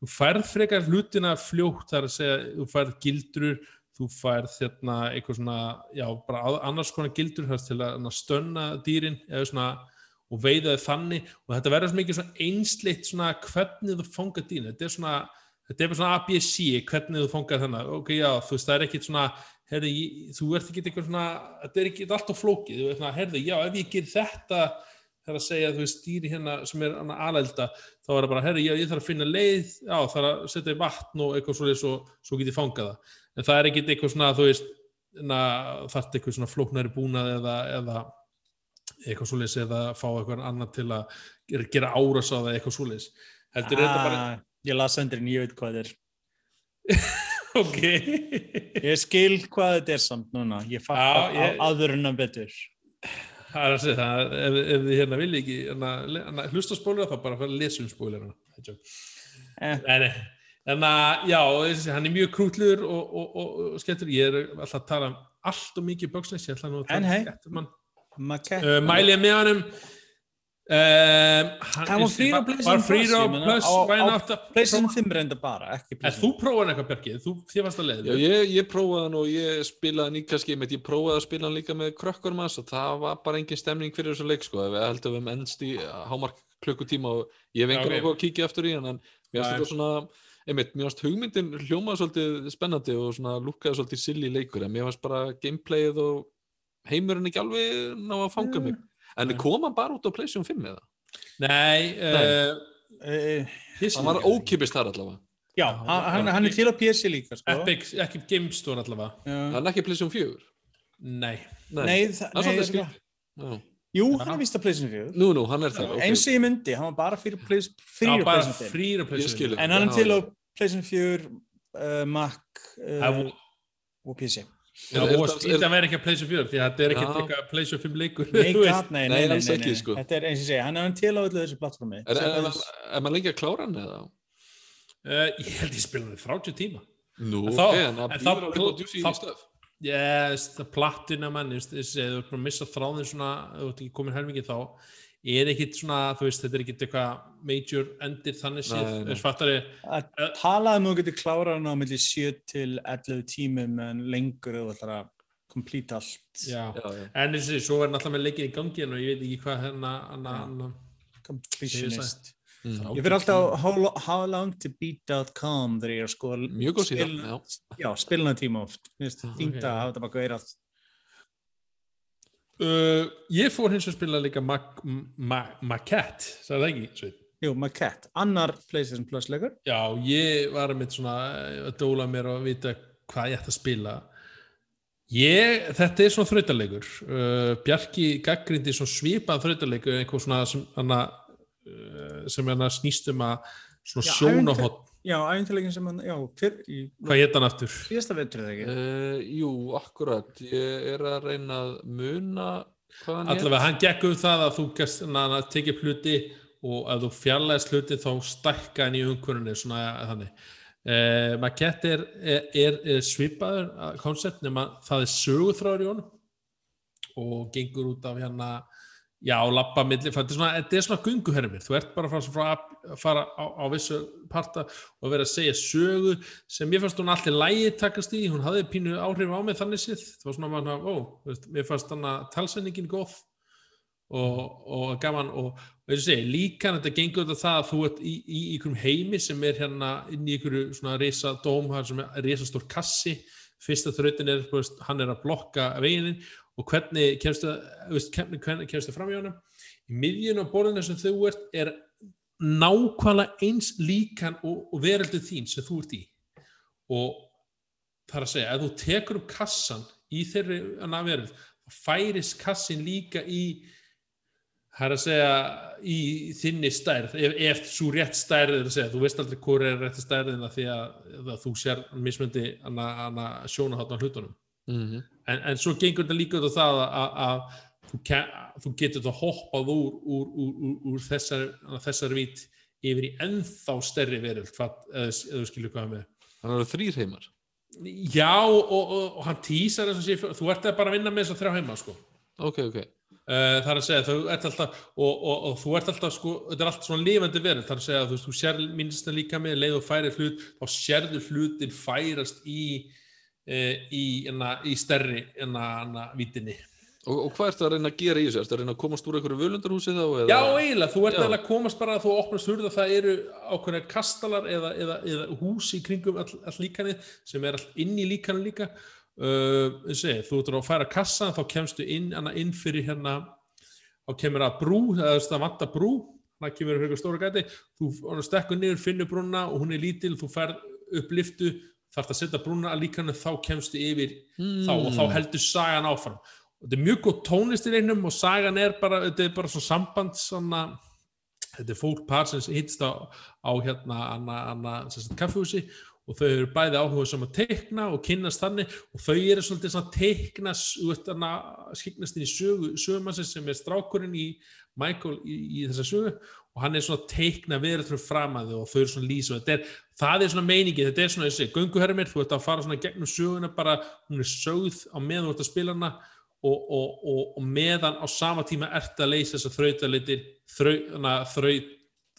þú færð frekar hlutina fljótt, það er að segja, þú færð gildrur, þú færð hérna eitthvað svona, já, bara að- annars konar gildur þess til að na, stönna dýrin eða svona, og veiða þau þannig. Og þetta verður mikið svona einsleitt svona hvernig þú fanga dýrin, þetta er svona þetta er svona ABC, hvernig þú fangar þennan ok, já, þú veist, það er ekkit svona herði, þú ert ekki eitthvað svona þetta er ekki alltaf flókið, þú veist, svona, herði, já, ef ég ger þetta það er að segja, þú veist, dýri hérna sem er alelda, þá er það bara, herri, já, ég þarf að finna leið, já, þarf að setja í vatn og eitthvað svolítið svo, svo get ég fangað það. En það er ekkit eitthvað svona, þú veist, þarf eitthvað svona flóknari búnað eða, eða eitthvað svolítið eða fá eitthvað annar til að gera, áras á það eitthvað svolítið. Heldur ah, þetta bara... Ég las ég þetta ok. ég skil hvað þetta er samt núna. Ég fatt ég... aðurinn að betur. Það er að segja það, ef, ef þið hérna vilja ekki hana, hana, hlusta spólir þá bara fara að lesa um spólir eh. en, en að já, hann er mjög krútluður og, og, og, og skemmtur, ég er alltaf að tala um allt og mikið bóksleis, ég ætla nú að tala um skemmtur uh, mælið með honum Um, hann var frýr á PlayStation Plus á PlayStation 5 reynda bara þú prófaði eitthvað Björki, þú þið varst að leið Já, ég, ég prófaði hann og ég spilaði hann í kannski ég prófaði að spila hann líka með krökkur og það var bara engin stemning fyrir þessu leik sko, við heldum við ennst í hámark klukkutíma og ég vengar okay. að kíkja eftir í hann en mér finnst þetta svona einmitt, mér finnst hugmyndin hljómaði svolítið spennandi og svona lúkaði svolítið silli leikur en mér finnst bara gameplayið og heimurinn ekki alveg ná að fanga mig En Nei. kom hann bara út á PlayStation 5 eða? Nei, Nei. Uh, hann var ókipist þar allavega. Já, hann, hann er til á PC líka. Sko. Epic, ekki Game Store allavega. Hann er ekki PlayStation 4? Nei. Nei, nei það er svolítið skrif. Jú, hann er vist á PlayStation 4. Nú, nú, hann er það. Okay. Eins og ég myndi, hann var bara fyrir PlayStation 4. En hann er til á PlayStation 4, uh, Mac uh, og PC. Já, og þetta verður ekki að pleysa fjör því að þetta er ekki eitthvað að pleysa fimm leikur Nei, gat, nei, nei, nei, nei. Sko. Þetta er eins og segja, hann er hann til á öllu þessu plattformi Er, er, er, er maður lengi að klára hann eða? Uh, ég held ég spila hann 30 tíma Nú, ok, en það býður alveg á djúsi í stöf Yes, það plattina mann, þú veist, þú ert að missa þráðin svona, þú ert ekki komin helmingi þá er ekkit svona, þú veist, þetta er ekkit eitthvað major endir þannig séð, þess fattari að talaði um að þú getur klárað hann á millir 7 til 11 tímum en lengur þú ætlar að complete allt. Já, já, já. en þessi, svo er náttúrulega með leikin í gangi og ég veit ekki hvað hérna completionist. Mm. ég fyrir alltaf howlongtobeat.com þegar ég er að sko spilna tíma oft, fínt okay. að hafa þetta baka verið allt Uh, ég fór hins að spila líka Maquette, sagði það ekki? Sveit? Jú, Maquette, annar PlayStation Plus leikur Já, ég var að mitt svona að dóla mér og vita hvað ég ætti að spila ég, þetta er svona þrautalegur uh, Bjarki gaggrindi svona svipað þrautalegur eitthvað svona sem, hana, uh, sem hana snýstum að svona sjónahott Já, æfintilegin sem hann, já, fyrr í... Hvað hétt hann aftur? Fyrsta vetur, eða ekki? Uh, jú, akkurat. Ég er að reyna að muna hvað hann hétt. Allavega, hann gekk um það að þú gæst að tekja hluti og að þú fjarlæðist hluti þá stækka hann í umkvörunni, svona þannig. Uh, Maquette er, er, er, er svipaður koncept nema það er sögurþráður í honum og gengur út af hérna Já, lappa milli, þetta er svona, svona gunguhermir, þú ert bara fara, að fara á, á vissu parta og vera að segja sögu sem ég fannst hún allir lægi takast í, hún hafði pínu áhrif á mig þannig séð, það var svona manna, ó, veist, mér fannst þannig að talsendingin góð og, og gaman. Og, og ég segi, líka þetta gengur þetta það að þú ert í, í einhverjum heimi sem er hérna inn í einhverju svona reysa dóm, sem er reysa stór kassi, fyrsta þrautin er, veist, hann er að blokka vegininn og hvernig kemstu það fram í honum? Í miðjun á borðinu sem þú ert er nákvæmlega eins líkan og, og veröldu þín sem þú ert í. Og það er að segja, ef þú tekur upp kassan í þeirri veröld þá færis kassin líka í það er að segja í þinni stærð, ef, ef svo rétt stærð er að segja, þú veist aldrei hvað er rétt stærðina því að, að þú sér mismöndi sjónahátt á hlutunum. Mm -hmm. En, en svo gengur þetta líka út á það að þú, þú getur þetta hoppað úr, úr, úr, úr þessar, þessar vít yfir í ennþá stærri veröld eða þú skilur hvað með Þannig að það eru þrýr heimar. Já og, og, og hann týsar þú ert bara að vinna með þessar þrjá heima sko. Ok, ok. Uh, það er að segja, þú ert alltaf og, og, og þú ert alltaf, sko, þetta er alltaf svona lifandi verð, það er að segja, þú veist, þú sér minnstan líka með leið og færi hlut, þá sérðu hlutin færast í í, enna, í stærri enna, enna vítinni Og, og hvað ertu að reyna að gera í þessu? Ertu að reyna að komast úr einhverju völundarhúsi þá? Eða? Já, eiginlega, þú ert að komast bara að þú opnast hurð að það eru ákveðna kastalar eða, eða, eða hús í kringum all, all líkanið sem er allt inn í líkanið líka uh, segi, þú ert að færa kassa þá kemstu inn, inn fyrir hérna þá kemur að brú það vantar brú það kemur fyrir stóra gæti þú stekkur niður, finnur brúna og hún er lítil þú færð upp liftu þarf að setja brúna að líkanið þá kemstu yfir Mm. þá og þá heldur sagan áfram og þetta er mjög góð tónlist í reynum og sagan er bara, þetta er bara svona samband svona, þetta er fólk par sem hittst á, á hérna anna, anna, kaffehúsi og þau eru bæði áhuga sem að teikna og kynnast þannig og þau eru svolítið svona teikna skiknast inn í sögu, sögumannsins sem er strákurinn í Michael í, í þessa sögu og hann er svona teikna verður fram að þau og þau eru svona lýsa og er, það er svona meiningi, þetta er svona þessi gönguhermir, þú ert að fara svona gegnum söguna bara, hún er sögð á meðan þú ert að spila hana og, og, og, og meðan á sama tíma ert að leysa þessar þrautalitir þraut,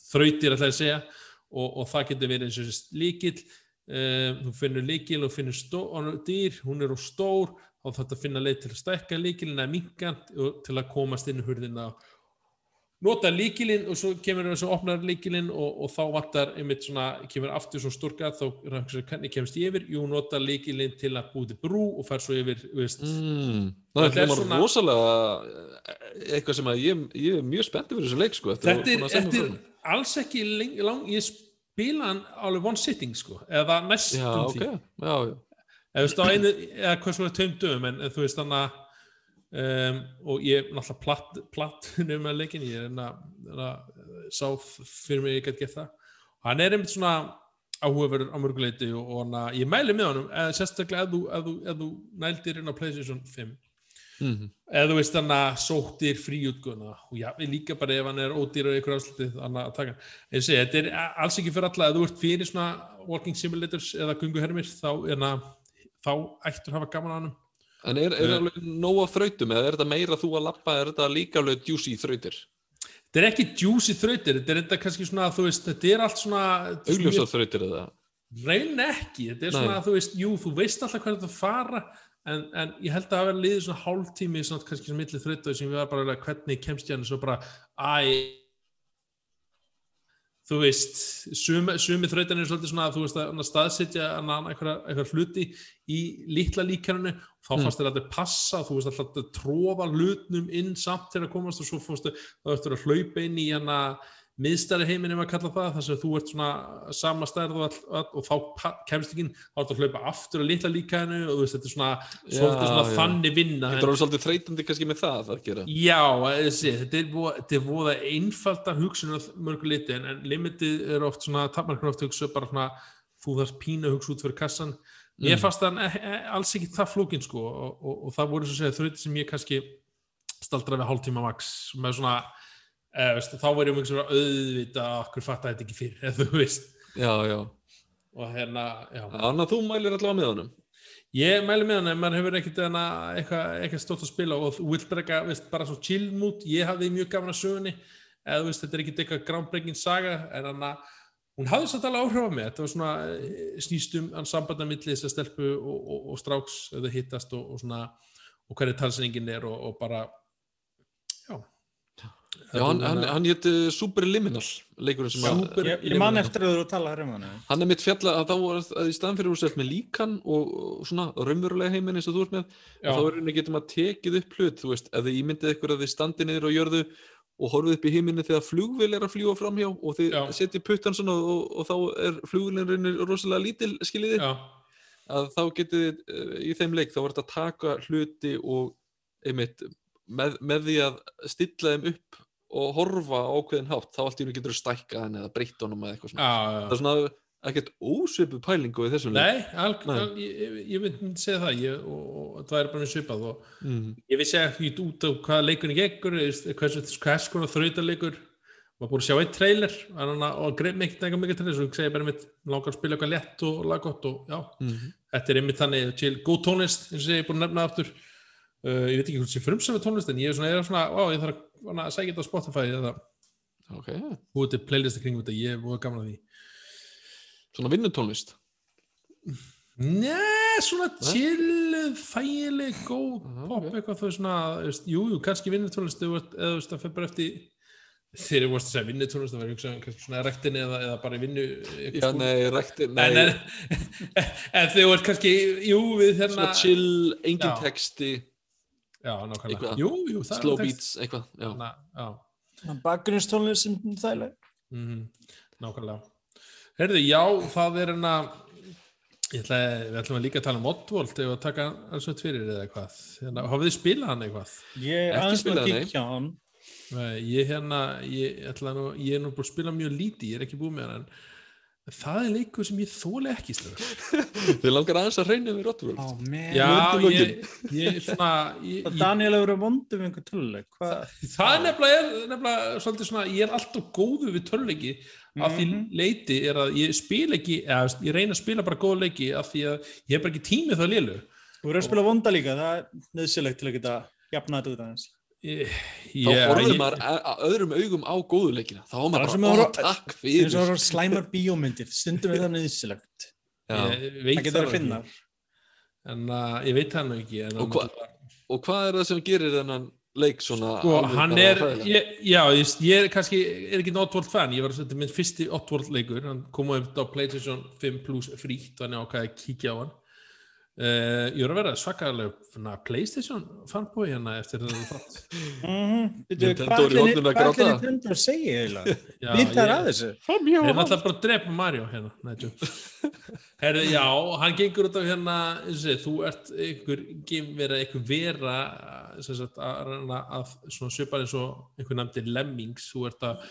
þrautir ég að segja og, og það getur verið eins og þessi líkil um, þú finnur líkil og finnur stó, hann er dýr, hún er á stór þá þarf þetta að finna leið til að stækka líkilin eða minkan til að komast inn í hurðina nota líkilinn og svo kemur þessu opnar líkilinn og, og þá vantar einmitt svona, kemur aftur svo stórgat þá er hvernig kemst ég yfir? Jú, nota líkilinn til að búið til brú og fer svo yfir, Mm. Það er svona svona- rosalega eh, eitthvað sem að ég, ég er mjög spenntið fyrir þessu leik sko, að þetta er, að þetta er alls ekki lang, lang, ég spila hann alveg one sitting sko, eða næstum Já, ok, því já, já. Eða, einu, eða hvað svo er tveim dögum en, en þú veist þannig að um, og ég náttúrulega platt, platt með leikin, ég er enna, enna sá fyrir mig ég get gett það. Hann er einmitt svona áhugaverður á mörguleiti og, og hana, ég mæli með honum eða sérstaklega ef þú, ef þú, ef þú nældir inn á Playstation 5 Mhm. eða þú veist hann að sóttir fríutguna og já, við líka bara ef hann er ódýrar ykkur afslutið að taka. Ég segi, þetta er alls ekki fyrir alla ef þú ert fyrir svona walking simulators eða gunguhermir þá, enna, þá ættur að hafa gaman á hann En er, er Eh. alveg nóg af þrautum eða er þetta meira þú að lappa, er þetta líka alveg juicy þrautir? þetta er ekki juicy þrautir þetta er þetta kannski svona, þú veist, þetta er allt svona Augljósað þrautir eða? reyn ekki, þetta er Nei. svona, þú veist jú, þú veist alltaf hvað þetta fara en, en ég held að það hafa liðið svona hálftími svona kannski sem milli þrautu sem við var bara að hvernig kemst ég hann svo bara, æ þú veist sumi, sumi þrautan er svolítið svona að þú veist að að staðsetja eitthvað hluti í litla líkaninu þá Mm. fannst þér að þetta passa þú veist alltaf að tróða hlutnum inn samt til að komast og svo þá eftir að hlaupa inn í hana miðstæri heiminum að kalla það þar sem þú ert svona sama stærð og, og þá kemst ekki þá ertu að hlaupa aftur að litla líkanu og þú veist þetta er svona, svolítið svona já. þannig vinna Þetta er alveg svolítið þreytandi kannski með það að gera. Já, þessi, þetta er voða, einfalda hugsun á mörgu liti en, en limitið er oft svona tapmarkar oft hugsa bara svona þú þarf pínu að hugsa út fyrir kassan ég Mm. fannst það e, e, alls ekki það flókin sko og, og, og það voru svo að segja þrauti sem ég kannski staldra við hálftíma max með svona e, veist, þá var ég mjög svona auðvita okkur fatta þetta ekki fyrir eða þú veist. Já, já. og hérna, Þannig að þú mælir allavega með honum. Ég mæli með hann ef maður hefur ekkert hana, eitthvað, stótt að spila og þú vilt bara, svo chill mood, ég hafði mjög gaman að sögunni. Eða þú veist, þetta er ekkert eitthvað groundbreaking saga en hann að hún hafði samt alveg áhrif á mig, þetta var svona eh, snýst um hann sambanda milli þess að stelpu og, og, og stráks eða hittast og, og svona og hverju talsningin er og, og bara Já, hann, hann, hann hétt Superliminal, leikurinn sem að... Super- Ég, ég man eftir að þú eru að tala hér um hann. Hann er mitt fjalla að þá var að í staðan fyrir úr selt með líkan og, og svona raunverulega heiminn eins og þú ert með Já. og þá er henni getum að tekið upp hlut, þú veist, ef þið ímyndið ykkur að þið standið niður á jörðu og horfið upp í heiminni þegar flugvél er að fljúa framhjá og þið Já. setjið puttan svona og, og þá er flugvélinn rosalega lítil, skiljiði, að þá getið þið uh, í þeim leik, þá var þetta að taka hluti og einmitt með, með því að stilla þeim upp og horfa á ákveðin hátt, þá allt í henni getur þú stækka hann eða breytt honum eða eitthvað svona. já, Það er svona ekkert ósvipu pælingu í þessum. Nei, alg, Nei. Al, ég, ég, myndi segja það ég, og, og það er bara mjög svipað og Mm. ég vissi ekki út á hvað leikunni geggur, hversu hvers konar þrautaleikur maður búið að sjá eitt trailer hana, og greið mig eitthvað mikið trailer svo ég segi bara mitt, langar að spila eitthvað létt og laggott og já, Mm. þetta er einmitt þannig góð tónlist, eins og ég er búin að nefna aftur uh, ég veit ekki hvort sé frumsöfum tónlist en ég er svona, ég er svona, ó, ég þarf að hana, segja þetta á Spotify eða Ok, búið til playlist kringum þetta, ég er gaman að því. Svona vinnutónlist. Nei, svona chilluð, þægileg, góð Já, pop, ok. eitthvað veist svona, veist, jú, jú, kannski vinnutónlist eða þú veist, það fyrir bara eftir þegar þú vorst að segja vinnutónlist, það kannski svona rektinni eða, eða bara vinnu eitthvað Já, skúr. nei, rækti, nei, en, en, en þú ert kannski, jú, við hérna svona chill, engin texti, eitthvað. jú, jú, það slow er beats, eitthvað, já. Na, já, Bakgrunnstónlist sem þægileg. mm nákvæmlega Herðu, já, það er hérna ég ætla, við ætlum að líka að tala um Oddvold ef að taka alls veit fyrir eða eitthvað hérna, hafið þið spilað hann eitthvað? Ég er aðeins með að á hann. Ég hérna, ég, ætla nú, ég er nú búin að spila mjög lítið, ég er ekki búin með hann en það er leikur sem ég þóli ekki. Þið langar aðeins að reyna við Rottworld. Ó, man. Já, ég, ég svona ég, Og Daniel hefur verið vondum við einhver töluleik. Hvað? það er nefnilega, er, nefnilega svolítið svona, ég er alltaf góðu við töluleiki af því Mhm. leiti er að ég spila ekki, eða ég reyna að spila bara góða leiki af því að ég hef bara ekki tími það lélu Þú verður að spila vonda líka, það er nöðsilegt til að geta jafna þetta út aðeins. Þá horfður maður að, að öðrum augum á góðuleikina. Þá er maður bara, ó, takk Það er fyrir. svo að slæmar bíómyndir, stundum er það veit Það getur að finna. en uh, ég veit það nú ekki en Og hva- Og hvað er það sem gerir þennan leik svona Sko, hann er, ég, já, ég, ég er kannski, er ekki Oddworld fan, ég var að setja minn fyrsti Oddworld leikur, hann kom á á PlayStation 5 Plus frítt, þannig ákvæði að kíkja á hann. Uh, ég var að vera svakalega PlayStation fanboy hérna eftir þetta fatt. Mhm. Bíddu, Nintendo Hvað er í horninu að segja eiginlega? Ég- að þessu? Þeir er náttúrulega bara að drepa Mario hérna. Herri, já, hann gengur út af hérna, segir, þú ert einhver, vera einhver vera, sagt, að, að svipar eins og einhver nefndi lemmings, þú ert að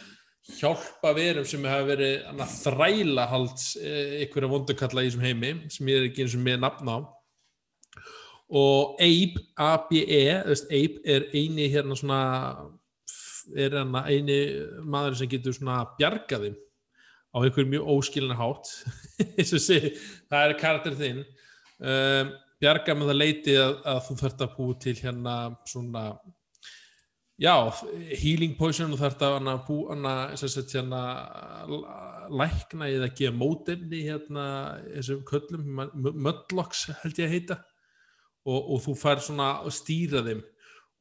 hjálpa verum sem hafa verið hana, þræla halds einhverja vondukalla í þessum heimi, sem ég er ekki eins og með nafn á. Og Abe, A-B-E, þú Abe er eini hérna svona, er hérna eini maður sem getur svona bjargað þeim á einhver mjög óskilina hátt. Það er karakter þinn. Um, bjarga með það leiti að, að þú þarft að búi til hérna svona já, healing potion og þarft að hana, bú, hana, sagt, hérna lækna eða gefa mótefni hérna þessum köllum möllokks held ég að heita og, og þú fær svona að stýra þeim.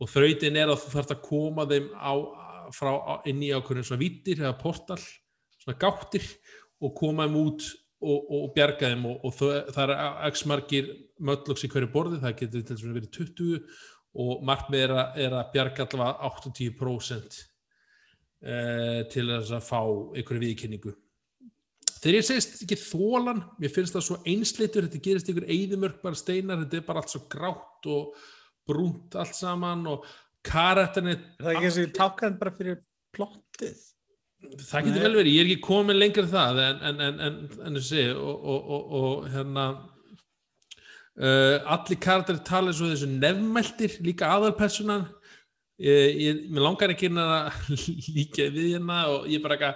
Og þrautin er að þú þarft að koma þeim á, frá, inn í ákveðin svona vítir eða portal svona gáttir og koma þeim út og, og, bjarga þeim. Og, og það, er x margir möllokks í hverju borði, það getur til að verið 20 og markmið er er að bjarga allavega 80% eh, til þess að fá einhverju viðkynningu þegar ég segist ekki þólan mér finnst það svo einsleitur, þetta gerist einhver eðimörk bara steinar, þetta er bara allt svo grátt og brúnt allt saman og karættinni Er það ekki eins og ég tákaði bara fyrir plottið? það getur vel verið, ég er ekki komin lengur en það en, en, en, en, en þessi og, og, og, og hérna uh, allir karakter tala eins og þessu nefnmæltir líka aðalpersonan ég, ég, mér langar ekki hérna að líka við hérna og ég bara ekki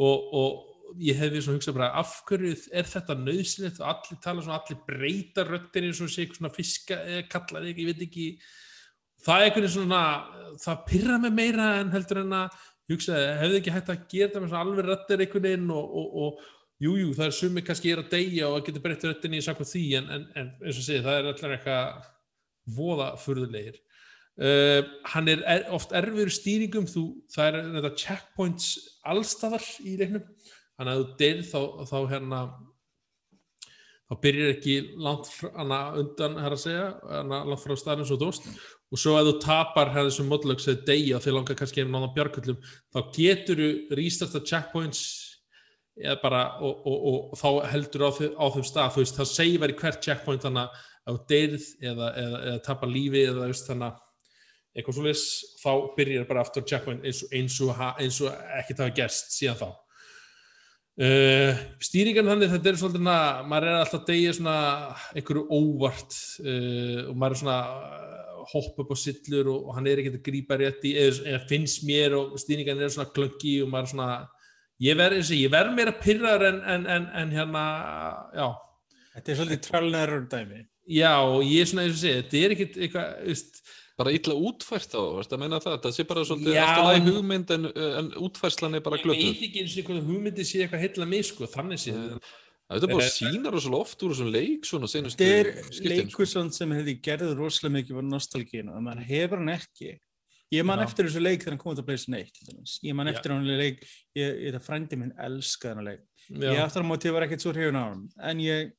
og, og ég hefði svona hugsað bara af hverju er þetta nöðsynlegt og allir tala svona, allir breyta röttir eins og sé svona fiska eða kallar, ég veit ekki. Það er einhvern veginn svona það pyrra mig meira en heldur en að hugsaði, hefði ekki hægt að gera þetta með svona alveg röttir einhvern veginn og, og, og jú, jú, það er sumi kannski er að deyja og að geta breytt röttinni í samkvæmt því en, en, en eins og segi, það er allir eitthvað voða furðulegir uh, hann er, er oft erfiður í stýringum, þú, það er þetta checkpoints allstaðar í leiknum þannig að þú deyr þá, þá hérna þá byrjar ekki langt hana, undan her að segja, hana, langt frá staðinu svo dóst og svo ef þú tapar hérna þessum modlöks eða deyja þeir langar kannski einu náða bjargöllum þá getur þú restarta checkpoints bara og, og, og, og þá heldur á, á þeim stað. Þú veist, það segir verið hvert checkpoint þannig að þú deyrð eða, eða, eða tapar lífi eða veist þannig að eitthvað svo leys, þá byrjar bara aftur checkpoint eins og, eins og, eins og ekkert hafa gerst síðan þá Uh, stýringan þannig þetta er svolítið svona, maður er alltaf að deyja svona einhverju óvart uh, og maður er svona uh, hopp upp á sillur og, og hann er ekkert að grípa rétt í eða, finnst mér og stýringan er svona klöngi og maður er svona ég verð, ég verð meira pyrrar en, en, en, en hérna já, Þetta er svolítið trallnærur dæmi. já ég er svona eins og segi, þetta er ekkert eitthvað, veist, bara illa útfært þá, varst að meina það það sé bara svolítið alltaf læg hugmynd en, en útfærslan er bara ég glötuð veit ekki eins og hvað hugmyndi sé eitthvað heilla mig sko, þannig sé. Það er búin að sína rosalega oft úr þessum leik svona senustu Þetta er skiptin, sko. leikur svona sem hefði gerðið rosalega mikið fyrir nostalgínu og maður hefur hann ekki. Ég man Já. eftir þessu leik þegar hann kom út á Playstation 1. til dæmis. Ég man eftir hann leik, ég, ég þetta frændi minn elskaði hann leik. Ég Já, aftur á móti var ekkert svo hrifun á hann, en ég,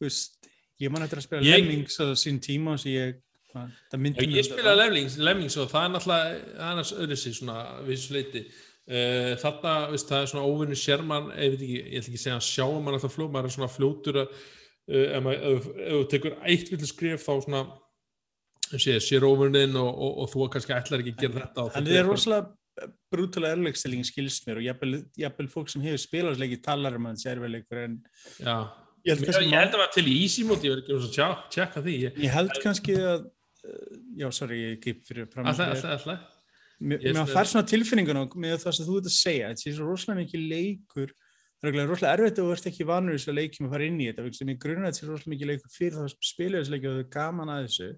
veist, ég man eftir að spila Ég- Lemmings á sín tíma og sem ég, það Já, ég spilaði Lemmings, Lemmings og það er náttúrulega annars öðru sér svona vissu leiti uh, þarna, veist, það er svona óvinni sérmann, ég veit ekki, ég ætla ekki að segja að sjáum mann alltaf fljóð, maður er svona fljótur að uh, ef maður- ef ef þú tekur eitt vilja skrif þá svona sé, sér óvinnin og, og, og þú kannski ætlar ekki að gera þetta og Hann þú er rosalega brútalega erlegstilling skilst mér og jafnvel, fólk sem hefur spilað talar um hans erfiðleikur en Já, ég held ég, ég held að það var til í easy móti, ég verði ekki að tjekka því. Ég, Ég held kannski að, já, sorry, ég gip fyrir fram. alltaf, alltaf, Mér fær svona tilfinninguna með það sem þú ert að segja, þetta sé svo rosalega mikið leikur, það er rosalega erfitt og þú ert ekki vanur þessu leikjum að fara inn í þetta, sem ég grunna þetta sé rosalega mikið leikur fyrir það að spila þessu leiki og það er gaman að þessu,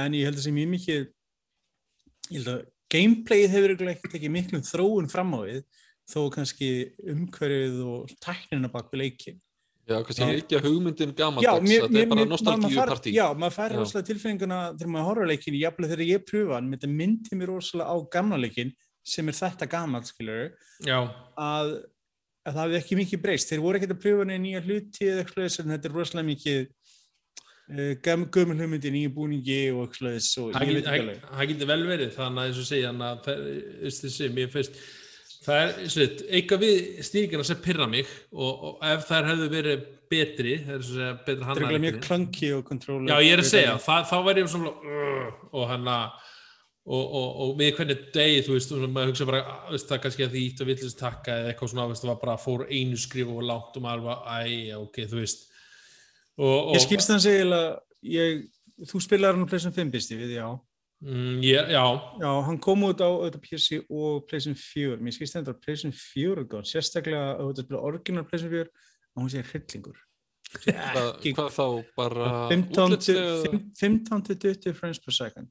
en ég held að sé mjög mikið, ég held að gameplayið hefur örugglega ekki tekið miklum þróun fram á við, þó kannski umhverfið og tæknina bak við leikin. Já, kannski Já. ekki að hugmyndin Já, gamaldags, mér, þetta er bara mér, maður nostalgíu fær, partí. já, maður fær Já. rosalega tilfinninguna þegar maður horfður leikin, jafnvel þegar ég pröfa hann, þetta myndi mér rosalega á gamla leikin sem er þetta gamalt, skilur Já, að, að það hefði ekki mikið breyst þeir voru ekkert að pröfa hann í nýja hluti eða eitthvað svoleiðis, en þetta er rosalega mikið uh, gömul hugmyndi, nýju búningi og eitthvað svoleiðis, og ég veit ekki alveg það getur vel verið þannig að eins og segja að það er það er sveit, eitthvað við stýringina sem pyrra mig og, og ef þær hefðu verið betri það er svo að segja betra þetta er örugglega mjög klanki og kontról já ég er að segja, það, þá væri ég svona uh, og hann að og, og, og með hvernig degi, þú veist, maður hugsa bara, að, veist, það er kannski að því ítt og villist takka eða eitthvað svona, veist, það var bara fór einu skrif og langt og maður var, æ, ok, þú veist. Og, og ég skilst þannig eiginlega ég, þú spilaði hann á PlayStation 5 býsti við, já mm, ég, já, Já, hann kom út á auðvitað PC og PlayStation 4. Mér skilst þetta að PlayStation 4 er góð, sérstaklega að þetta spila orginal PlayStation 4 og hún sé hryllingur. Hvað, Ekki- hvað þá bara 15 til útlitslega- fimm- 15 til 20 frames per second.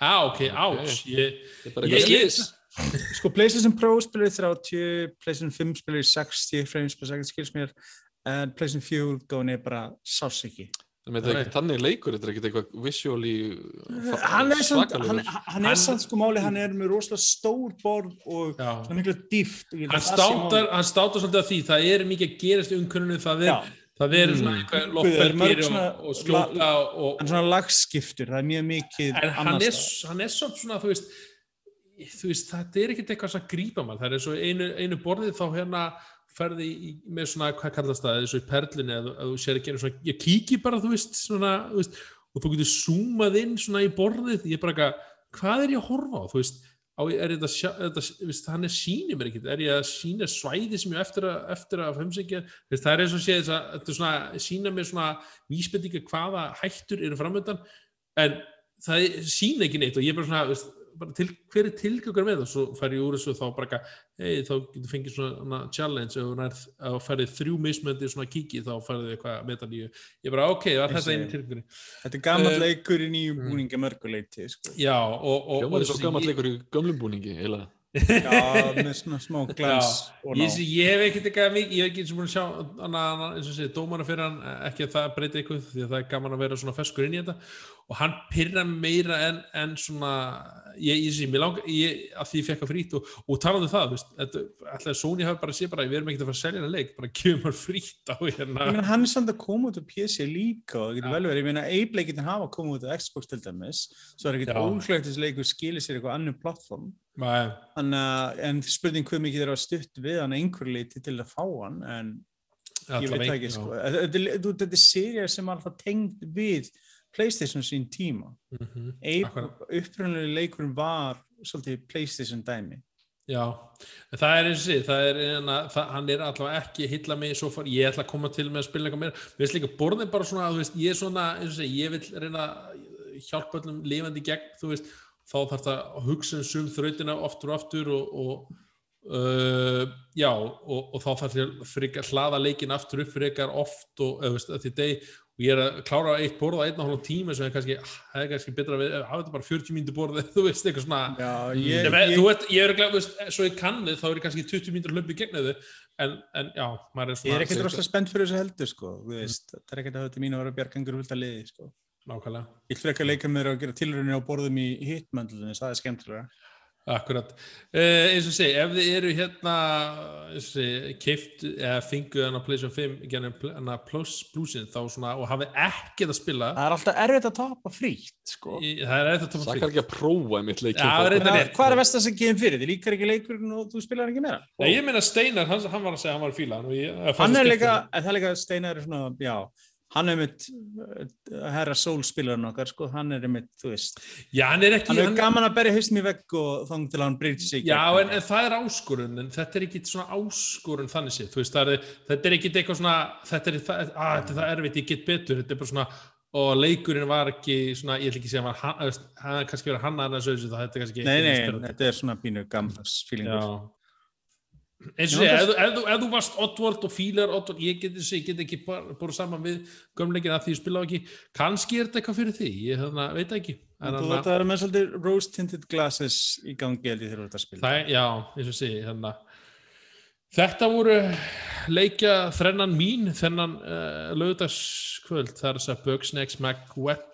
á, ok, er bara Ég- eitthvað ég-. Sko, PlayStation Pro spilir 30, PlayStation 5 spilir 60 frames per second, skilst mér, en PlayStation 4 góðin er bara sáss ekki. Þannig leikur, þetta er ekki eitthvað visually fa- Hann er, samt, hann, svakalegur. hann er Hann- samt sko máli, hann er með rosalega stór borð og svona miklu dýft. og hann að státar, hann státar svolítið af því það er mikið að gerast í umkörnunu það er, það er Mm. svona eitthvað mörg loftbelgir svona og, og skjóta og, Hann er svona lagskiptur, það er mjög mikið hann er, er svona, svona þú veist þú veist, þetta er ekkert eitthvað sem grípa mann, það er svo einu, einu borðið þá hérna ferði í, með svona, hvað kallast það, í perlinni að, að þú sér ekki einu svona, ég kíki bara þú veist, svona, þú veist, og þú getur zoomað inn svona í borðið, ég er bara eitthvað hvað er ég að horfa á, þú veist á, er þetta, þetta veist, hann er sýnir mér ekkert, er ég að sína svæði sem ég eftir að, eftir að veist, það er eins og sé þess að þetta er svona, sína mér svona vísbendinga hvaða hættur eru framöndan en það sína ekki neitt og ég er bara svona, veist, til, hver er tilgjöngur með það, svo fær ég úr þessu þá bara eitthvað, hei, þá getur fengið svona challenge, ef þú nærð að færið þrjú mismöndi svona kíki, þá færið eitthvað metaníu, ég bara, ok, var Ég þetta einu tilgjöngurinn Þetta er gammal Eh, leikur í nýjum mm. búningi mörguleiti, sko. já, og, og, er og svo gammal leikur í gömlum búningi, eiginlega. Já, með svona smá glans ég, ég hef ekkert eitthvað mikið, ég hef ekki eins og búin að sjá hana, hana, eins og segja, dómana fyrir hann ekki að það breyti eitthvað því að það er gaman að vera svona feskur inn í þetta. Og hann pyrra meira en, en svona ég, ég sé, mér langar, ég, að því ég fekk að frýtt og, og talandi um það, veist, þetta, alltaf Sony hafi bara sé bara, við erum ekkert að fara að selja hennar leik bara hann frýtt á Ég hérna meina, hann er samt að koma út á PC líka og það getur Já. vel verið, ég meina, Abe-leikin hafa komið út á Xbox til dæmis, svo er ekkert Já. óhlögt þessi leikur skilir sér eitthvað annu plattform, Þannig að, en spurning hvað mikið þeir hafa stutt við hann einhver leiti til að fá hann, en ég veit það ekki, sko. Þetta er- þú- þetta er serið sem er alltaf tengd við PlayStation sín tíma. mm -hmm. Abe, upprænlega leikurinn var svolítið PlayStation dæmi. Já, það er eins og enna, það, hann er allavega ekki að hylla mig svo far, ég ætla að koma til með að spila eitthvað meira, við veist líka borðin bara svona, veist, ég er svona, eins og sé, ég vil reyna hjálpa öllum lifandi gegn, þú veist, þá þarf það að hugsa um sum þrautina oftur og aftur og, og uh, já, og, og þá þarf það frekar hlaða leikin aftur upp frekar oft og, veist, að því deg, og ég er að klára eitt borð á einn og hálf tíma sem er kannski, ah, það er kannski betra við hafa þetta bara 40 mínútur borð þú veist, eitthvað svona Já, ég, ég, ég, veit, ég er að glæða, svo ég kannið þá er ég kannski 20 mínútur hlöpið gegn þau en, en já, maður er svona ég er ekkert rosalega spennt fyrir þessu heldur sko. Þú veist, það er ekkert að þetta mín að vera bjargangur vilt að liði sko. Nákvæmlega Ég vil frekar leika mér að gera tilrunni á borðum í hitmöndlunni, það er skemmtilega. Akkurat. Uh, eins og segi, ef þið eru hérna keift eða fenguð hann á PlayStation 5 gennum hann að Plus Bluesin þá svona og hafið ekkert að spila Það er alltaf erfitt að tapa frítt sko. í, það er eitthvað að Það tapa kan ekki að prófa einmitt leikinn Já, þá. reyndar Hvað rétt. hvað er vestan sem gefum fyrir? Þið líkar ekki leikurinn og þú spilar ekki meira? Nei, ég meina Steinar, hann, hann var að segja að hann var að fíla hann og ég, að Hann það er líka, en það er líka Steinar er svona, já, hann er mitt herra sólspilarinn okkar, sko, hann er mitt, þú veist, Já, hann er ekki hann er hann, gaman að berja haustum í vegg og þang til að hann breytir sig. Já, en, en það er áskorun en þetta er ekki svona áskorun þannig séð, þú veist, er, þetta er ekki eitthvað svona þetta er, það, að, þetta er það erfitt, ég get betur þetta er bara svona, og leikurinn var ekki svona, ég ætla ekki að segja, hann hann, þú veist, hann er kannski verið hann að þessu, það þetta er kannski Nei, ekki nei, inspirandi. þetta er svona pínu gamlas fílingur. Eins og segja, ef, þú- varst Oddworld og fílar Oddworld, ég get, ég get ekki búið saman við gömleikin að því ég spila á ekki kannski er þetta eitthvað fyrir því, ég þarna, veit ekki en Þú veit að það er með svolítið rose tinted glasses í gangi ég þegar þú ert að spila. það, já, eins og segi þarna, þetta voru leikja þrennan mín þennan uh, lögudagskvöld það er þess að Bugsnax,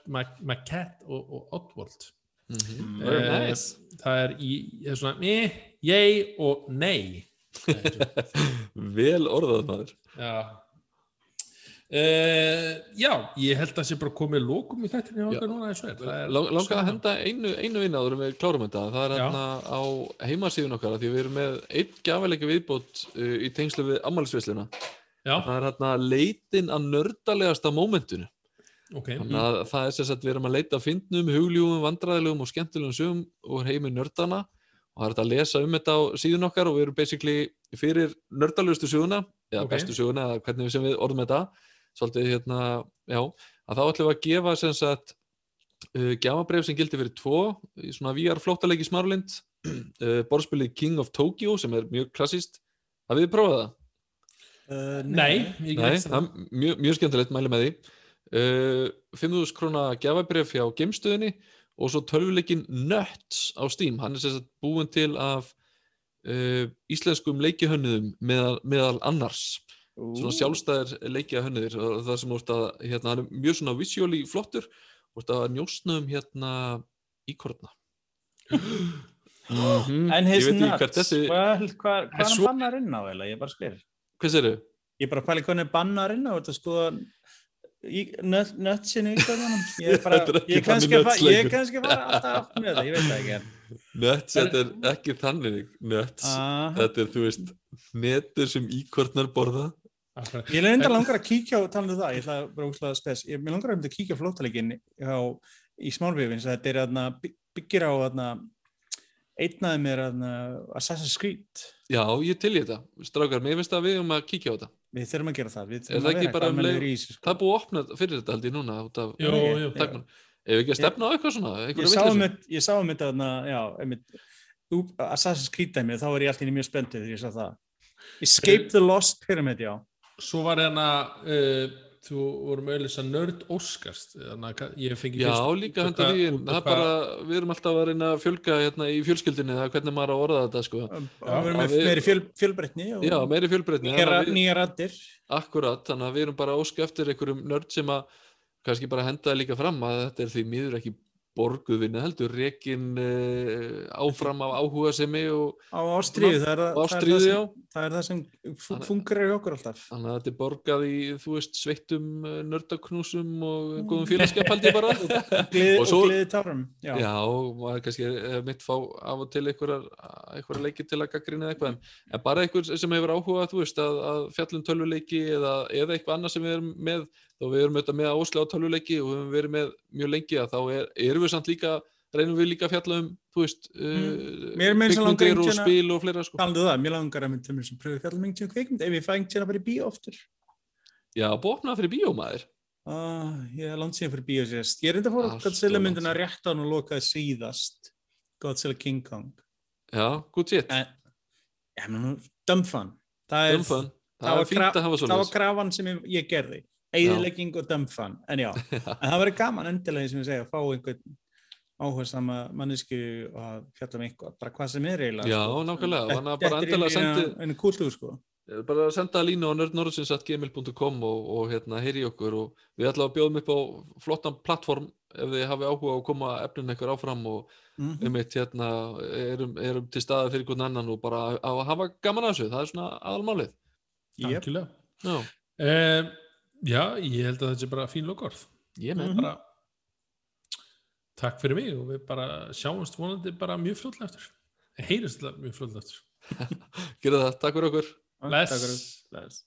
McCat og, og Oddworld Mhm. Eh, Very nice. það er í, það er svona meh, yay og nei Vel orðað maður. Já Uh, já, ég held að það sé bara komið lókum í þættinni okkar núna eins og. Það Lang- Langar að henda einu, einu vinna áður en við klárum þetta. Það er hérna á heimasíðun okkar því við erum með einn gafalega viðbót uh, í tengslu við ammælisvisluna. Já, Það er hérna leitin að nördalegasta mómentinu. ok. Þannig að það er sagt við erum að leita að fyndnum, hugljúum, vandræðilegum og skemmtilegum sögum úr heimi nördana og það er þetta að lesa um þetta á síðun okkar og við erum basically fyrir nördalegustu söguna eða Ok. bestu söguna eða hvernig sem við orðum þetta. Svolítið hérna, já, að þá ætlum við að gefa sem sagt uh, gjafabref sem gildi fyrir tvo í svona VR flóttaleiki smarlind uh, borðspilið King of Tokyo sem er mjög klassíst hafið þið prófað það? Uh, Nei, ég Nei, get það er mjög, mjög skemmtilegt, mæli með því. Uh, 5.000 króna gjafabrif hjá gemstöðinni og svo tölvuleikin Nuts á Steam hann er sagt búin til af uh, íslenskum leikihönnuðum meðal, meðal annars svona sjálfstæðir leikihönnuðir og það sem úrst að, hérna, hann er mjög svona visually flottur úrst að njósna um hérna íkorna mm En his nuts, þessi- hvað hvað er hann svo- bannar inn á eða? Ég bara spyr. Hvað sér þau? Ég bara pæli hann er bannar inn á þetta sko nötsinu. Ég er bara, ég er kannski að fa- ég er kannski að fara alltaf átt með það, ég veit það ekki. Nuts, þetta er ekki þannig Nuts, Ah. þetta er þú veist netur sem íkornar borða. Ég er enda langar að kíkja á talandi um það, ég ætla bara úrslega spes, ég langar að að kíkja á, í smálbífin, þetta er aðna, byggir á aðna, einnaði mér aðna, Assassin's Creed. Já, ég til í þetta. Strákar, mér finnst að við um að kíkja á þetta. Við þurfum að gera það. Er að um sko. Það er búið að opna fyrir þetta held ég núna út af Nei, jú. ég-. Ef við ekki að stefna á eitthvað svona, Ég sá um þetta, ég sá um þetta, Assassin's Creed dæmi, þá var ég alltaf mjög spenntið þegar ég sá það. Escape the Lost Pyramid, já. Svo var hérna, uh, þú vorum auðvitað að nörd óskast, ég fengi Já, fyrst- við erum alltaf að reyna að fjölga hérna í fjölskyldinni, það er hvernig maður að orða þetta, sko. Við erum með við- meiri fjöl, fjölbreytni Já, meiri fjölbreytni. nýjar raddir. Akkurat, þannig að við erum bara að óska eftir einhverjum nörd sem að kannski bara henda það líka fram að þetta er því miður ekki borguðvinni heldur, rekin uh, áfram af áhuga semi og Á ástríðu, það er það, og það, er ástríðu, það, já. sem, það, er það sem fu- Þannig- fungerar í okkur alltaf. Þannig að þetta er borgað í, þú veist, sveittum uh, nördaknúsum og góðum félagskap held ég bara. Gleði, Og og, svo- gleði tárum. Já. Já, og maður kannski er mitt fá af og til einhverjar, einhverjar leiki til að gaggrina eitthvað, en, en bara einhver sem hefur áhuga, þú veist, að, að fjallum tölvuleiki eða, eða eitthvað annað sem við erum með, þá við erum auðvitað með áslega á tölvuleiki og við höfum verið með mjög lengi að þá er, erum við samt líka, reynum við líka að fjalla um, þú veist, Mm. Sem langar kvikmyndir og einhvern að- spil og fleira, sko. Um það, mér langar að mynda mér sem pröfu fjallum einhvern tíma kveikmynd ef ég fæng tíma bara í bíó oftur. Já, bóknað fyrir bíómaður. Uh, ég er langt síðan fyrir bíó sérst. Ég er enda að fóra Allt Godzilla myndina rétt á hann og lokaði síðast. Godzilla King Kong. Já, nú, dumb fun. Það var að krafan sem ég gerði. Eðilegging og dömfan, en já, en það verður gaman endilega sem ég segja, að fá einhvern áhersama mannesku að fjalla um eitthvað, bara hvað sem er eiginlega. Já, sko. nákvæmlega, Þetta- þannig að þetta bara er endilega inn í eina- sendi- einu kúltúr, sko. Bara senda línu á nerdnorðsins.gmail.com og, og hérna heyri okkur og við ætlum að bjóðum upp á flottan plattform ef þið hafi áhuga á að koma efnin eitthvað áfram og Mhm. um eitt hérna erum, erum til staða fyrir hvern annan og bara að hafa gaman að þessu, það er svona aðalmálið Jep. Já, ég held að þetta sé bara fín lokorð ég með bara takk fyrir mig og við bara sjáumst vonandi bara mjög fljóðlega eftir heyrist þetta mjög fljóðlega eftir Gerðu það, takk fyrir okkur Bless. Takk fyrir. Bless.